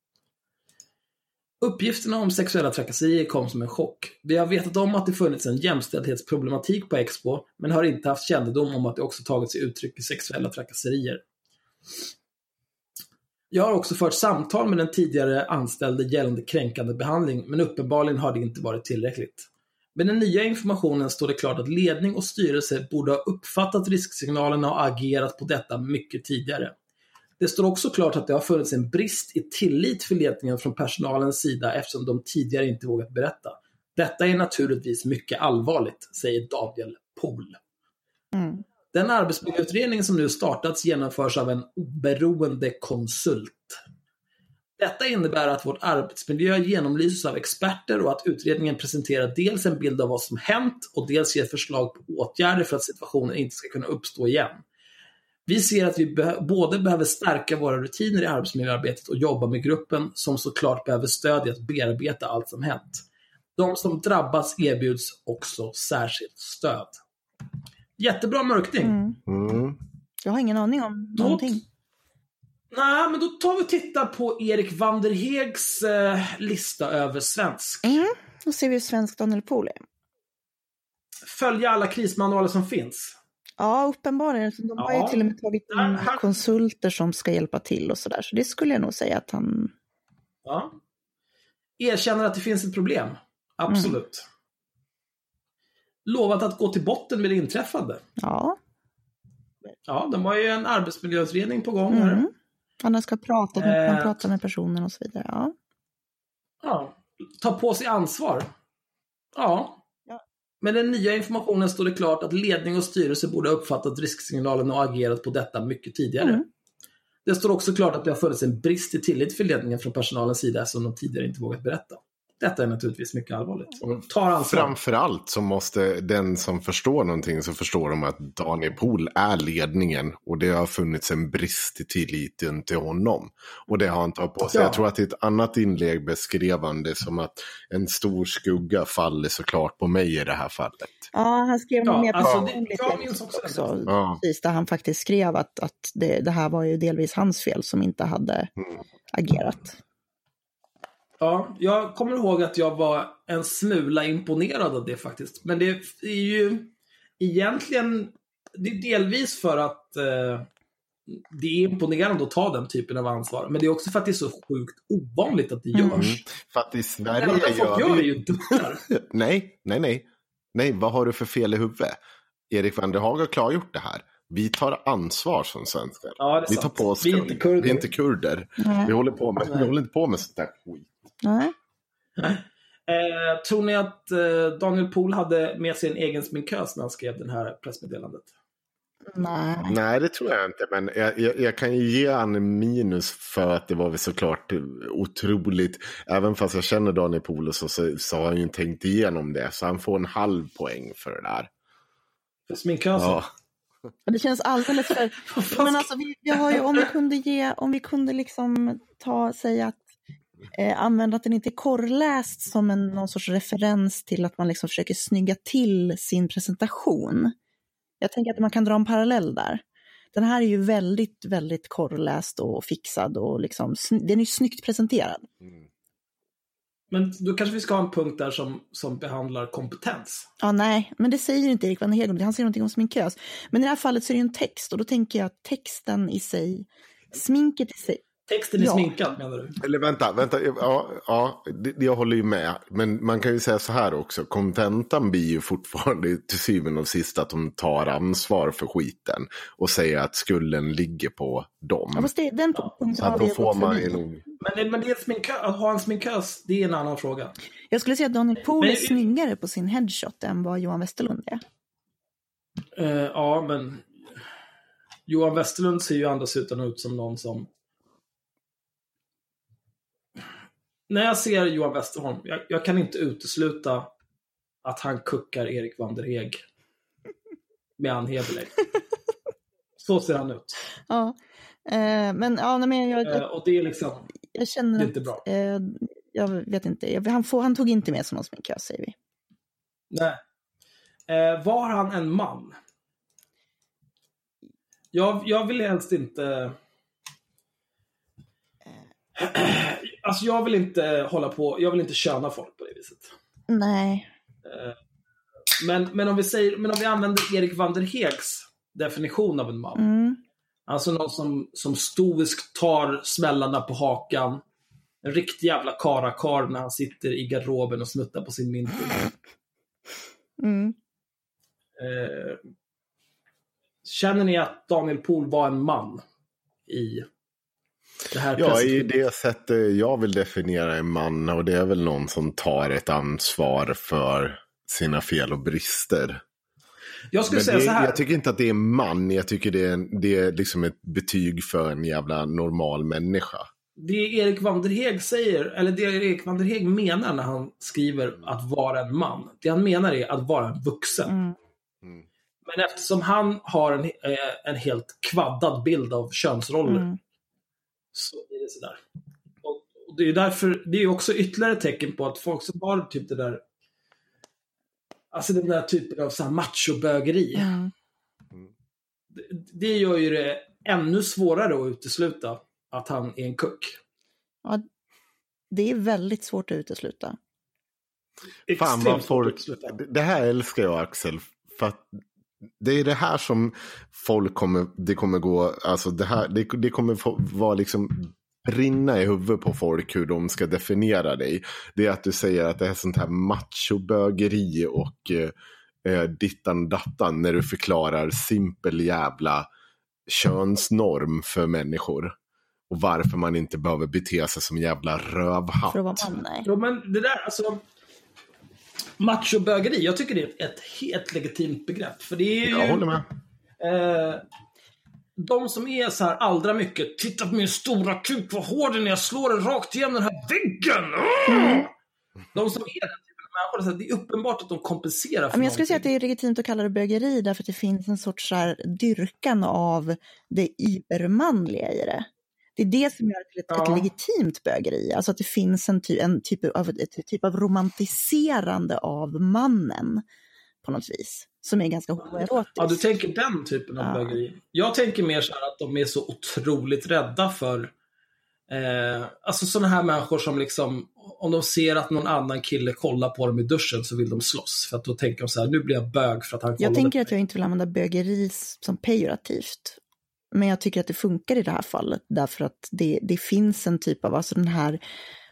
Uppgifterna om sexuella trakasserier kom som en chock. Vi har vetat om att det funnits en jämställdhetsproblematik på Expo, men har inte haft kännedom om att det också tagit sig uttryck i sexuella trakasserier. Jag har också fört samtal med den tidigare anställde gällande kränkande behandling, men uppenbarligen har det inte varit tillräckligt. Med den nya informationen står det klart att ledning och styrelse borde ha uppfattat risksignalerna och agerat på detta mycket tidigare. Det står också klart att det har funnits en brist i tillit för ledningen från personalens sida eftersom de tidigare inte vågat berätta. Detta är naturligtvis mycket allvarligt, säger Daniel Pohl. Mm. Den arbetsmiljöutredning som nu startats genomförs av en oberoende konsult. Detta innebär att vår arbetsmiljö genomlyses av experter och att utredningen presenterar dels en bild av vad som hänt och dels ger förslag på åtgärder för att situationen inte ska kunna uppstå igen. Vi ser att vi be både behöver stärka våra rutiner i arbetsmiljöarbetet och jobba med gruppen som såklart behöver stöd i att bearbeta allt som hänt. De som drabbas erbjuds också särskilt stöd. Jättebra mörkning. Mm. Mm. Jag har ingen aning om Då- någonting. Nej, men då tar vi och tittar på Erik Vanderhegs eh, lista över svensk. Mm. Då ser vi hur svensk Daniel Pohl är. Följa alla krismanualer som finns. Ja, uppenbarligen. De har ju Ja. till och med tagit in han- konsulter som ska hjälpa till och sådär. Så det skulle jag nog säga att han... Ja. Erkänner att det finns ett problem. Absolut. Lovat att gå till botten med det inträffade. Ja. Ja, de har ju en arbetsmiljöutredning på gång här. Mm. Han ska prata med, Eh. pratar med personen och så vidare. Ja. Ja. Ta på sig ansvar. Ja. Med den nya informationen står det klart att ledning och styrelse borde ha uppfattat risksignalen och agerat på detta mycket tidigare. Mm. Det står också klart att det har funnits en brist i tillit för ledningen från personalens sida som de tidigare inte vågat berätta. Detta är naturligtvis mycket allvarligt. Och tar ansvar. Framförallt så måste den som förstår någonting så förstår de att Daniel Pohl är ledningen och det har funnits en brist i tilliten till honom. Och det har han tagit på sig. Ja. Jag tror att i ett annat inlägg beskrev han det som att en stor skugga faller såklart på mig i det här fallet. ja, han skrev Ja, nog mer alltså, det- personligt jag också också. det. Ja. Precis, där han faktiskt skrev att, att det, det här var ju delvis hans fel som inte hade Mm. agerat. Ja, jag kommer ihåg att jag var en smula imponerad av det faktiskt. Men det är ju egentligen, det är delvis för att eh, det är imponerande att ta den typen av ansvar. Men det är också för att det är så sjukt ovanligt att det Mm. görs. För att i Det Sverige folk gör gör är vi... ju dummar. Nej, nej, nej. Nej, vad har du för fel i huvudet? Erik van der Haag har klargjort det här. Vi tar ansvar som svenskar. Ja, det är Vi tar på oss Vi är inte kurder. Vi är inte kurder. Vi håller, på med, Nej. vi håller inte på med sånt där skit. Nej. Eh, tror ni att eh, Daniel Pohl hade med sig en egen sminkös när han skrev det här pressmeddelandet? Nej. Nej, det tror jag inte. Men jag, jag, jag kan ju ge han en minus för att det var väl såklart otroligt. Även fast jag känner Daniel Pohl så, så, så har han ju tänkt igenom det. Så han får en halv poäng för det där. För sminkösen? Ja. Det känns alldeles för... Men alltså, vi, vi har ju, om vi kunde ge, om vi kunde liksom ta, säga att eh, använda att den inte är korrläst som en, någon sorts referens till att man liksom försöker snygga till sin presentation. Jag tänker att man kan dra en parallell där. Den här är ju väldigt, väldigt korrläst och fixad och liksom, den är ju snyggt presenterad. Men då kanske vi ska ha en punkt där som, som behandlar kompetens. Ja, nej, men det säger inte Erik van Hegel, han säger någonting om sminkös. Men i det här fallet så är det ju en text och då tänker jag att texten i sig, sminket i sig, Texten är Ja. sminkad menar du? Eller vänta, vänta. Ja, ja det, jag håller ju med. Men man kan ju säga så här också. Kontentan blir ju fortfarande till syvende och sist att de tar ansvar för skiten. Och säger att skulden ligger på dem. ja, fast det, den Så punkten har att vi får man ju nog... Men, det- men det är sminkö, att ha en sminkös, det är en annan fråga. Jag skulle säga att Daniel Pohl Men- är snyggare på sin headshot än vad Johan Westerlund är. Eh, ja, men Johan Westerlund ser ju andas utan ut som någon som... När jag ser Johan Westerholm, jag, jag kan inte utesluta att han kuckar Erik van der Heg med Ann Heberlein. Så ser han ut. Ja, eh, men ja, nej, men jag, Eh, och det är liksom, jag känner det är att, inte bra. eh, jag vet inte, han, får, han tog inte med sig någon sminkös säger vi. Nej. Eh, var han en man? Jag, jag vill helst inte... Alltså jag vill inte hålla på, jag vill inte köna folk på det viset. Nej, Men, men, om vi säger, men om vi använder Erik van der Hegs definition av en man. mm, Alltså någon som, som stoiskt tar smällarna på hakan. En riktig jävla karakar när han sitter i garderoben och smuttar på sin mintu. mm. Eh, känner ni att Daniel Pohl var en man i Ja, i det sättet jag vill definiera en man. Och det är väl någon som tar ett ansvar för sina fel och brister. Jag skulle Men säga det, så här. Jag tycker inte att det är man. Jag tycker det är, det är liksom ett betyg för en jävla normal människa. Det Erik van der Heg säger, eller det Erik van der Heg menar när han skriver att vara en man. Det han menar är att vara en vuxen. Mm. Men eftersom han har en, eh, en helt kvaddad bild av könsroller Mm. Så är det sådär. Och, och det är därför, det är ju också ytterligare tecken på att folk som har typ det där Alltså den där typen av så här machobögeri. Mm. Det, det gör ju det ännu svårare att utesluta att han är en kuck. Ja, det är väldigt svårt att utesluta. Fan vad folk, det här älskar jag Axel. För att det är det här som folk kommer, det kommer gå, alltså det här, det, det kommer få, vara liksom brinna i huvudet på folk hur de ska definiera dig. Det är att du säger att det är sånt här machobögeri och eh, eh, dittan dattan när du förklarar simpel jävla könsnorm för människor. Och varför man inte behöver bete sig som jävla rövhatt. För att vara man, nej. Jo, men det där, alltså. Machobögeri, jag tycker det är ett helt legitimt begrepp. För det är ju... Jag håller med. Eh, de som är så här allra mycket, titta på min stora kuk, vad hård den är, jag slår den rakt igenom den här väggen. Åh! De som är den typen av människor, det är uppenbart att de kompenserar för Men jag skulle säga att någonting. det är legitimt att kalla det bögeri därför att det finns en sorts så här dyrkan av det übermanliga i det. Det är det som gör till ett, Ja. ett legitimt bögeri, alltså att det finns en, ty, en typ, av, ett typ av romantiserande av mannen på något vis, som är ganska homoerotiskt. Ja, du tänker den typen av Ja. bögeri. Jag tänker mer så här att de är så otroligt rädda för eh, Alltså sådana här människor som liksom, om de ser att någon annan kille kollar på dem i duschen så vill de slåss. För att då tänker de så här, nu blir jag bög för att han Jag kollade tänker på att jag inte vill använda bögeri som pejorativt. Men jag tycker att det funkar i det här fallet därför att det, det finns en typ av, alltså den här,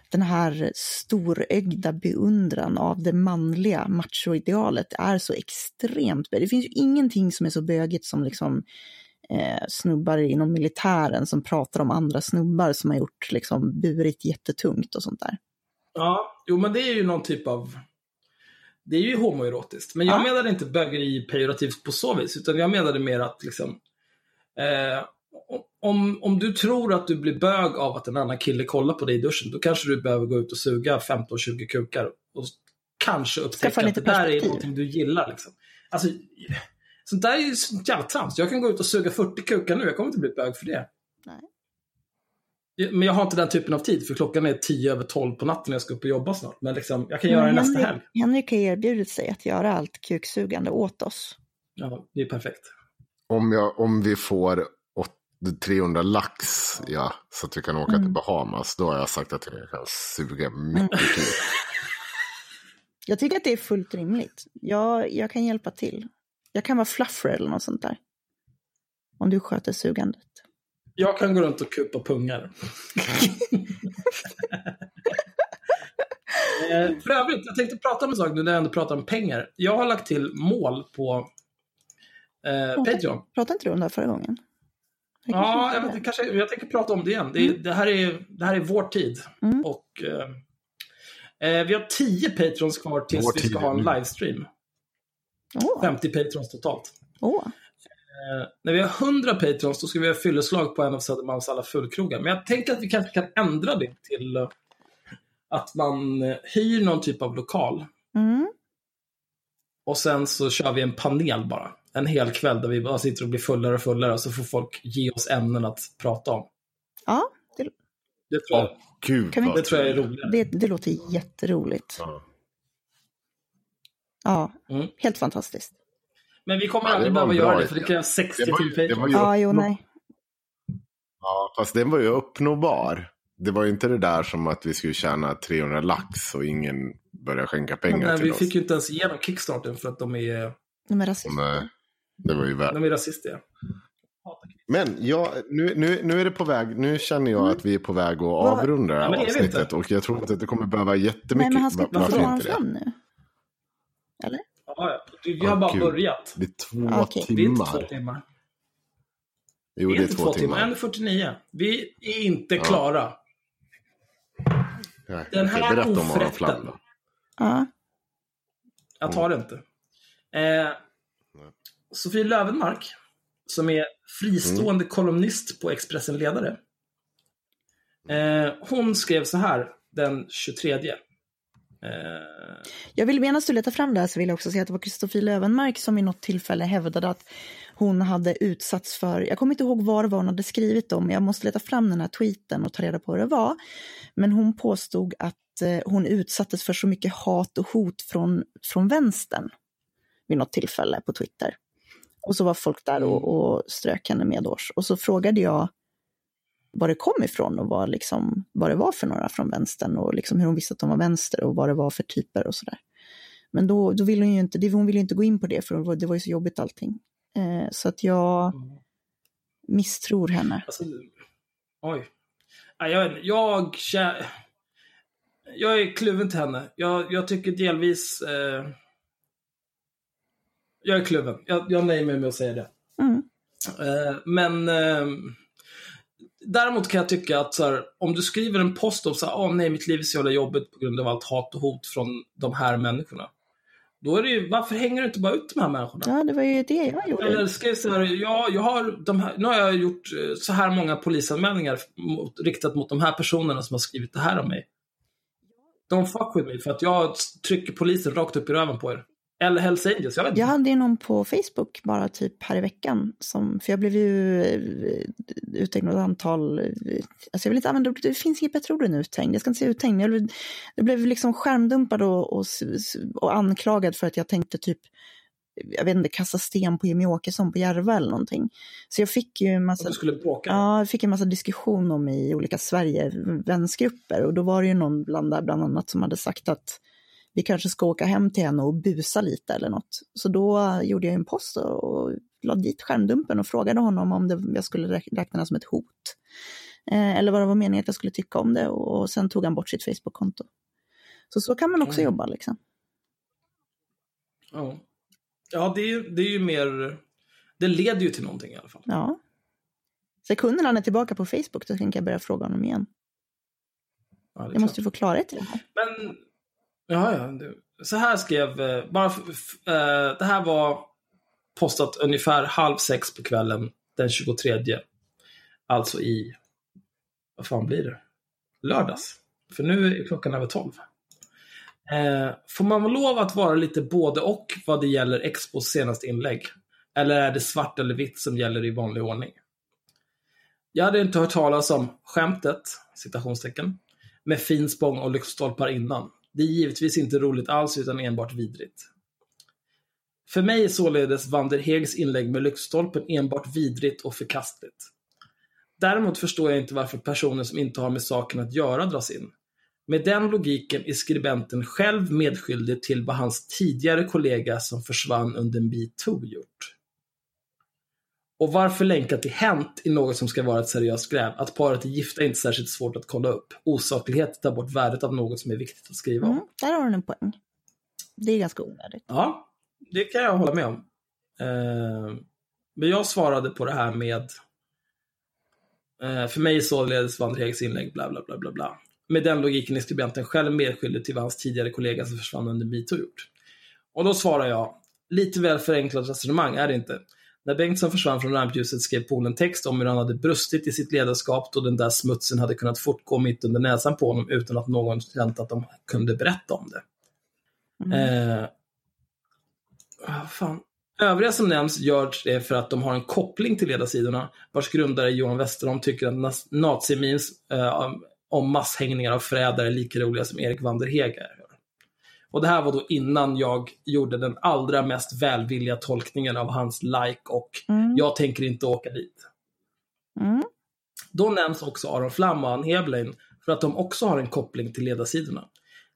den här storögda beundran av det manliga machoidealet är så extremt bögigt. Det finns ju ingenting som är så bögigt som liksom eh, snubbar inom militären som pratar om andra snubbar som har gjort liksom burit jättetungt och sånt där. Ja, jo men det är ju någon typ av... Det är ju homoerotiskt. Men jag Ja. menade inte bögeri pejorativt på så vis, utan jag menade mer att liksom... Eh, om, om du tror att du blir bög av att en annan kille kollar på dig i duschen, då kanske du behöver gå ut och suga 15-20 kukar och kanske upptäcka att det där är någonting du gillar. Liksom. Alltså, sånt där är ju sånt jävla trams. Jag kan gå ut och suga 40 kukar nu, jag kommer inte bli bög för det. Nej. Men jag har inte den typen av tid, för klockan är 10 över 12 på natten och jag ska upp och jobba snart. Men liksom, jag kan göra det nästa helg. Henrik har erbjudit sig att göra allt kuksugande åt oss. Ja, det är perfekt. Om, jag, om vi får åt- 300 lax, ja, så att vi kan åka till Bahamas, då har jag sagt att jag kan suga mycket kuk. Jag tycker att det är fullt rimligt. Jag, jag kan hjälpa till. Jag kan vara fluffer eller något sånt där. Om du sköter sugandet. Jag kan gå runt och kupa pungar. Eh, För övrigt, jag tänkte prata om en sak nu när jag ändå pratar om pengar. Jag har lagt till mål på eh, Patreon. Pratade inte du om det här förra gången? Jag Ja, jag, vet, kanske, jag tänker prata om det igen. Det, är- det, här, är, det här är vår tid. Mm. Och, eh, eh, vi har 10 patrons kvar tills Vår vi ska ha en livestream. Åh, 50 patrons totalt. åh. Eh, när vi har 100 patrons då ska vi ha fylleslag på en av Södermalms alla fullkrogar. Men jag tänker att vi kanske kan ändra det till eh, att man eh, hyr någon typ av lokal. Mm. Och sen så kör vi en panel bara. En hel kväll där vi bara sitter och blir fullare och fullare och så får folk ge oss ämnen att prata om. Ja, det, Det tror jag, gud Kan vi- det tror jag är kul. roligare. det, det låter jätteroligt. Ja. Ja, Mm. helt fantastiskt. Men vi kommer Ja, aldrig behöva göra det för det krävs 60 Det var ju- till ju- Ja, jo, nej. Ja, fast den var ju uppnåbar. Det var ju inte det där som att vi skulle tjäna 300 lax och ingen började skänka pengar Men, till vi oss. fick ju inte ens igenom Kickstarten för att de är, De är rasister. Nej, det var ju värt. de är rasistiga. Men ja, nu, nu, nu är det på väg. Nu känner jag att vi är på väg att avrunda det här det är vi avsnittet. Och jag tror inte att det kommer behöva Nej, jättemycket. men han ska inte dra han det? fram nu. Eller? Ja, ja. Vi har Åh, bara gud. börjat. Det är två Ah, okej. Det är inte två timmar. timmar. Jo, Det är inte två timmar. timmar. 1.49. Vi är inte Ja. klara. Nej, Den här berätta om Aron. Ja. Jag tar det inte. Eh, Sofie Lövenmark, som är fristående kolumnist på Expressen Ledare. Eh, hon skrev så här den 23. Eh, Jag vill medan du letar fram det här så vill jag också säga att det var Kristoffer Lövenmark som i något tillfälle hävdade att hon hade utsatts för, jag kommer inte ihåg vad det var hon hade skrivit om, jag måste leta fram den här tweeten och ta reda på vad det var. Men hon påstod att eh, hon utsattes för så mycket hat och hot från, från vänstern vid något tillfälle på Twitter. Och så var folk där och, och strök henne medårs. Och så frågade jag var det kom ifrån och vad, liksom, vad det var för några från vänstern och liksom hur hon visste att de var vänster och vad det var för typer och sådär. Men då, då ville hon ju inte, hon ville inte gå in på det för det var, ju så jobbigt allting. Eh, så att jag misstror henne. Alltså, oj. Jag, jag, jag är kluven till henne. Jag, jag tycker delvis... Eh, jag är kluven. Jag, jag nöjer mig med att säga det. Mm. Eh, men eh, däremot kan jag tycka att här, om du skriver en post om så här, åh nej, mitt liv är så jävla jobbigt på grund av allt hat och hot från de här människorna. Då är det ju, varför hänger du inte bara ut de här människorna? Ja, det var ju det jag gjorde. Eller skrev så här, ja, jag har de här, nu har jag gjort eh, så här många polisanmälningar mot, riktat mot de här personerna som har skrivit det här om mig. Don't fuck with me, för att jag trycker polisen rakt upp i röven på er. Eller Hells Angels, jag vet inte. Jag hade ju någon på Facebook bara typ här i veckan. Som, för jag blev ju eh, uthängd något antal... eh, Alltså jag vill inte använda ordet, det finns inget bättre ord än uthängd. Jag ska inte säga uthängd, jag blev, jag blev liksom skärmdumpad och, och, och anklagad för att jag tänkte typ jag vet inte, kasta sten på Jimmy Åkesson på Järva eller någonting. Så jag fick ju en massa... du skulle bråka. Ja, jag fick en massa diskussion om i olika Sverige-vänsgrupper och då var det ju någon bland, där bland annat som hade sagt att vi kanske ska åka hem till henne och busa lite eller något. Så då gjorde jag en post och, la dit skärmdumpen och frågade honom om det, jag skulle räk- räkna det som ett hot. Eh, eller vad det var meningen att jag skulle tycka om det och, sen tog han bort sitt Facebook-konto. Så så kan man också Mm. jobba liksom. Ja, ja det, är, det är ju mer... Det leder ju till någonting i alla fall. Ja. Sekunden han är tillbaka på Facebook, då tänker jag börja fråga honom igen. Ja, Jag måste klart. ju få klarhet i det här. Men, ja, ja. Så här skrev, eh, bara för, f- eh, det här var postat ungefär halv sex på kvällen den 23. Alltså i, vad fan blir det? Lördags. För nu är klockan över 12. Eh, får man lov att vara lite både och vad det gäller Expos senaste inlägg? Eller är det svart eller vitt som gäller i vanlig ordning? Jag hade inte hört talas om skämtet, citationstecken, med finspång och lyktstolpar innan. Det är givetvis inte roligt alls utan enbart vidrigt. För mig är således Vanderhegs inlägg med lyktstolpen enbart vidrigt och förkastligt. Däremot förstår jag inte varför personer som inte har med saken att göra dras in. Med den logiken är skribenten själv medskyldig till vad hans tidigare kollega som försvann under metoo gjort. Och varför länka till Hänt i något som ska vara ett seriöst gräv? Att paret är gifta är inte särskilt svårt att kolla upp. Osaklighet tar bort värdet av något som är viktigt att skriva om. Mm, där har du en poäng. Det är ganska onödigt. Ja, det kan jag hålla med om. Eh, men jag svarade på det här med eh, för mig således Vanderhegs inlägg bla bla bla bla bla. Med den logiken är skribenten själv medskyldig till vad hans tidigare kollega som försvann under metoo gjort. Och då svarar jag, lite väl förenklat resonemang är det inte. När Bengtsson försvann från rampljuset skrev Pohl en text om hur han hade brustit i sitt ledarskap då den där smutsen hade kunnat fortgå mitt under näsan på honom utan att någon känt att de kunde berätta om det. Eh, ah, fan. Övriga som nämns gör det för att de har en koppling till ledarsidorna vars grundare Johan Westerholm tycker att nazimemes eh, om masshängningar av förrädare är lika roliga som Erik Vanderheg är. Och det här var då innan jag gjorde den allra mest välvilliga tolkningen av hans like och Mm. jag tänker inte åka dit. Mm. Då nämns också Aron Flam och Ann Heblein för att de också har en koppling till ledarsidorna.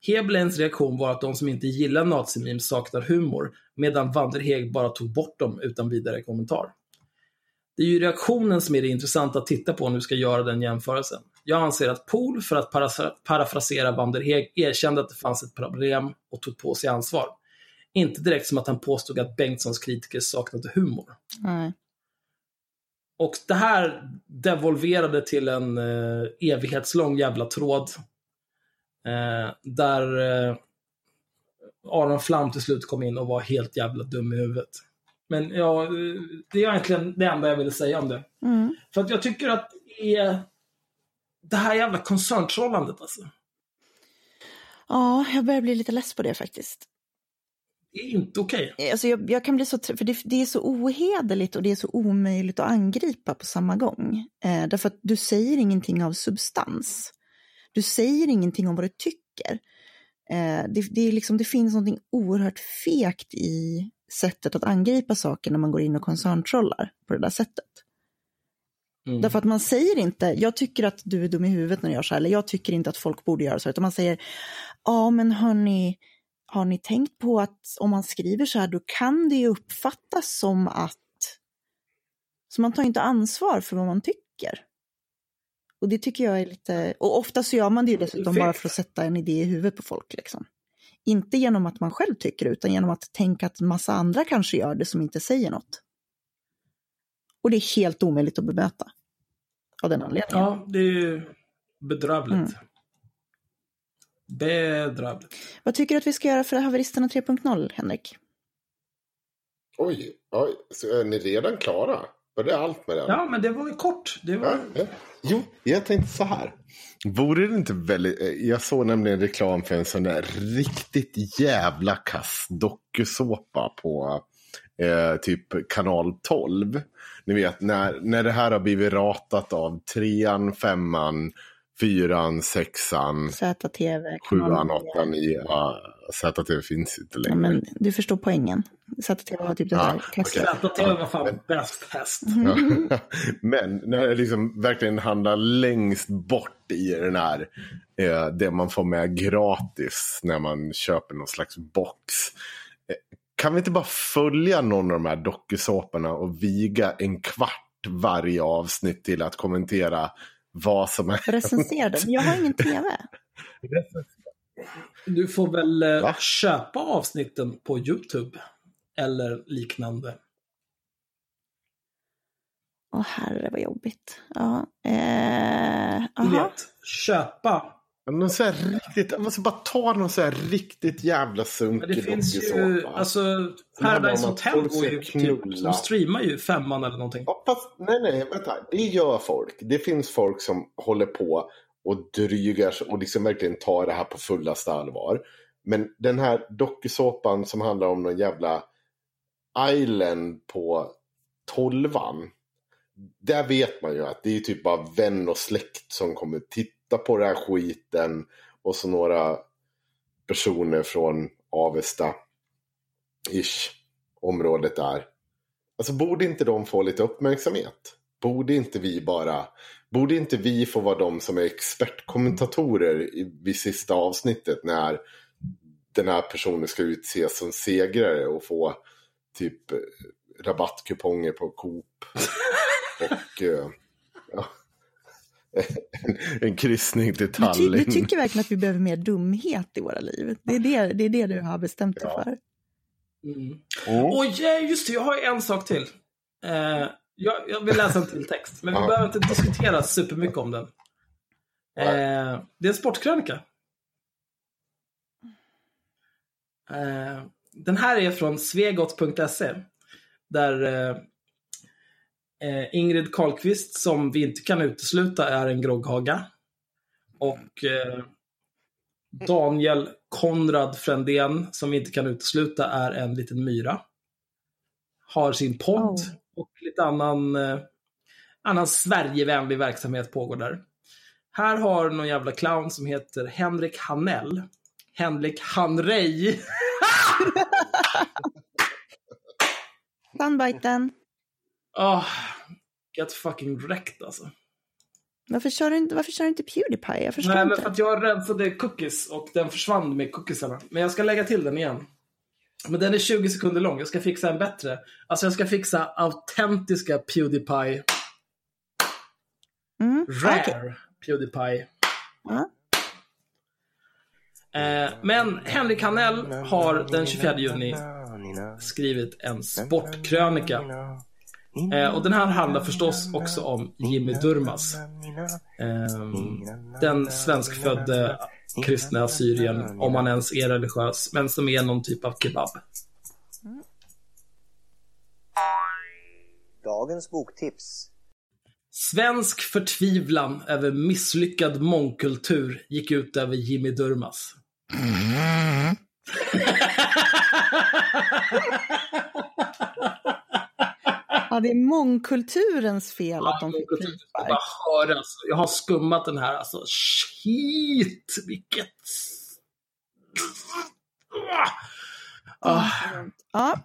Hebleins reaktion var att de som inte gillar nazimemes saknar humor, medan Vanderheg bara tog bort dem utan vidare kommentar. Det är ju reaktionen som är det intressanta att titta på om du ska göra den jämförelsen. Jag anser att Pohl, för att para- parafrasera Vanderheg, erkände att det fanns ett problem och tog på sig ansvar. Inte direkt som att han påstod att Bengtssons kritiker saknade humor. Nej. Och det här devolverade till en eh, evighetslång jävla tråd. Eh, där eh, Aron Flam till slut kom in och var helt jävla dum i huvudet. Men ja, eh, det är egentligen det enda jag ville säga om det. Mm. För att jag tycker att det är det här jävla koncerntrollandet alltså. Ja, jag börjar bli lite less på det faktiskt. Det är inte okej. Alltså jag, jag kan bli så för det, det är så ohederligt och det är så omöjligt att angripa på samma gång. Eh, därför att du säger ingenting av substans. Du säger ingenting om vad du tycker. Eh, det, det, är liksom, det finns något oerhört fegt i sättet att angripa saker när man går in och koncerntrollar på det där sättet. Mm. Därför att man säger inte, jag tycker att du är dum i huvudet när du gör så här, eller jag tycker inte att folk borde göra så, utan man säger, ja men hörni, har ni tänkt på att om man skriver så här, då kan det ju uppfattas som att... Så man tar inte ansvar för vad man tycker. Och det tycker jag är lite, och ofta så gör man det ju dessutom bara för att sätta en idé i huvudet på folk liksom. Inte genom att man själv tycker det, utan genom att tänka att massa andra kanske gör det som inte säger något. Och det är helt omöjligt att bemöta. Av den anledningen. Ja, det är ju bedrövligt. Mm. Bedrövligt. Vad tycker du att vi ska göra för haveristerna 3.0, Henrik? Oj, oj, så är ni redan klara? Var det allt med den? Ja, men det var ju kort. Det var... Ja, ja. Jo, jag tänkte så här. Vore det inte väldigt... eh, Jag såg nämligen reklam för en sån där riktigt jävla kass dokusåpa på eh, typ kanal 12. Ni vet, när, när det här har blivit ratat av trean, femman, fyran, sexan, ZTV? sjuan, åttan, nian. Ja, ZTV finns inte Ja, längre. men du förstår poängen. ZTV var typ det Ja, där okej. ZTV var fan bäst häst. Ja. Men när det liksom verkligen handlar längst bort i den här, eh, det man får med gratis när man köper någon slags box. Kan vi inte bara följa någon av de här dokusåporna och viga en kvart varje avsnitt till att kommentera vad som är... Recensera den. Jag har ingen tv. Du får väl eh, Va? köpa avsnitten på YouTube. Eller liknande. Åh herre vad jobbigt. Ja. Eh, Du vet, köpa. Någon så här riktigt, jag måste bara ta någon så här riktigt jävla sunkig det finns ju, dokusåpa. alltså Paradise Hotel går ju ska typ, de streamar ju femman eller någonting. Ja, fast, nej, nej, vänta. Det gör folk. Det finns folk som håller på och drygar och liksom verkligen tar det här på fullaste allvar. Men den här dokusåpan som handlar om någon jävla island på tolvan. Där vet man ju att det är typ bara vän och släkt som kommer titta på den här skiten. Och så några personer från Avesta. Ish. Området där. Alltså borde inte de få lite uppmärksamhet? Borde inte vi bara... Borde inte vi få vara de som är expertkommentatorer i, vid sista avsnittet när den här personen ska utses som segrare och få typ eh, rabattkuponger på Coop och eh, ja, en, kryssning till Du, ty- Tallinn. du tycker verkligen att vi behöver mer dumhet i våra liv. Det är det, det, är det du har bestämt dig Ja. för. Mm. Mm. Och ja, just det, jag har en sak till. Eh, jag, jag vill läsa en till text, men vi behöver inte diskutera supermycket om den. Eh, det är en sportkrönika. Eh, den här är från svegot.se. Där eh, Ingrid Karlqvist, som vi inte kan utesluta är en grogghaga. Och eh, Daniel Konrad Frändén, som vi inte kan utesluta, är en liten myra. Har sin podd Oh. och lite annan, eh, annan Sverigevänlig verksamhet pågår där. Här har någon jävla clown som heter Henrik Hanell. Henrik Hanrej. Soundbiten. Oh, get fucking wrecked alltså. Varför kör, du inte, varför kör du inte Pewdiepie? Jag förstår Nej, men inte. för att jag rensade cookies och den försvann med cookiesarna. Men jag ska lägga till den igen. Men den är 20 sekunder lång. Jag ska fixa en bättre. Alltså jag ska fixa autentiska Pewdiepie. Mm, Rare okej. Pewdiepie. Ja. Eh, men Henrik Hanell har den 24 juni skrivit en sportkrönika. Eh, och den här handlar förstås också om Jimmy Durmaz. Ehm, den svenskfödde kristna Syrien, om han ens är religiös, men som är någon typ av kebab. Dagens boktips. Svensk förtvivlan över misslyckad mångkultur gick ut över Jimmy Durmaz. Ja, det är mångkulturens fel att de fick Jag frispark. hör alltså. Jag har skummat den här alltså. Shit, vilket... Ah. Ja,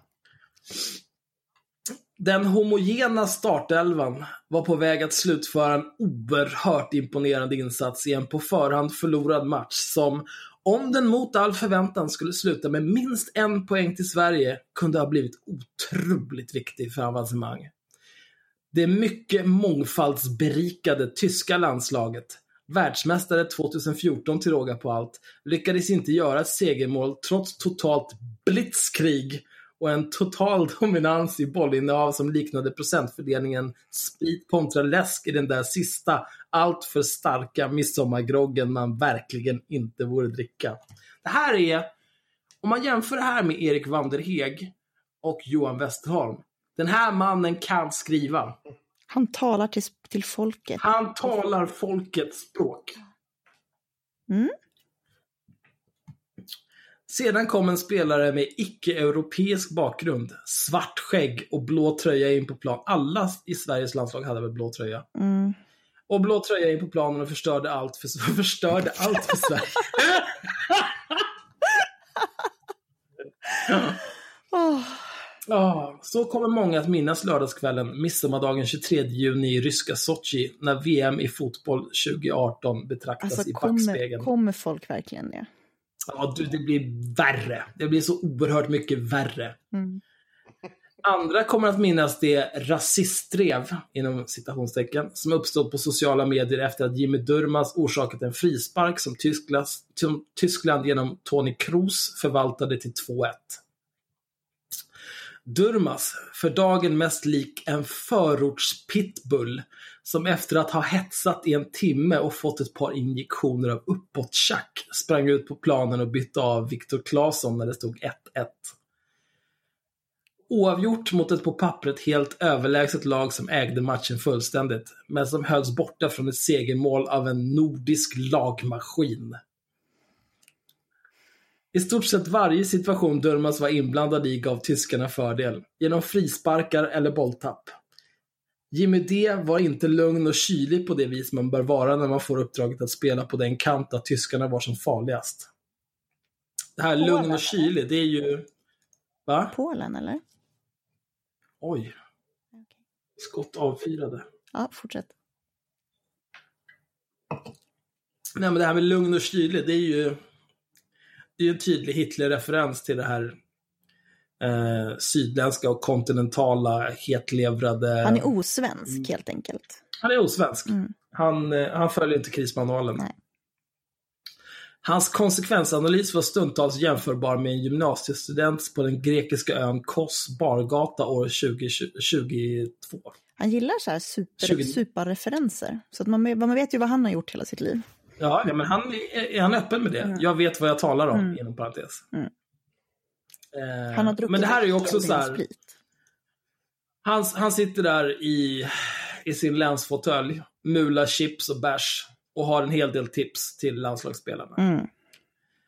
Den homogena startelvan var på väg att slutföra en oerhört imponerande insats i en på förhand förlorad match som, om den mot all förväntan skulle sluta med minst en poäng till Sverige, kunde ha blivit otroligt viktig för avancemang. Det mycket mångfaldsberikade tyska landslaget, världsmästare 2014 till råga på allt, lyckades inte göra ett segermål trots totalt blitzkrig och en total dominans i bollinnehav som liknade procentfördelningen sprit kontra läsk i den där sista allt för starka midsommargroggen man verkligen inte borde dricka. Det här är, om man jämför det här med Erik Vanderheg och Johan Westerholm, den här mannen kan skriva. Han talar till, till folket. Han talar folkets språk. Mm. Sedan kom en spelare med icke-europeisk bakgrund, svart skägg och blå tröja in på plan. Alla i Sveriges landslag hade väl blå tröja? Mm. Och blå tröja in på planen och förstörde allt för, förstörde allt för Sverige. Ja, så kommer många att minnas lördagskvällen, midsommardagen 23 juni i ryska Sochi, när VM i fotboll 2018 betraktas alltså i kommer, backspegeln. kommer folk verkligen det? Ja, du, det blir värre. Det blir så oerhört mycket värre. Mm. Andra kommer att minnas det rasistdrev, inom citationstecken, som uppstod på sociala medier efter att Jimmy Durmaz orsakat en frispark som Tyskland, som Tyskland genom Toni Kroos förvaltade till 2-1. Durmaz, för dagen mest lik en förortspitbull, som efter att ha hetsat i en timme och fått ett par injektioner av uppåttjack sprang ut på planen och bytte av Viktor Claesson när det stod 1-1. Oavgjort mot ett på pappret helt överlägset lag som ägde matchen fullständigt, men som hölls borta från ett segermål av en nordisk lagmaskin. I stort sett varje situation Durmaz var inblandad i gav tyskarna fördel, genom frisparkar eller bolltapp. Jimmy D var inte lugn och kylig på det vis man bör vara när man får uppdraget att spela på den kant där tyskarna var som farligast. Det här lugn och kylig, det är ju... Va? Polen eller? Oj. Skott avfyrade. Ja, fortsätt. Nej men det här med lugn och kylig, det är ju det är ju en tydlig Hitler-referens till det här eh, sydländska och kontinentala hetlevrade... Han är osvensk helt enkelt. Han är osvensk. Mm. Han, eh, han följer inte krismanualen. Nej. Hans konsekvensanalys var stundtals jämförbar med en gymnasiestudent på den grekiska ön Kos bargata år 2022. Han gillar så här super, 20. superreferenser. Så att man, man vet ju vad han har gjort hela sitt liv. Ja, ja men han är, är han öppen med det? Jag vet vad jag talar om, Mm. inom parentes. Mm. Eh, Han har druckit men det här är ju också så här, han, han sitter där i, i sin länsfåtölj, mular chips och bärs och har en hel del tips till landslagsspelarna. Mm.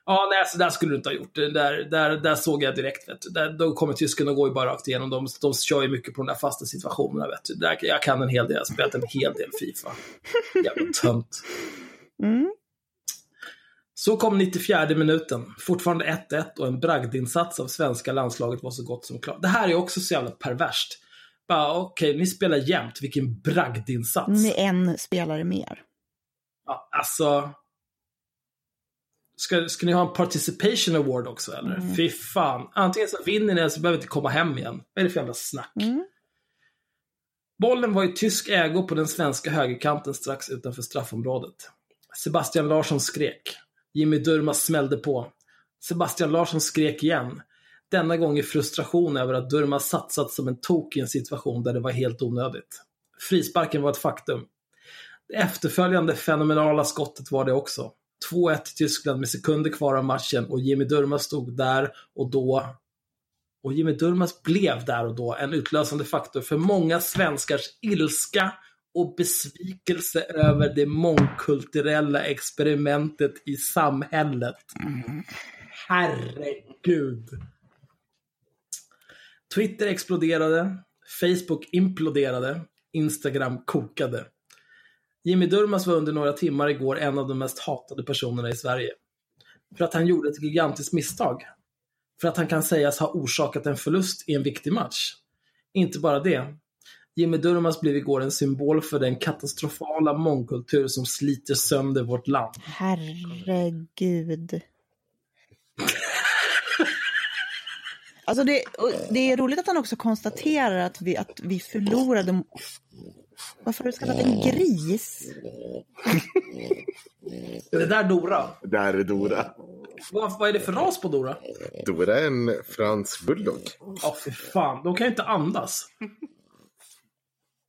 Ja, nej, så där skulle du inte ha gjort. Det Där, där, där såg jag direkt. Vet du. Där, då kommer tyskarna gå ju bara rakt igenom. De, de kör ju mycket på de där fasta situationerna. Vet du. Där, jag kan en hel del. Jag har spelat en hel del Fifa. Jävla tönt. Mm. Så kom 94 minuten. Fortfarande 1-1 och en bragdinsats av svenska landslaget var så gott som klar. Det här är också så jävla perverst. Bara, Okej, ni spelar jämt. Vilken bragdinsats. Med en spelare mer. Ja, alltså... Ska, ska ni ha en participation award också eller? Mm. Fy fan. Antingen så vinner ni eller så behöver ni inte komma hem igen. Vad är det för jävla snack? Mm. Bollen var i tysk ägo på den svenska högerkanten strax utanför straffområdet. Sebastian Larsson skrek. Jimmy Durmaz smällde på. Sebastian Larsson skrek igen. Denna gång i frustration över att Durmaz satsat som en tok i en situation där det var helt onödigt. Frisparken var ett faktum. Det efterföljande fenomenala skottet var det också. 2-1 till Tyskland med sekunder kvar av matchen och Jimmy Durmaz stod där och då och Jimmy Durmaz blev där och då en utlösande faktor för många svenskars ilska och besvikelse över det mångkulturella experimentet i samhället. Herregud. Twitter exploderade, Facebook imploderade, Instagram kokade. Jimmy Durmaz var under några timmar igår en av de mest hatade personerna i Sverige. För att han gjorde ett gigantiskt misstag. för att han kan sägas ha orsakat en förlust i en viktig match. Inte bara det. Jimmy Durmaz blev igår en symbol för den katastrofala mångkultur som sliter sönder vårt land. Herregud. Alltså det, det är roligt att han också konstaterar att vi, att vi förlorade. Varför har du skaffat en gris? Är det där Dora? Där är Dora. Vad, vad är det för ras på Dora? Dora är en fransk bulldog. Ja, för fan. De kan ju inte andas.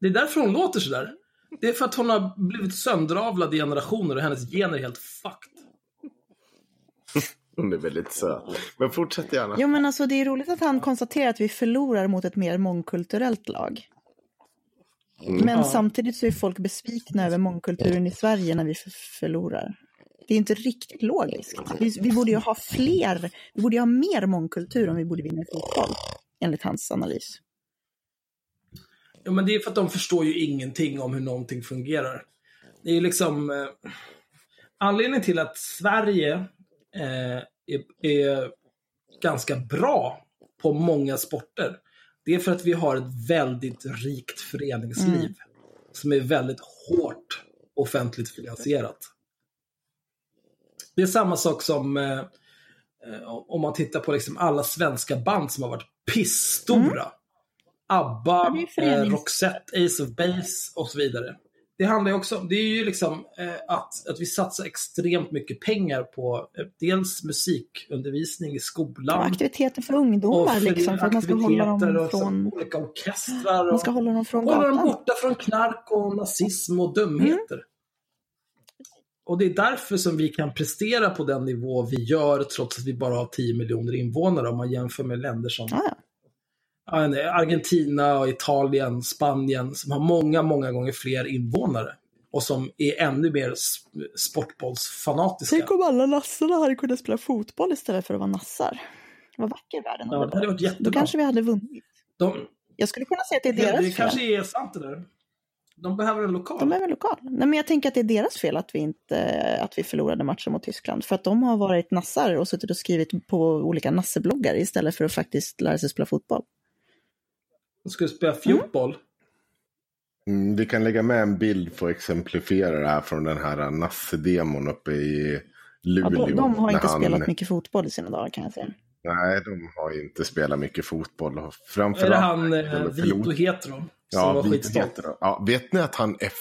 Det är därför hon låter sådär. Det är för att hon har blivit sönderavlad i generationer och hennes gener är helt fucked. Hon är väldigt söt. Men fortsätt gärna. Jo men alltså det är roligt att han konstaterar att vi förlorar mot ett mer mångkulturellt lag. Men samtidigt så är folk besvikna över mångkulturen i Sverige när vi förlorar. Det är inte riktigt logiskt. Vi, vi borde ju ha fler, vi borde ju ha mer mångkultur om vi borde vinna fotboll. Enligt hans analys. Ja, men det är för att de förstår ju ingenting om hur någonting fungerar. Det är ju liksom... Eh, anledningen till att Sverige eh, är, är ganska bra på många sporter, det är för att vi har ett väldigt rikt föreningsliv som är väldigt hårt offentligt finansierat. Det är samma sak som eh, eh, om man tittar på liksom alla svenska band som har varit pissstora. ABBA, eh, Roxette, Ace of Base och så vidare. Det handlar ju också om, det är ju liksom eh, att, att vi satsar extremt mycket pengar på eh, dels musikundervisning i skolan. Och aktiviteter för ungdomar liksom, för att man ska hålla dem och från, olika orkestrar. man Och, ska hålla dem från hålla dem borta från knark och nazism och dumheter. Mm. Och det är därför som vi kan prestera på den nivå vi gör trots att vi bara har 10 miljoner invånare om man jämför med länder som Ja, ja. Argentina, och Italien, Spanien som har många, många gånger fler invånare. Och som är ännu mer sportbollsfanatiska. Tänk om alla nassarna hade kunnat spela fotboll istället för att vara nassar. Vad vacker världen Ja, hade det hade varit Då jättebra. kanske vi hade vunnit. De, Jag skulle kunna säga att det är det, deras det fel. kanske är sant det där. De behöver en lokal. De behöver lokal. Nej, men jag tänker att det är deras fel att vi, inte, att vi förlorade matchen mot Tyskland. För att de har varit nassar och suttit och skrivit på olika nassebloggar istället för att faktiskt lära sig spela fotboll. De skulle spela fotboll. Mm, vi kan lägga med en bild för att exemplifiera det här från den här Nasse-demon uppe i Ja, Luleå. de, de har inte han- spelat mycket fotboll i sina dagar kan jag säga. Nej, de har ju inte spelat mycket fotboll. Och Är framförallt... det han eh, Vito Hetero? Som Ja, var Vito heter. Ja, vet ni att han är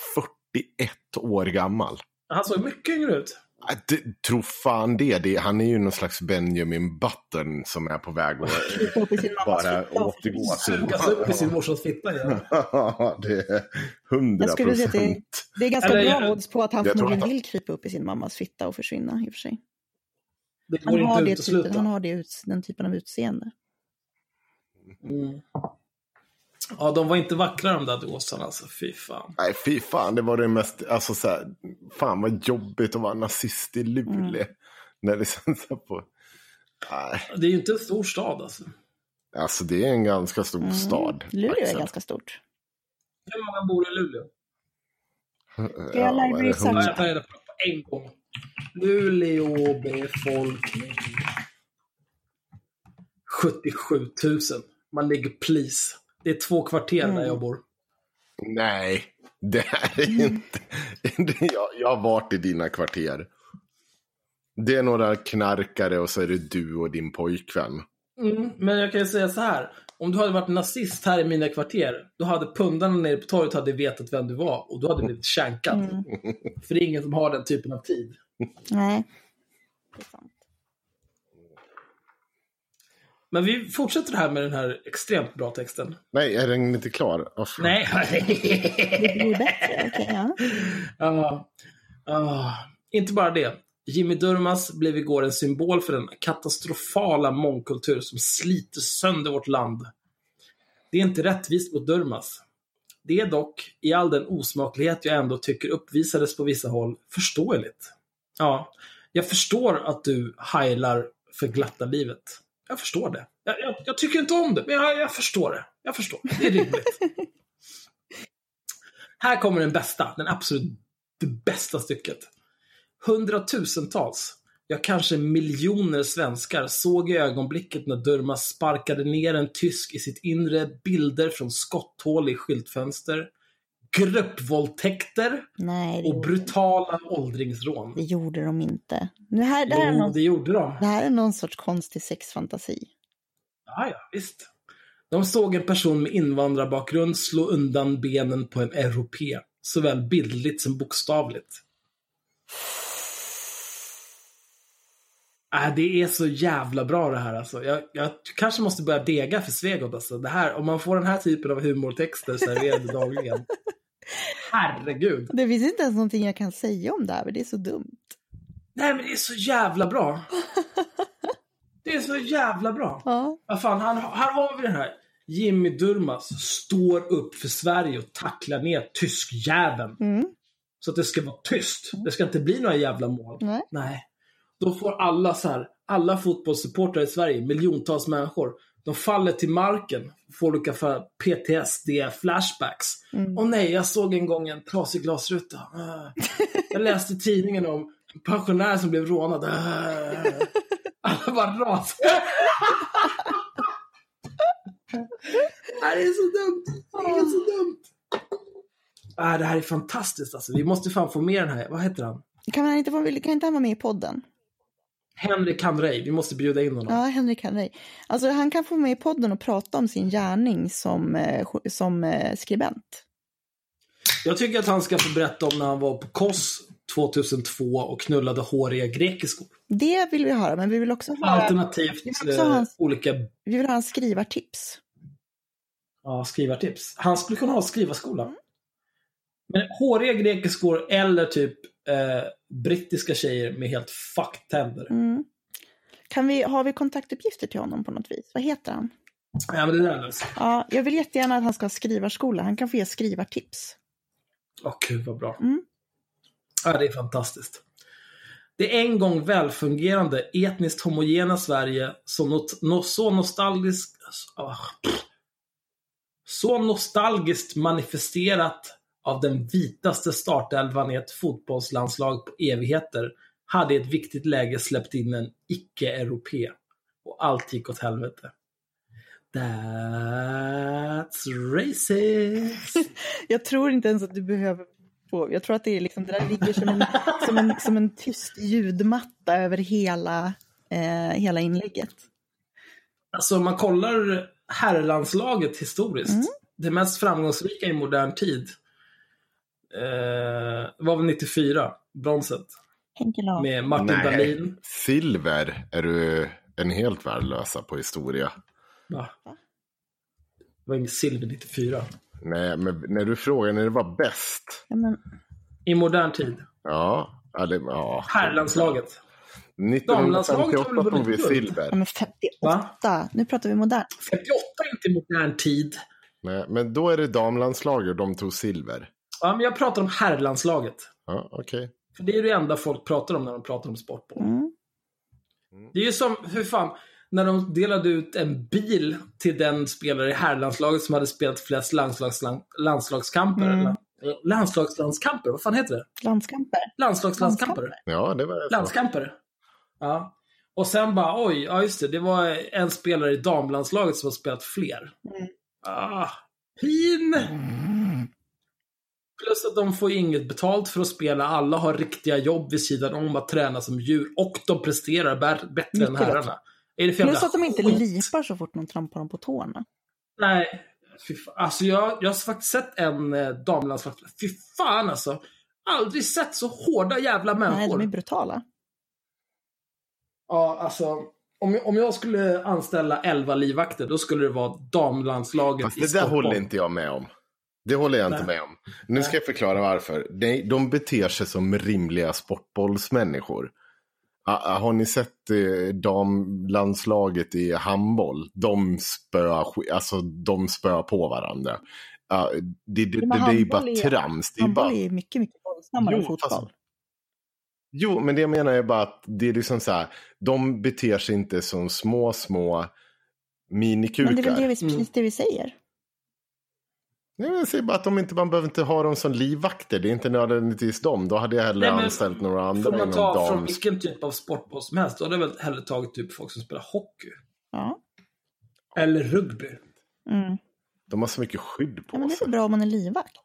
41 år gammal? Han såg mycket yngre ut. Ja, Det, tro fan det. det. Han är ju någon slags Benjamin Button som är på väg att bara återgå. Sugas upp i sin morsas fitta igen. Ja, det är hundra att det, procent. det är ganska Eller, bra odds på att han förmodligen vill krypa upp i sin mammas fitta och försvinna i och för sig. Det Han har, inte det typen, han har det, ut- den typen av utseende. Mm. Ja, de var inte vackra de där dåsarna alltså. Fy fan. Nej, fy fan. Det var det mest... Alltså så här, fan vad jobbigt att vara nazist i Luleå. Mm. När det så på... Nej, Det är ju inte en stor stad alltså. alltså det är en ganska stor Mm. stad. Luleå är faktiskt. ganska stort. Hur många bor i Luleå? Ska jag är? Ja, hundra? jag tar reda på en gång. Luleå befolkning. 77 000. Man ligger please. Det är två kvarter där jag bor. Nej, det är inte... jag, jag har varit i dina kvarter. Det är några knarkare och så är det du och din pojkvän. Mm, men jag kan ju säga så här. Om du hade varit nazist här i mina kvarter, då hade pundarna nere på torget hade vetat vem du var och du hade blivit känkad. För det är ingen som har den typen av tid. Nej. Det är sant. Men vi fortsätter här med den här extremt bra texten. Nej, är den inte klar? Fan. Nej. Det blir bättre. Okej, ja. Ja. Ja. inte bara det. Jimmy Durmaz blev igår en symbol för den katastrofala mångkultur som sliter sönder vårt land. Det är inte rättvist mot Durmaz. Det är dock, i all den osmaklighet jag ändå tycker uppvisades på vissa håll, förståeligt. Ja, jag förstår att du heilar för glatta livet. Jag förstår det. Jag, jag, jag tycker inte om det, men jag, jag förstår det. Jag förstår. Det är rimligt. Här kommer den bästa, den absolut det bästa stycket. Hundratusentals, ja kanske miljoner svenskar såg i ögonblicket när Durmaz sparkade ner en tysk i sitt inre bilder från skotthål i skyltfönster, gruppvåldtäkter Nej, det och brutala åldringsrån. det gjorde de inte. Nu här, det, här är Jo, någon, det gjorde de. det här är någon sorts konstig sexfantasi. Ja, ja, visst. De såg en person med invandrarbakgrund slå undan benen på en europé, såväl bildligt som bokstavligt. Äh, det är så jävla bra det här alltså. Jag, jag kanske måste börja dega för Svegot alltså. Det här, om man får den här typen av humortexter serverade dagligen. Herregud. Det finns inte ens någonting jag kan säga om det här, men det är så dumt. Nej men det är så jävla bra. Det är så jävla bra. Ja. Vad fan, han, här har vi den här. Jimmy Durmaz står upp för Sverige och tacklar ner tyskjäveln. Mm. Så att det ska vara tyst. Det ska inte bli några jävla mål. Nej. Då får alla så här, alla fotbollssupportrar i Sverige, miljontals människor, de faller till marken, får olika för PTSD-flashbacks. Mm. Åh nej, jag såg en gång en trasig glasruta. Ah. Jag läste tidningen om en pensionär som blev rånad. Ah. Alla bara rasar. Nej, det är så dumt. Det är så dumt. Ah, det här är fantastiskt alltså. Vi måste fan få med den här. Vad heter han? Kan, han inte, vara- kan inte han vara med i podden? Henrik Hamrey. Vi måste bjuda in honom. Ja, Henrik Henry. Alltså han kan få med i podden och prata om sin gärning som, eh, som eh, skribent. Jag tycker att han ska få berätta om när han var på KOS 2002 och knullade håriga grekiskor. Det vill vi höra, men vi vill också höra, Alternativt Det är också eh, hans- olika vi vill ha en skrivartips. ja, skrivartips. Han skulle kunna ha skrivarskola. Men håriga grekiskor eller typ eh, brittiska tjejer med helt fucked tänder. Mm. Kan vi, har vi kontaktuppgifter till honom på något vis? Vad heter han? Ja, men det där löser Ja, jag vill jättegärna att han ska ha skrivarskola. Han kan få ge skrivartips. Åh gud vad bra. Mm. Ja, det är fantastiskt. Det en gång välfungerande, etniskt homogena Sverige, så, not, no, så nostalgiskt... ah, pff. så nostalgiskt manifesterat av den vitaste startelvan i ett fotbollslandslag på evigheter, hade i ett viktigt läge släppt in en icke-europé. Och allt gick åt helvete. That's racist. Jag tror inte ens att du behöver jag tror att det är liksom, det där ligger som en, som en, som en tyst ljudmatta över hela, eh, hela inlägget. Alltså om man kollar herrlandslaget historiskt, Mm. det mest framgångsrika i modern tid, eh, var väl 94, bronset, med Martin Nej. Dahlin. Silver är du en helt värdelösa på historia. Va? Det var inget silver 94. Nej, men när du frågar när det var bäst. Ja, men, I modern tid. Ja, ja, det, ja. Herrlandslaget. 1958 har väl tog vi silver. ja, men 58, Va? nu pratar vi modernt. 58 är inte modern tid. Nej, men då är det damlandslaget och de tog silver. Ja, men jag pratar om herrlandslaget. Ja, okej. För det är det enda folk pratar om när de pratar om sportboll. Mm. Det är ju som, hur fan, när de delade ut en bil till den spelare i herrlandslaget som hade spelat flest landslags, landslagskamper. Mm. Eller, landslagslandskamper, vad fan heter det? Landskamper. Landslagslandskamper. Ja, det var så. Landskamper. Ja. Och sen bara, oj, ja just det, det var en spelare i damlandslaget som har spelat fler. Mm. Ah, pin! Plus att de får inget betalt för att spela. Alla har riktiga jobb vid sidan om att träna som djur. Och de presterar bättre än Mycket herrarna. Är det Plus att de inte skit? lipar så fort någon trampar dem på tårna. Nej. Fy fan. Alltså jag, jag har faktiskt sett en eh, damlandslagsspelare. Fy fan alltså. Aldrig sett så hårda jävla människor. Nej, de är brutala. Ja, alltså. Om jag, om jag skulle anställa 11 livvakter, då skulle det vara damlandslaget Fast i det där Stockholm. håller inte jag med om. Det håller jag inte Nej. med om. Nu ska jag förklara varför. De, de beter sig som rimliga sportbollsmänniskor. Ah, ah, Har ni sett eh, damlandslaget i handboll? De spöar, alltså, de spöar på varandra. Ah, det, det, det, det är ju bara trams. Det är Handboll bara... är mycket, mycket våldsammare än fotboll. fast- Jo, men det jag menar är bara att det är liksom så här. De beter sig inte som små, små minikukar. Men det är väl det vi, precis det vi säger. Nej, jag säger bara att de inte, man behöver inte ha dem som livvakter. Det är inte nödvändigtvis dem. Då hade jag hellre Nej, men anställt några Får andra man inom ta från dams... vilken typ av sportboll som helst, då hade jag väl hellre tagit typ folk som spelar hockey. Ja. Eller rugby. Mm. De har så mycket skydd ja, på men det är sig. bra om man är livvakt.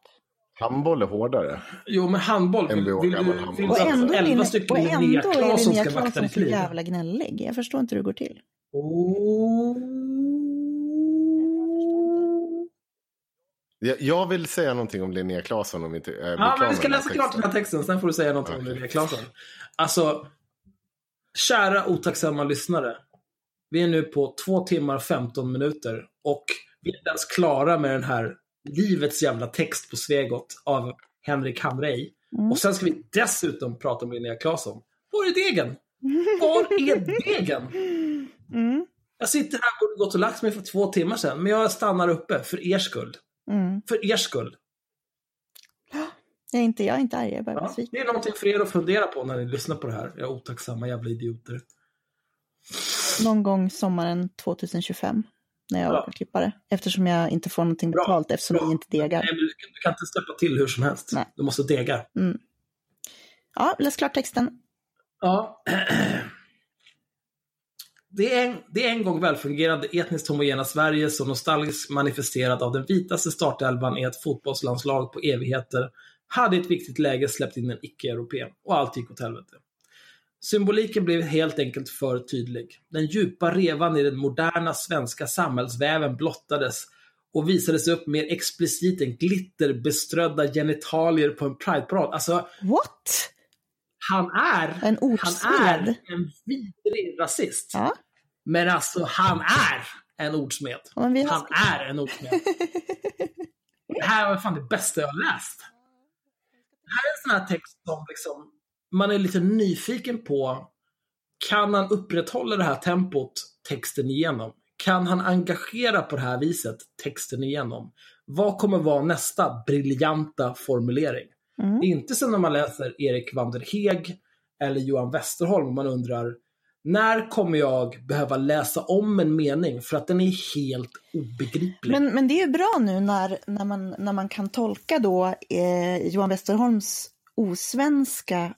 Handboll är hårdare. Jo, men handboll. Vill, vill, handboll. vill Och ändå, att är elva Linnea- stycken och ändå Linnea är Claesson Linnea ska vakta Claesson ditt så liv? jävla gnällig. Jag förstår inte hur det går till. Oh. Jag, jag vill säga någonting om Linnea Claesson om vi inte blir Ja, men vi ska läsa klart den här texten, sen får du säga något om Okej. Linnea Claesson. Alltså, kära otacksamma lyssnare. Vi är nu på två timmar 15 minuter och vi är inte ens klara med den här livets jävla text på Svegot av Henrik Hamrei. Mm. Och sen ska vi dessutom prata om Linnea Claesson. Var är degen? Var är degen? Mm. Jag sitter här och borde gått och lagt mig för två timmar sedan, men jag stannar uppe för er skull. Mm. För er skull. Jag, är inte, jag är inte arg, jag är bara Ja, besviken. det är någonting för er att fundera på när ni lyssnar på det här. Jag otacksamma jävla idioter. Någon gång sommaren 2025. När jag orkar klippa det. Eftersom jag inte får någonting Bra. betalt eftersom Bra. inte degar. Nej, du, du kan inte släppa till hur som helst. Nej. Du måste dega. Ja, läs klart texten. Ja. Det är, en, det är en gång välfungerande etniskt homogena Sverige så nostalgiskt manifesterat av den vitaste startelvan i ett fotbollslandslag på evigheter hade i ett viktigt läge släppt in en icke-europé och allt gick åt helvete. Symboliken blev helt enkelt för tydlig. Den djupa revan i den moderna svenska samhällsväven blottades och visades upp mer explicit än glitterbeströdda genitalier på en prideparad. Alltså, What? han är, En han är en vidrig rasist. Ja, Men alltså, han är en ordsmed. Har Han är en ordsmed. det här var fan det bästa jag har läst. Det här är en sån här text som liksom, man är lite nyfiken på, kan han upprätthålla det här tempot texten igenom? Kan han engagera på det här viset texten igenom? Vad kommer vara nästa briljanta formulering? Mm. Det är inte som när man läser Erik Vanderheg eller Johan Westerholm och man undrar när kommer jag behöva läsa om en mening för att den är helt obegriplig? Men, men det är ju bra nu när, när, man, när man kan tolka då eh, Johan Westerholms osvenska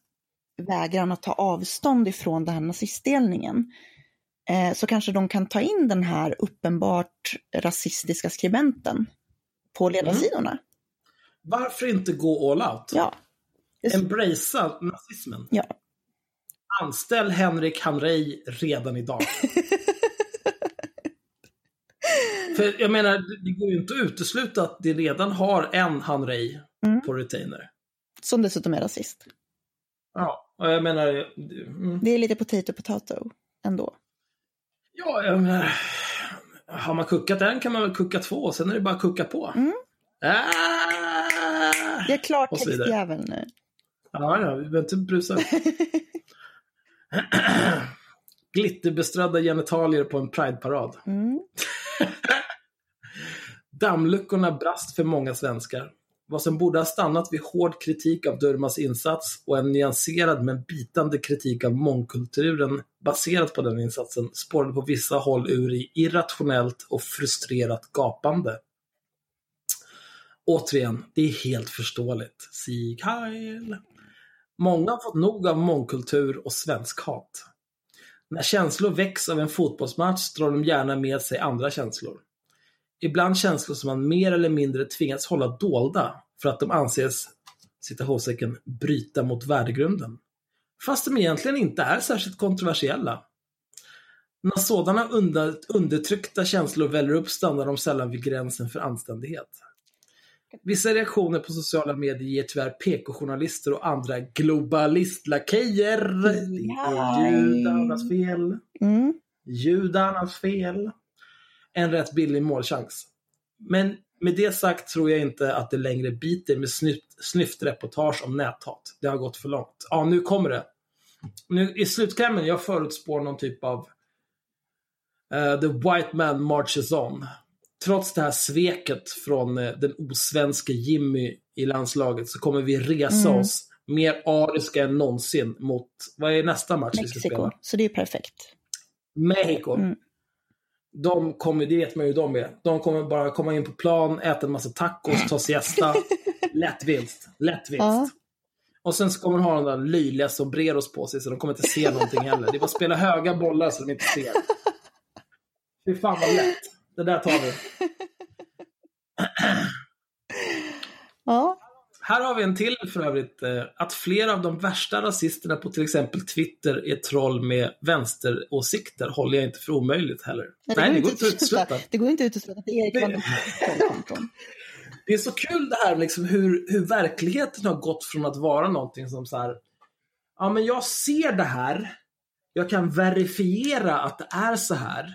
vägran att ta avstånd ifrån den här nazistdelningen. Eh, så kanske de kan ta in den här uppenbart rasistiska skribenten på ledarsidorna. Varför inte gå all out? Ja. Embracea nazismen. ja. Anställ Henrik Hamrei redan idag. För jag menar, det- går ju inte att utesluta att det redan har en Hamrei Mm. på retainer. Som dessutom är rasist. Ja, och jag menar... Mm. Det är lite potato potato ändå. Ja, jag menar, har man kuckat en kan man väl kucka två, sen är det bara att kucka på. Mm. Ah! Det är klart textjäveln nu. Ja, ja, vi behöver inte brusa upp. Glitterbeströdda genitalier på en prideparad. Mm. Dammluckorna brast för många svenskar. Vad som borde ha stannat vid hård kritik av Durmas insats och en nyanserad men bitande kritik av mångkulturen baserat på den insatsen spårade på vissa håll ur i irrationellt och frustrerat gapande. Återigen, det är helt förståeligt. Sieg Heil. Många har fått nog av mångkultur och svenskhat. När känslor väcks av en fotbollsmatch drar de gärna med sig andra känslor. Ibland känslor som man mer eller mindre tvingats hålla dolda för att de anses, citationstecken, bryta mot värdegrunden. Fast de egentligen inte är särskilt kontroversiella. När sådana under, undertryckta känslor väller upp stannar de sällan vid gränsen för anständighet. Vissa reaktioner på sociala medier ger tyvärr PK-journalister och andra globalistlackejer. Det är judarnas fel. Mm. Judarnas fel. En rätt billig målchans. Men med det sagt tror jag inte att det längre biter med snyft, snyftreportage om näthat. Det har gått för långt. Ja, nu kommer det. Nu, I slutklämmen, jag förutspår någon typ av eh, The White Man Marches On. Trots det här sveket från eh, den osvenske Jimmy i landslaget så kommer vi resa Mm. oss mer ariska än någonsin mot, vad är nästa match vi ska Mexiko. spela? Så det är perfekt. Mexiko. Mm. De kommer, det vet man ju de är. De kommer bara komma in på plan, äta en massa tacos, ta siesta. Lätt vinst. Lätt vinst. Ja. Och sen så kommer de ha de där löjliga sombreros på sig så de kommer inte se någonting heller. Det är bara att spela höga bollar så de inte ser. Fy fan vad lätt. Det där tar vi. Ja, Här har vi en till för övrigt. eh, Att flera av de värsta rasisterna på till exempel Twitter är troll med vänsteråsikter håller jag inte för omöjligt heller. Nej, det går inte att utesluta. Det går inte att utesluta att Erik Det-. Det är så kul det här liksom hur, hur verkligheten har gått från att vara någonting som så här. Ja, men jag ser det här. Jag kan verifiera att det är så här.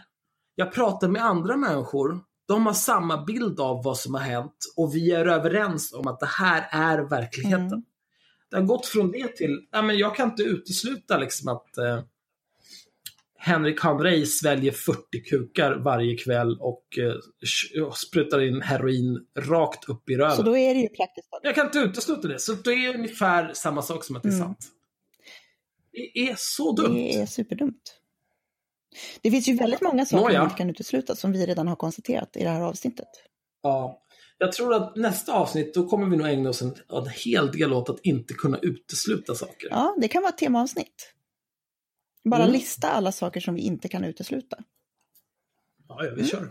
Jag pratar med andra människor. De har samma bild av vad som har hänt och vi är överens om att det här är verkligheten. Mm. Det har gått från det till, ja, men jag kan inte utesluta liksom att eh, Henrik Hamrey sväljer 40 kukar varje kväll och eh, sprutar in heroin rakt upp i röven. Så då är det ju praktiskt taget. Jag kan inte utesluta det. Så det är ungefär samma sak som att det är Mm. sant. Det är så dumt. Det är superdumt. Det finns ju väldigt många saker Nåja. man inte kan utesluta som vi redan har konstaterat i det här avsnittet. Ja. Jag tror att nästa avsnitt, då kommer vi nog ägna oss en, en hel del åt att inte kunna utesluta saker. Ja, det kan vara ett temaavsnitt. Bara Mm. lista alla saker som vi inte kan utesluta. Ja, ja, vi kör.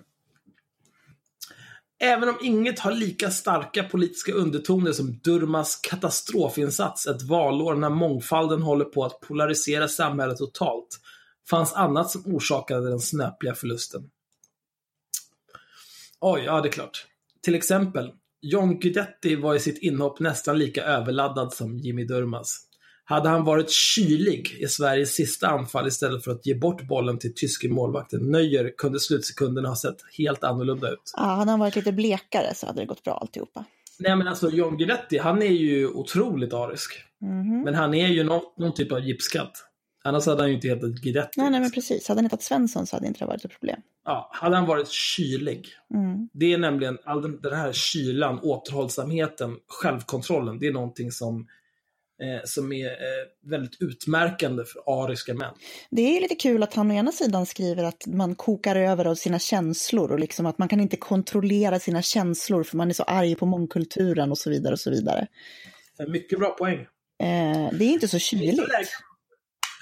Även om inget har lika starka politiska undertoner som Durmas katastrofinsats ett valår när mångfalden håller på att polarisera samhället totalt, fanns annat som orsakade den snöpliga förlusten. Oj, ja det är klart. Till exempel, John Guidetti var i sitt inhopp nästan lika överladdad som Jimmy Durmaz. Hade han varit kylig i Sveriges sista anfall istället för att ge bort bollen till tyske målvakten Neuer kunde slutsekunderna ha sett helt annorlunda ut. Ja, hade han varit lite blekare så hade det gått bra alltihopa. Nej men alltså John Guidetti, han är ju otroligt arisk. Mhm. Men han är ju någon, någon typ av gipskatt. Annars hade han ju inte hetat Guidetti. Nej, nej, men precis. Hade han hetat Svensson så hade inte det varit ett problem. Ja, hade han varit kylig. Mm. Det är nämligen all den, den här kylan, återhållsamheten, självkontrollen. Det är någonting som, eh, som är eh, väldigt utmärkande för ariska män. Det är lite kul att han å ena sidan skriver att man kokar över av sina känslor och liksom att man kan inte kontrollera sina känslor för man är så arg på mångkulturen och så vidare och så vidare. Mycket bra poäng. Eh, det är inte så kyligt.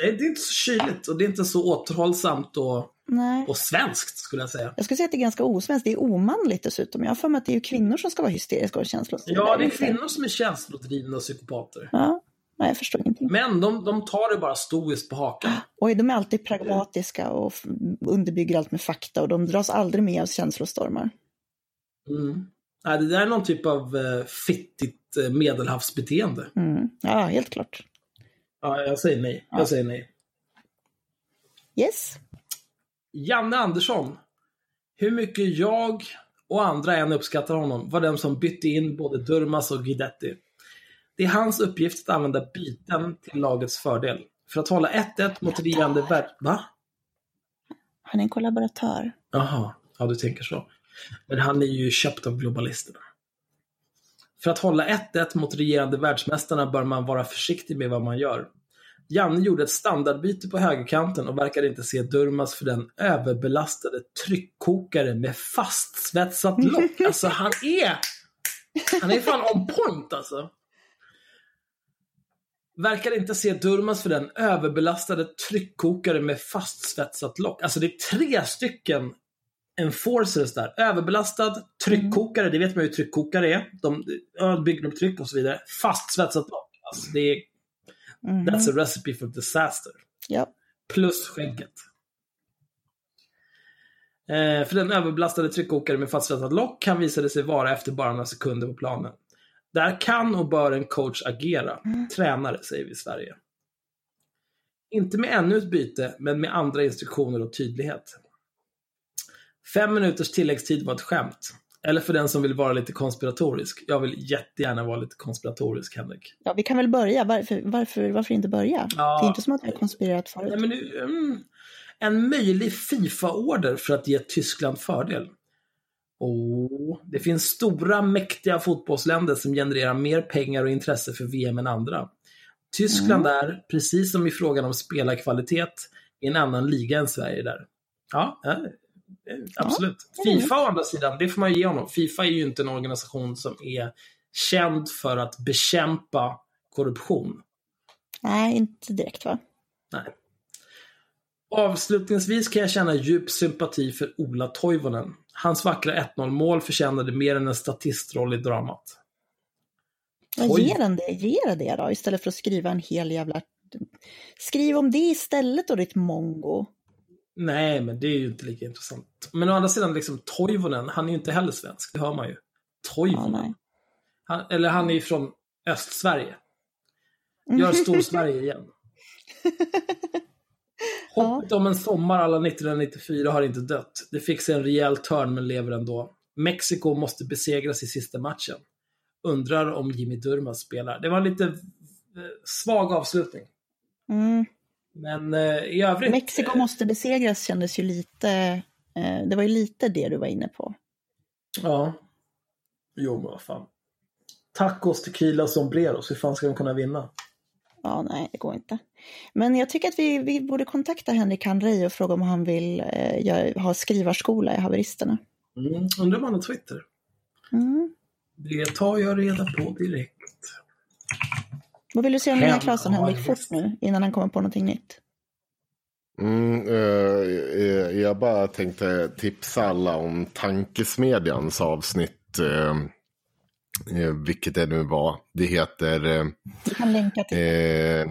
Nej, det är inte så kyligt och det är inte så återhållsamt och, Nej. och svenskt skulle jag säga. Jag skulle säga att det är ganska osvenskt. Det är omanligt dessutom. Jag har för mig att det är ju kvinnor som ska vara hysteriska och känslostyrda. Ja, det är kvinnor som är känslodrivna och psykopater. Ja, nej, jag förstår ingenting. Men de, de tar det bara stoiskt på hakan. Och de är alltid pragmatiska och underbygger allt med fakta och de dras aldrig med av känslostormar. Mm. Nej, det där är någon typ av eh, fittigt eh, medelhavsbeteende. Mm. Ja, helt klart. Ja, jag säger nej. Jag säger nej. Yes. Janne Andersson. Hur mycket jag och andra än uppskattar honom var den som bytte in både Durmas och Guidetti. Det är hans uppgift att använda byten till lagets fördel. För att hålla 1-1 mot regerande värld... Va? Han är en kollaboratör. Jaha, ja du tänker så. Men han är ju köpt av globalisterna. För att hålla 1-1 mot regerande världsmästarna bör man vara försiktig med vad man gör. Janne gjorde ett standardbyte på högerkanten och verkade inte se Durmas för den överbelastade tryckkokare med fastsvetsat lock. Alltså han är... Han är fan on point alltså. Verkar inte se Durmas för den överbelastade tryckkokare med fastsvetsat lock. Alltså det är tre stycken enforcers där. Överbelastad, tryckkokare, det vet man ju hur tryckkokare är. De ja, bygger upp tryck och så vidare. Fastsvetsat lock. Alltså det är, Mhm. that's a recipe for disaster. Ja. Plus skägget. Eh, för den överbelastade tryckkokare med fastsvetsat lock kan visa sig vara efter bara några sekunder på planen. Där kan och bör en coach agera. Tränare, säger vi i Sverige. Inte med ännu ett byte, men med andra instruktioner och tydlighet. Fem minuters tilläggstid var ett skämt. Eller för den som vill vara lite konspiratorisk. Jag vill jättegärna vara lite konspiratorisk, Henrik. ja, vi kan väl börja. Varför, varför, varför inte börja? Ja. Det är inte som att vi har konspirerat förut. Nej, men nu, mm, en möjlig Fifa-order för att ge Tyskland fördel. Oh, det finns stora, mäktiga fotbollsländer som genererar mer pengar och intresse för VM än andra. Tyskland är, precis som i frågan om spelarkvalitet, i en annan liga än Sverige där. Ja, ja Absolut. Fifa å andra sidan, det får man ju ge honom. Fifa är ju inte en organisation som är känd för att bekämpa korruption. Nej, inte direkt va? Nej. Avslutningsvis kan jag känna djup sympati för Ola Toivonen. Hans vackra 1-0-mål förtjänade mer än en statistroll i dramat. Oj. ger den det? Ger det det då? Istället för att skriva en hel jävla... Skriv om det istället då, ditt mongo. Nej, men det är ju inte lika intressant. Men å andra sidan, liksom Toivonen, han är ju inte heller svensk, det hör man ju. Toivonen. han, eller han är ju från Östsverige. Gör Stor-Sverige igen. Hoppet om en sommar alla 1994 har inte dött. Det fick sig en rejäl törn men lever ändå. Mexiko måste besegras i sista matchen. Undrar om Jimmy Durmaz spelar. Det var en lite eh, svag avslutning. Mm. Men eh, i övrigt... Mexiko måste besegras kändes ju lite... Eh, det var ju lite det du var inne på. Ja. Jo, men vad fan. Tacos, tequila sombreros. Hur fan ska de kunna vinna? Ja, nej, det går inte. Men jag tycker att vi, vi borde kontakta Henrik Hanrey och fråga om han vill eh, ha skrivarskola i haveristerna. Mm, undrar om han har Twitter? Mm. Det tar jag reda på direkt. Vad vill du säga om den här har Henrik fort nu, innan han kommer på någonting nytt? Mm, eh, eh, jag bara tänkte tipsa alla om Tankesmedjans avsnitt. Eh, eh, vilket det nu var. Det heter... Eh, Du kan länka till. eh,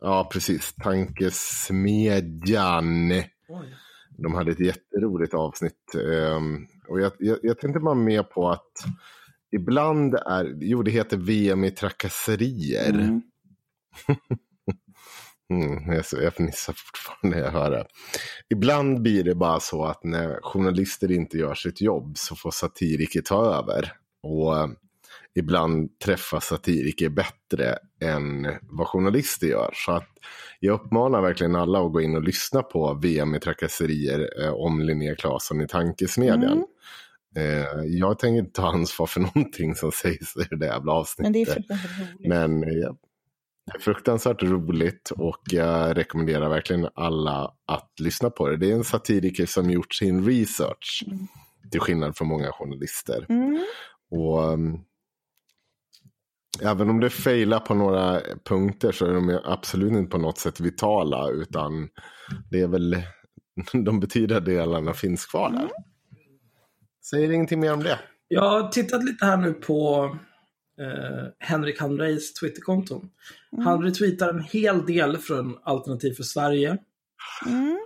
ja, precis. Tankesmedjan. Oj. De hade ett jätteroligt avsnitt. Eh, och jag, jag, jag tänkte bara med på att ibland är... Jo, det heter VM i trakasserier. Mm. Mm, jag, jag fnissar fortfarande när jag hör det. Ibland blir det bara så att när journalister inte gör sitt jobb så får satiriker ta över. Och eh, ibland träffar satiriker bättre än vad journalister gör. Så att jag uppmanar verkligen alla att gå in och lyssna på VM i trakasserier eh, om Linnea Claesson i Tankesmedjan. Mm. Eh, jag tänker inte ta ansvar för någonting som sägs i det där jävla avsnittet. Men det är fruktansvärt roligt. Men ja, det är fruktansvärt roligt och jag rekommenderar verkligen alla att lyssna på det. Det är en satiriker som gjort sin research. Till skillnad från många journalister. Mm. Och um, även om det failar på några punkter så är de absolut inte på något sätt vitala. Utan det är väl de betydande delarna finns kvar där. Säger ingenting mer om det. Jag har tittat lite här nu på eh, Henrik Hamreis Twitterkonto. Han retweetar en hel del från Alternativ för Sverige. Mm.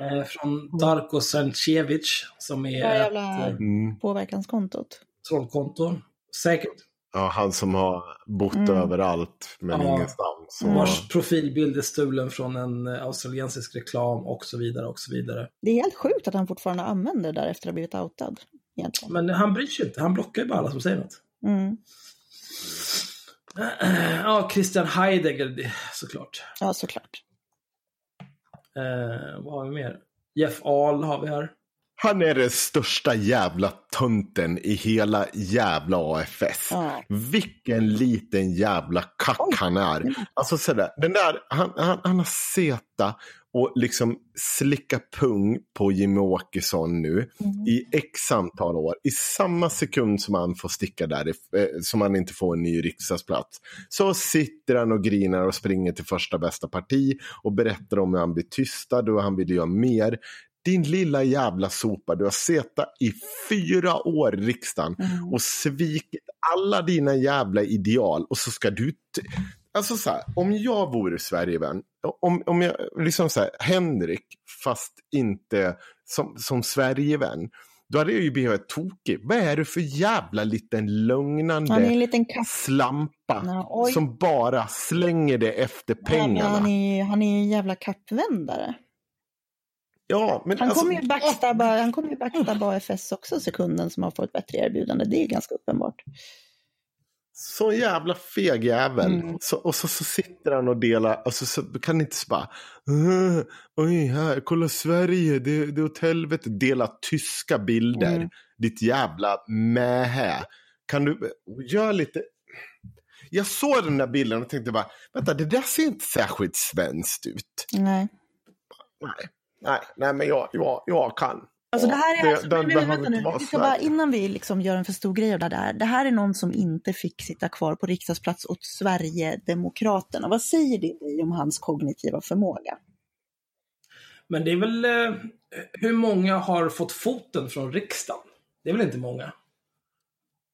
Eh, från Darko Sarncevic som är Det här ett jävla eh, påverkanskontot. trollkonto. Säkert. Ja, han som har bott Mm. överallt men Ja. ingenstans. Och, Vars profilbild är stulen från en eh, australiensisk reklam och så vidare och så vidare. Det är helt sjukt att han fortfarande använder det där efter att ha blivit outad. Egentligen. Men han bryr sig inte. Han blockar ju bara alla som säger något. Mm. Ja, Christian Heidegger såklart. Ja, såklart. Eh, vad har vi mer? Jeff Ahl har vi här. Han är den största jävla tönten i hela jävla AFS. Ja. Vilken liten jävla kack han är. Alltså sådär, den där, han, han, han har seta och liksom slicka pung på Jimmy Åkesson nu i x antal år. I samma sekund som han får sticka där, eh, som han inte får en ny riksdagsplats. Så sitter han och grinar och springer till första bästa parti och berättar om hur han blir tystad och han vill göra mer. Din lilla jävla sopa, du har suttit i fyra år i riksdagen och svikit alla dina jävla ideal och så ska du... Alltså så här, om jag vore Sverigevän, om, om jag, liksom så här, Henrik, fast inte som, som Sverigevän, då hade jag ju blivit tokig. Vad är du för jävla liten lugnande Han är en liten slampa oj. som bara slänger det efter pengarna? Han är, han är en jävla kappvändare. Ja, men Han alltså, kommer ju backstabba, han kommer ju backstabba AFS också sekunden som har fått ett bättre erbjudande. Det är ganska uppenbart. Så jävla feg jävel. Mm. Så, och så, så sitter han och delar, alltså, så kan ni inte så bara, "Uh, oj här, kolla Sverige, det, det är åt helvete. Dela tyska bilder, Mm. ditt jävla mähä. Kan du, gör lite, jag såg den där bilden och tänkte bara, vänta det där ser inte särskilt svenskt ut. Nej. Nej, nej, nej men jag, jag, jag kan. Alltså det här är, det- alltså, den men, men, behöver vänta nu, vi ska bara, innan vi liksom gör en för stor grej av det där. Det här är någon som inte fick sitta kvar på riksdagsplats åt Sverigedemokraterna. Vad säger det dig om hans kognitiva förmåga? Men det är väl... Eh, hur många har fått foten från riksdagen? Det är väl inte många?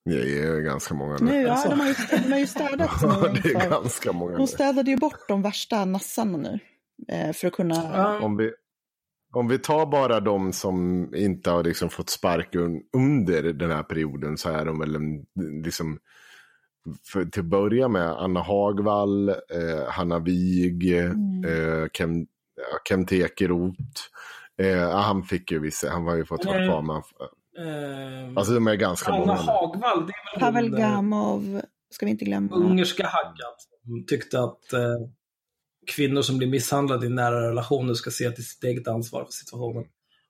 Det är ganska många nu. Nu, ja, Alltså. de har ju, de har ju städat det är ganska många. De städade ju bort de värsta nassarna nu. eh, För att kunna... Ja. Om vi, om vi tar bara de som inte har liksom fått sparken under den här perioden så är de väl en, liksom, för, till att börja med Anna Hagvall, eh, Hanna Wig, eh, Kem, ja, Kem Tekeroth. Eh, han fick ju vissa, han har ju fått vara Nej. kvar. Men, Eh, alltså de är ganska Anna många. nu. Hagvall, det är väl Pavel eh, Gamov, ska vi inte glömma. ungerska haggan som tyckte att eh, kvinnor som blir misshandlade i nära relationer ska se till sitt eget ansvar för situationen.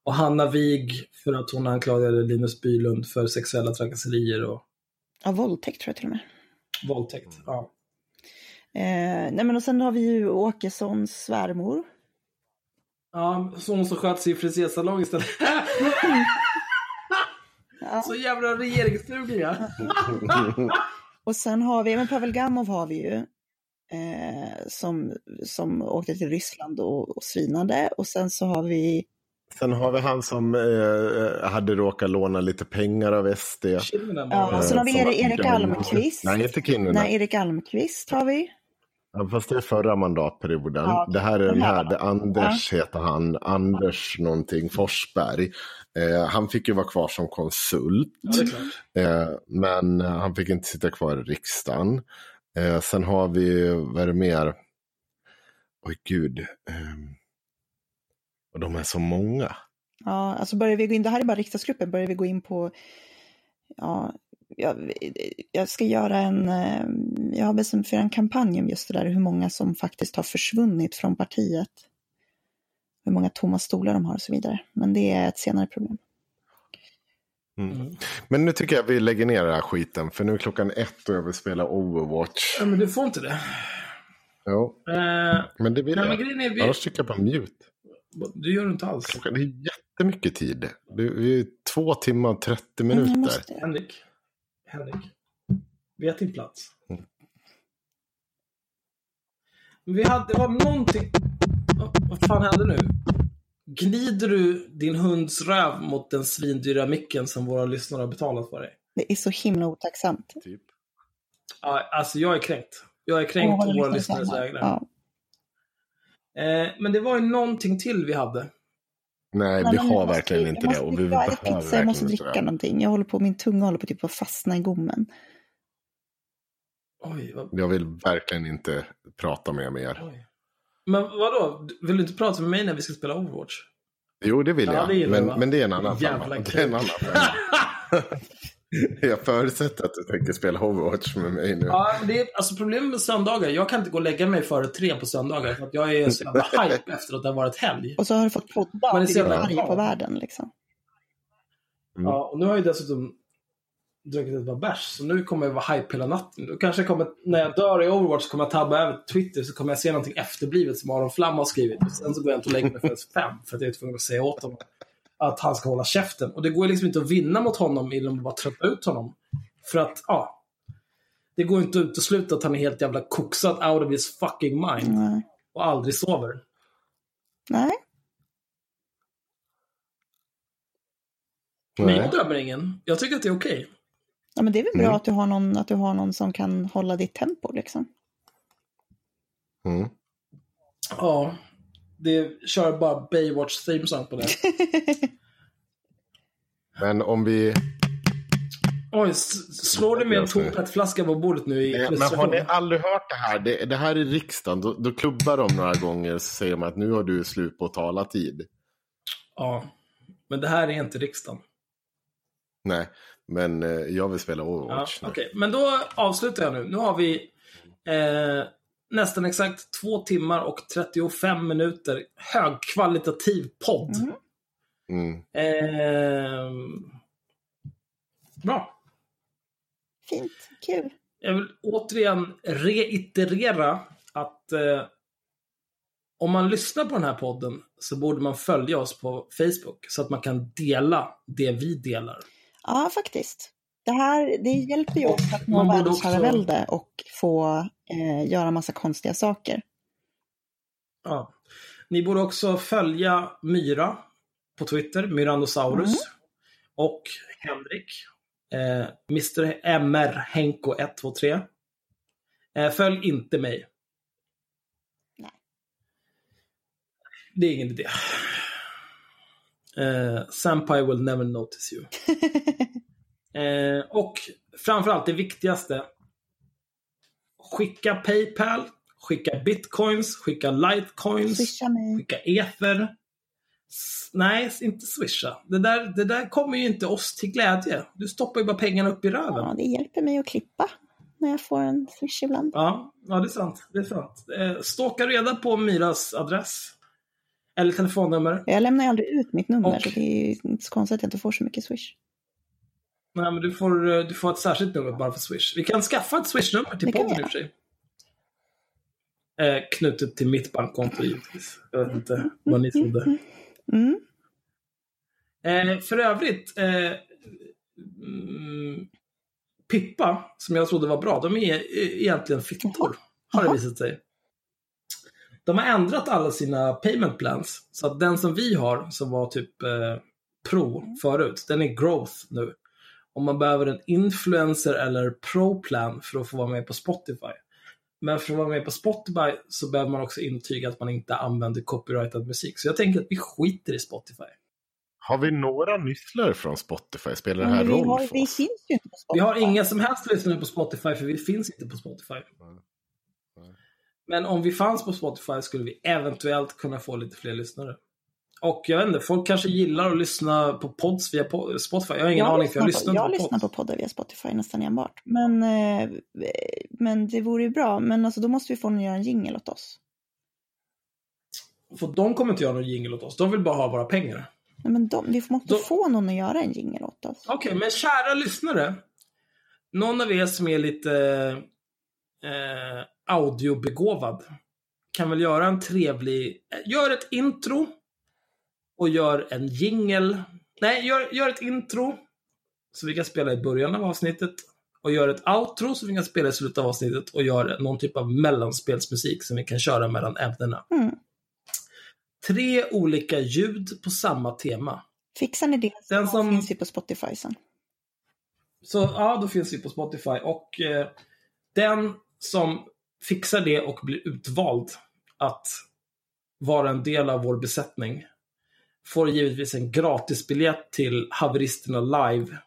Och Hanna Wig för att hon anklagade Linus Bylund för sexuella trakasserier och Ja, våldtäkt tror jag till och med. våldtäkt. Ja. Eh, nej men och sen har vi ju Åkessons svärmor. Ja, så hon som sköt sig i frisersalong istället. Ja. Så jävla regeringsdugliga. Och sen har vi, men Pavel Gamov har vi ju. Eh, som, som åkte till Ryssland och, och svinade. Och sen så har vi, Sen har vi han som eh, hade råkat låna lite pengar av SD. Kinnunen ja, sen har vi Erik, Erik Almqvist. Nej, inte Kinnunen. Nej, Erik Almqvist har vi. Ja, fast det är förra mandatperioden. Ja. Det här är Den här här, Anders heter han, Anders någonting Forsberg. Eh, han fick ju vara kvar som konsult, Ja, eh, men han fick inte sitta kvar i riksdagen. Eh, sen har vi, vad är det mer? Oj gud. Eh, och de är så många. Ja, alltså börjar vi gå in, det här är bara riksdagsgruppen, börjar vi gå in på, ja, jag, jag ska göra en, eh, jag har bestämt för en kampanj om just det där, hur många som faktiskt har försvunnit från partiet. Hur många tomma stolar de har och så vidare. Men det är ett senare problem. Mm. Men nu tycker jag vi lägger ner den här skiten, för nu är klockan ett och jag vill spela Overwatch. Ja, men du får inte det. Jo, Eh, men det vill nej, men jag. grejen är, vi, Annars trycker jag på mute. du gör det inte alls. Klockan, det är jättemycket tid. Det är två timmar och 30 Mm, jag minuter. måste- Henrik. Henrik. Vet din plats. Mm. Vi hade, det var någonting... Vad- Vad fan hände nu? Glider du din hunds röv mot den svindyra micken som våra lyssnare har betalat för dig? Det är så himla otacksamt. Typ. Ja, alltså jag är kränkt. Jag är kränkt på våra lyssnares vägnar. Ja. Eh, men det var ju någonting till vi hade. Nej, Nej, vi jag har måste- verkligen inte jag det. måste Och vi jag behöver pizza, jag måste verkligen inte dricka det. någonting. Jag håller på, min tunga håller på typ att fastna i gommen. Oj, vad... Jag vill verkligen inte prata med mer. Oj. Men vadå? Vill du inte prata med mig när vi ska spela Overwatch? Jo, det vill Ja, jag. det men, men det är en annan femma. Det är en annan femma. jag förutsätter att du tänker spela Overwatch med mig nu. Ja, det är, alltså problemet med söndagar, jag kan inte gå och lägga mig före tre på söndagar för att jag är så jävla hype efter att det har varit helg. Och så har du fått Man podda är så jävla arg på världen liksom. Mm. Ja, och nu har jag ju dessutom druckit ett par bärs, så nu kommer jag vara hype hela natten. Då kanske jag kommer, när jag dör i Overwatch så kommer jag tabba över Twitter så kommer jag se någonting efterblivet som Aron Flam har skrivit. Och sen så går jag inte och lägger mig förrän fem för att jag är tvungen att säga åt honom att han ska hålla käften. Och det går liksom inte att vinna mot honom genom att bara trötta ut honom. För att, ja. Det går inte att utesluta att han är helt jävla koksad out of his fucking mind. Nej. Och aldrig sover. Nej. Jag dömer ingen. Jag tycker att det är okej. Ja, men det är väl bra Mm. att, du har någon, att du har någon som kan hålla ditt tempo liksom. Mm. Ja. Det kör bara Baywatch theme song på det. Men om vi... Oj, slår du med en tom petflaska på bordet nu i Men har ni aldrig hört det här? Det, det här är riksdagen. Då, då klubbar de några gånger så säger man att nu har du slut på talartid. Ja. Men det här är inte riksdagen. Nej, men eh, jag vill spela Ja, Overwatch Okej, nu. men då avslutar jag nu. Nu har vi eh, nästan exakt två timmar och 35 minuter högkvalitativ podd. Mm. Mm. Eh, bra. Fint, kul. Jag vill återigen reiterera att eh, om man lyssnar på den här podden så borde man följa oss på Facebook så att man kan dela det vi delar. Ja, faktiskt. Det här det hjälper ju oss att nå Man borde också- världsherravälde och få eh, göra massa konstiga saker. Ja. Ni borde också följa Myra på Twitter, Myrandosaurus. Mm. Och Henrik, eh, Mr MR Henko 123. Eh, följ inte mig. Nej. Det är ingen idé. Eh, Senpai will never notice you. eh, och framförallt det viktigaste. Skicka Paypal, skicka bitcoins, skicka litecoins. Swisha mig. Skicka ether. S- Nej, inte swisha. Det där, det där kommer ju inte oss till glädje. Du stoppar ju bara pengarna upp i röven. Ja, det hjälper mig att klippa när jag får en swish ibland. Ja, ja det är sant. Det är sant. Eh, Ståka reda på Myras adress. Eller telefonnummer. Jag lämnar ju aldrig ut mitt nummer, Och- så det är inte så konstigt att jag inte får så mycket swish. Nej, men du får, eh, du får ett särskilt nummer bara för Swish. Vi kan skaffa ett Swish-nummer till Det podden i och för sig. Eh, knutet till mitt bankkonto givetvis. Jag vet inte vad ni trodde. Mm. Eh, för övrigt, eh, mm, Pippa, som jag trodde var bra, de är eh, egentligen fittor. Har det visat sig. De har ändrat alla sina payment plans. Så att den som vi har, som var typ eh, Pro förut, den är Growth nu. Om man behöver en influencer eller Pro-plan för att få vara med på Spotify. Men för att vara med på Spotify så behöver man också intyga att man inte använder copyrightad musik. Så jag tänker att vi skiter i Spotify. Har vi några nysslar från Spotify? Spelar det här vi, roll har, för vi oss? finns ju inte på Spotify. Vi har inga som helst lyssnare på Spotify för vi finns inte på Spotify. Men om vi fanns på Spotify skulle vi eventuellt kunna få lite fler lyssnare. Och jag vet inte, folk kanske gillar att lyssna på pods via po- Spotify. Jag har ingen aning för jag lyssnar på, jag lyssnar pods. på poddar via Spotify nästan enbart. Men, eh, men det vore ju bra. Men alltså, då måste vi få någon att göra en jingle åt oss. För de kommer inte göra någon jingle åt oss. De vill bara ha våra pengar. Nej, men de, vi måste Då- få någon att göra en jingle åt oss. Okej, men kära lyssnare. Någon av er som är lite eh, audiobegåvad kan väl göra en trevlig... Gör ett intro och gör en jingle. Nej, gör, gör ett intro så vi kan spela i början av avsnittet och gör ett outro så vi kan spela i slutet av avsnittet och gör någon typ av mellanspelsmusik som vi kan köra mellan ämnena. Mm. Tre olika ljud på samma tema. Fixar ni det så Den som- finns ju på Spotify sen. Så ja, då finns vi på Spotify. Och eh, den som fixar det och blir utvald att vara en del av vår besättning får givetvis en gratisbiljett till Haveristerna Live.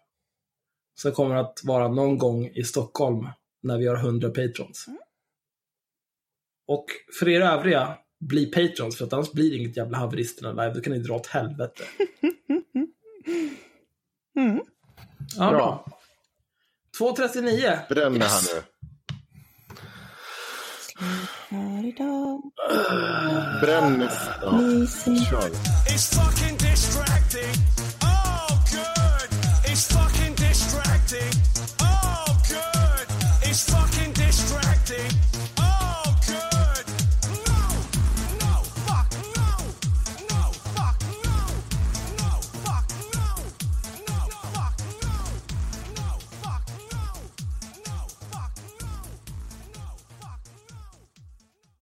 Som kommer att vara någon gång i Stockholm när vi har 100 patrons. Och för er övriga, bli patrons för att annars blir det inget jävla Haveristerna Live. Då kan ni dra åt helvete. Mm. Ja, Bra. bra. 2.39. Bränner han nu. För idag, Bränn. Mysigt. kör.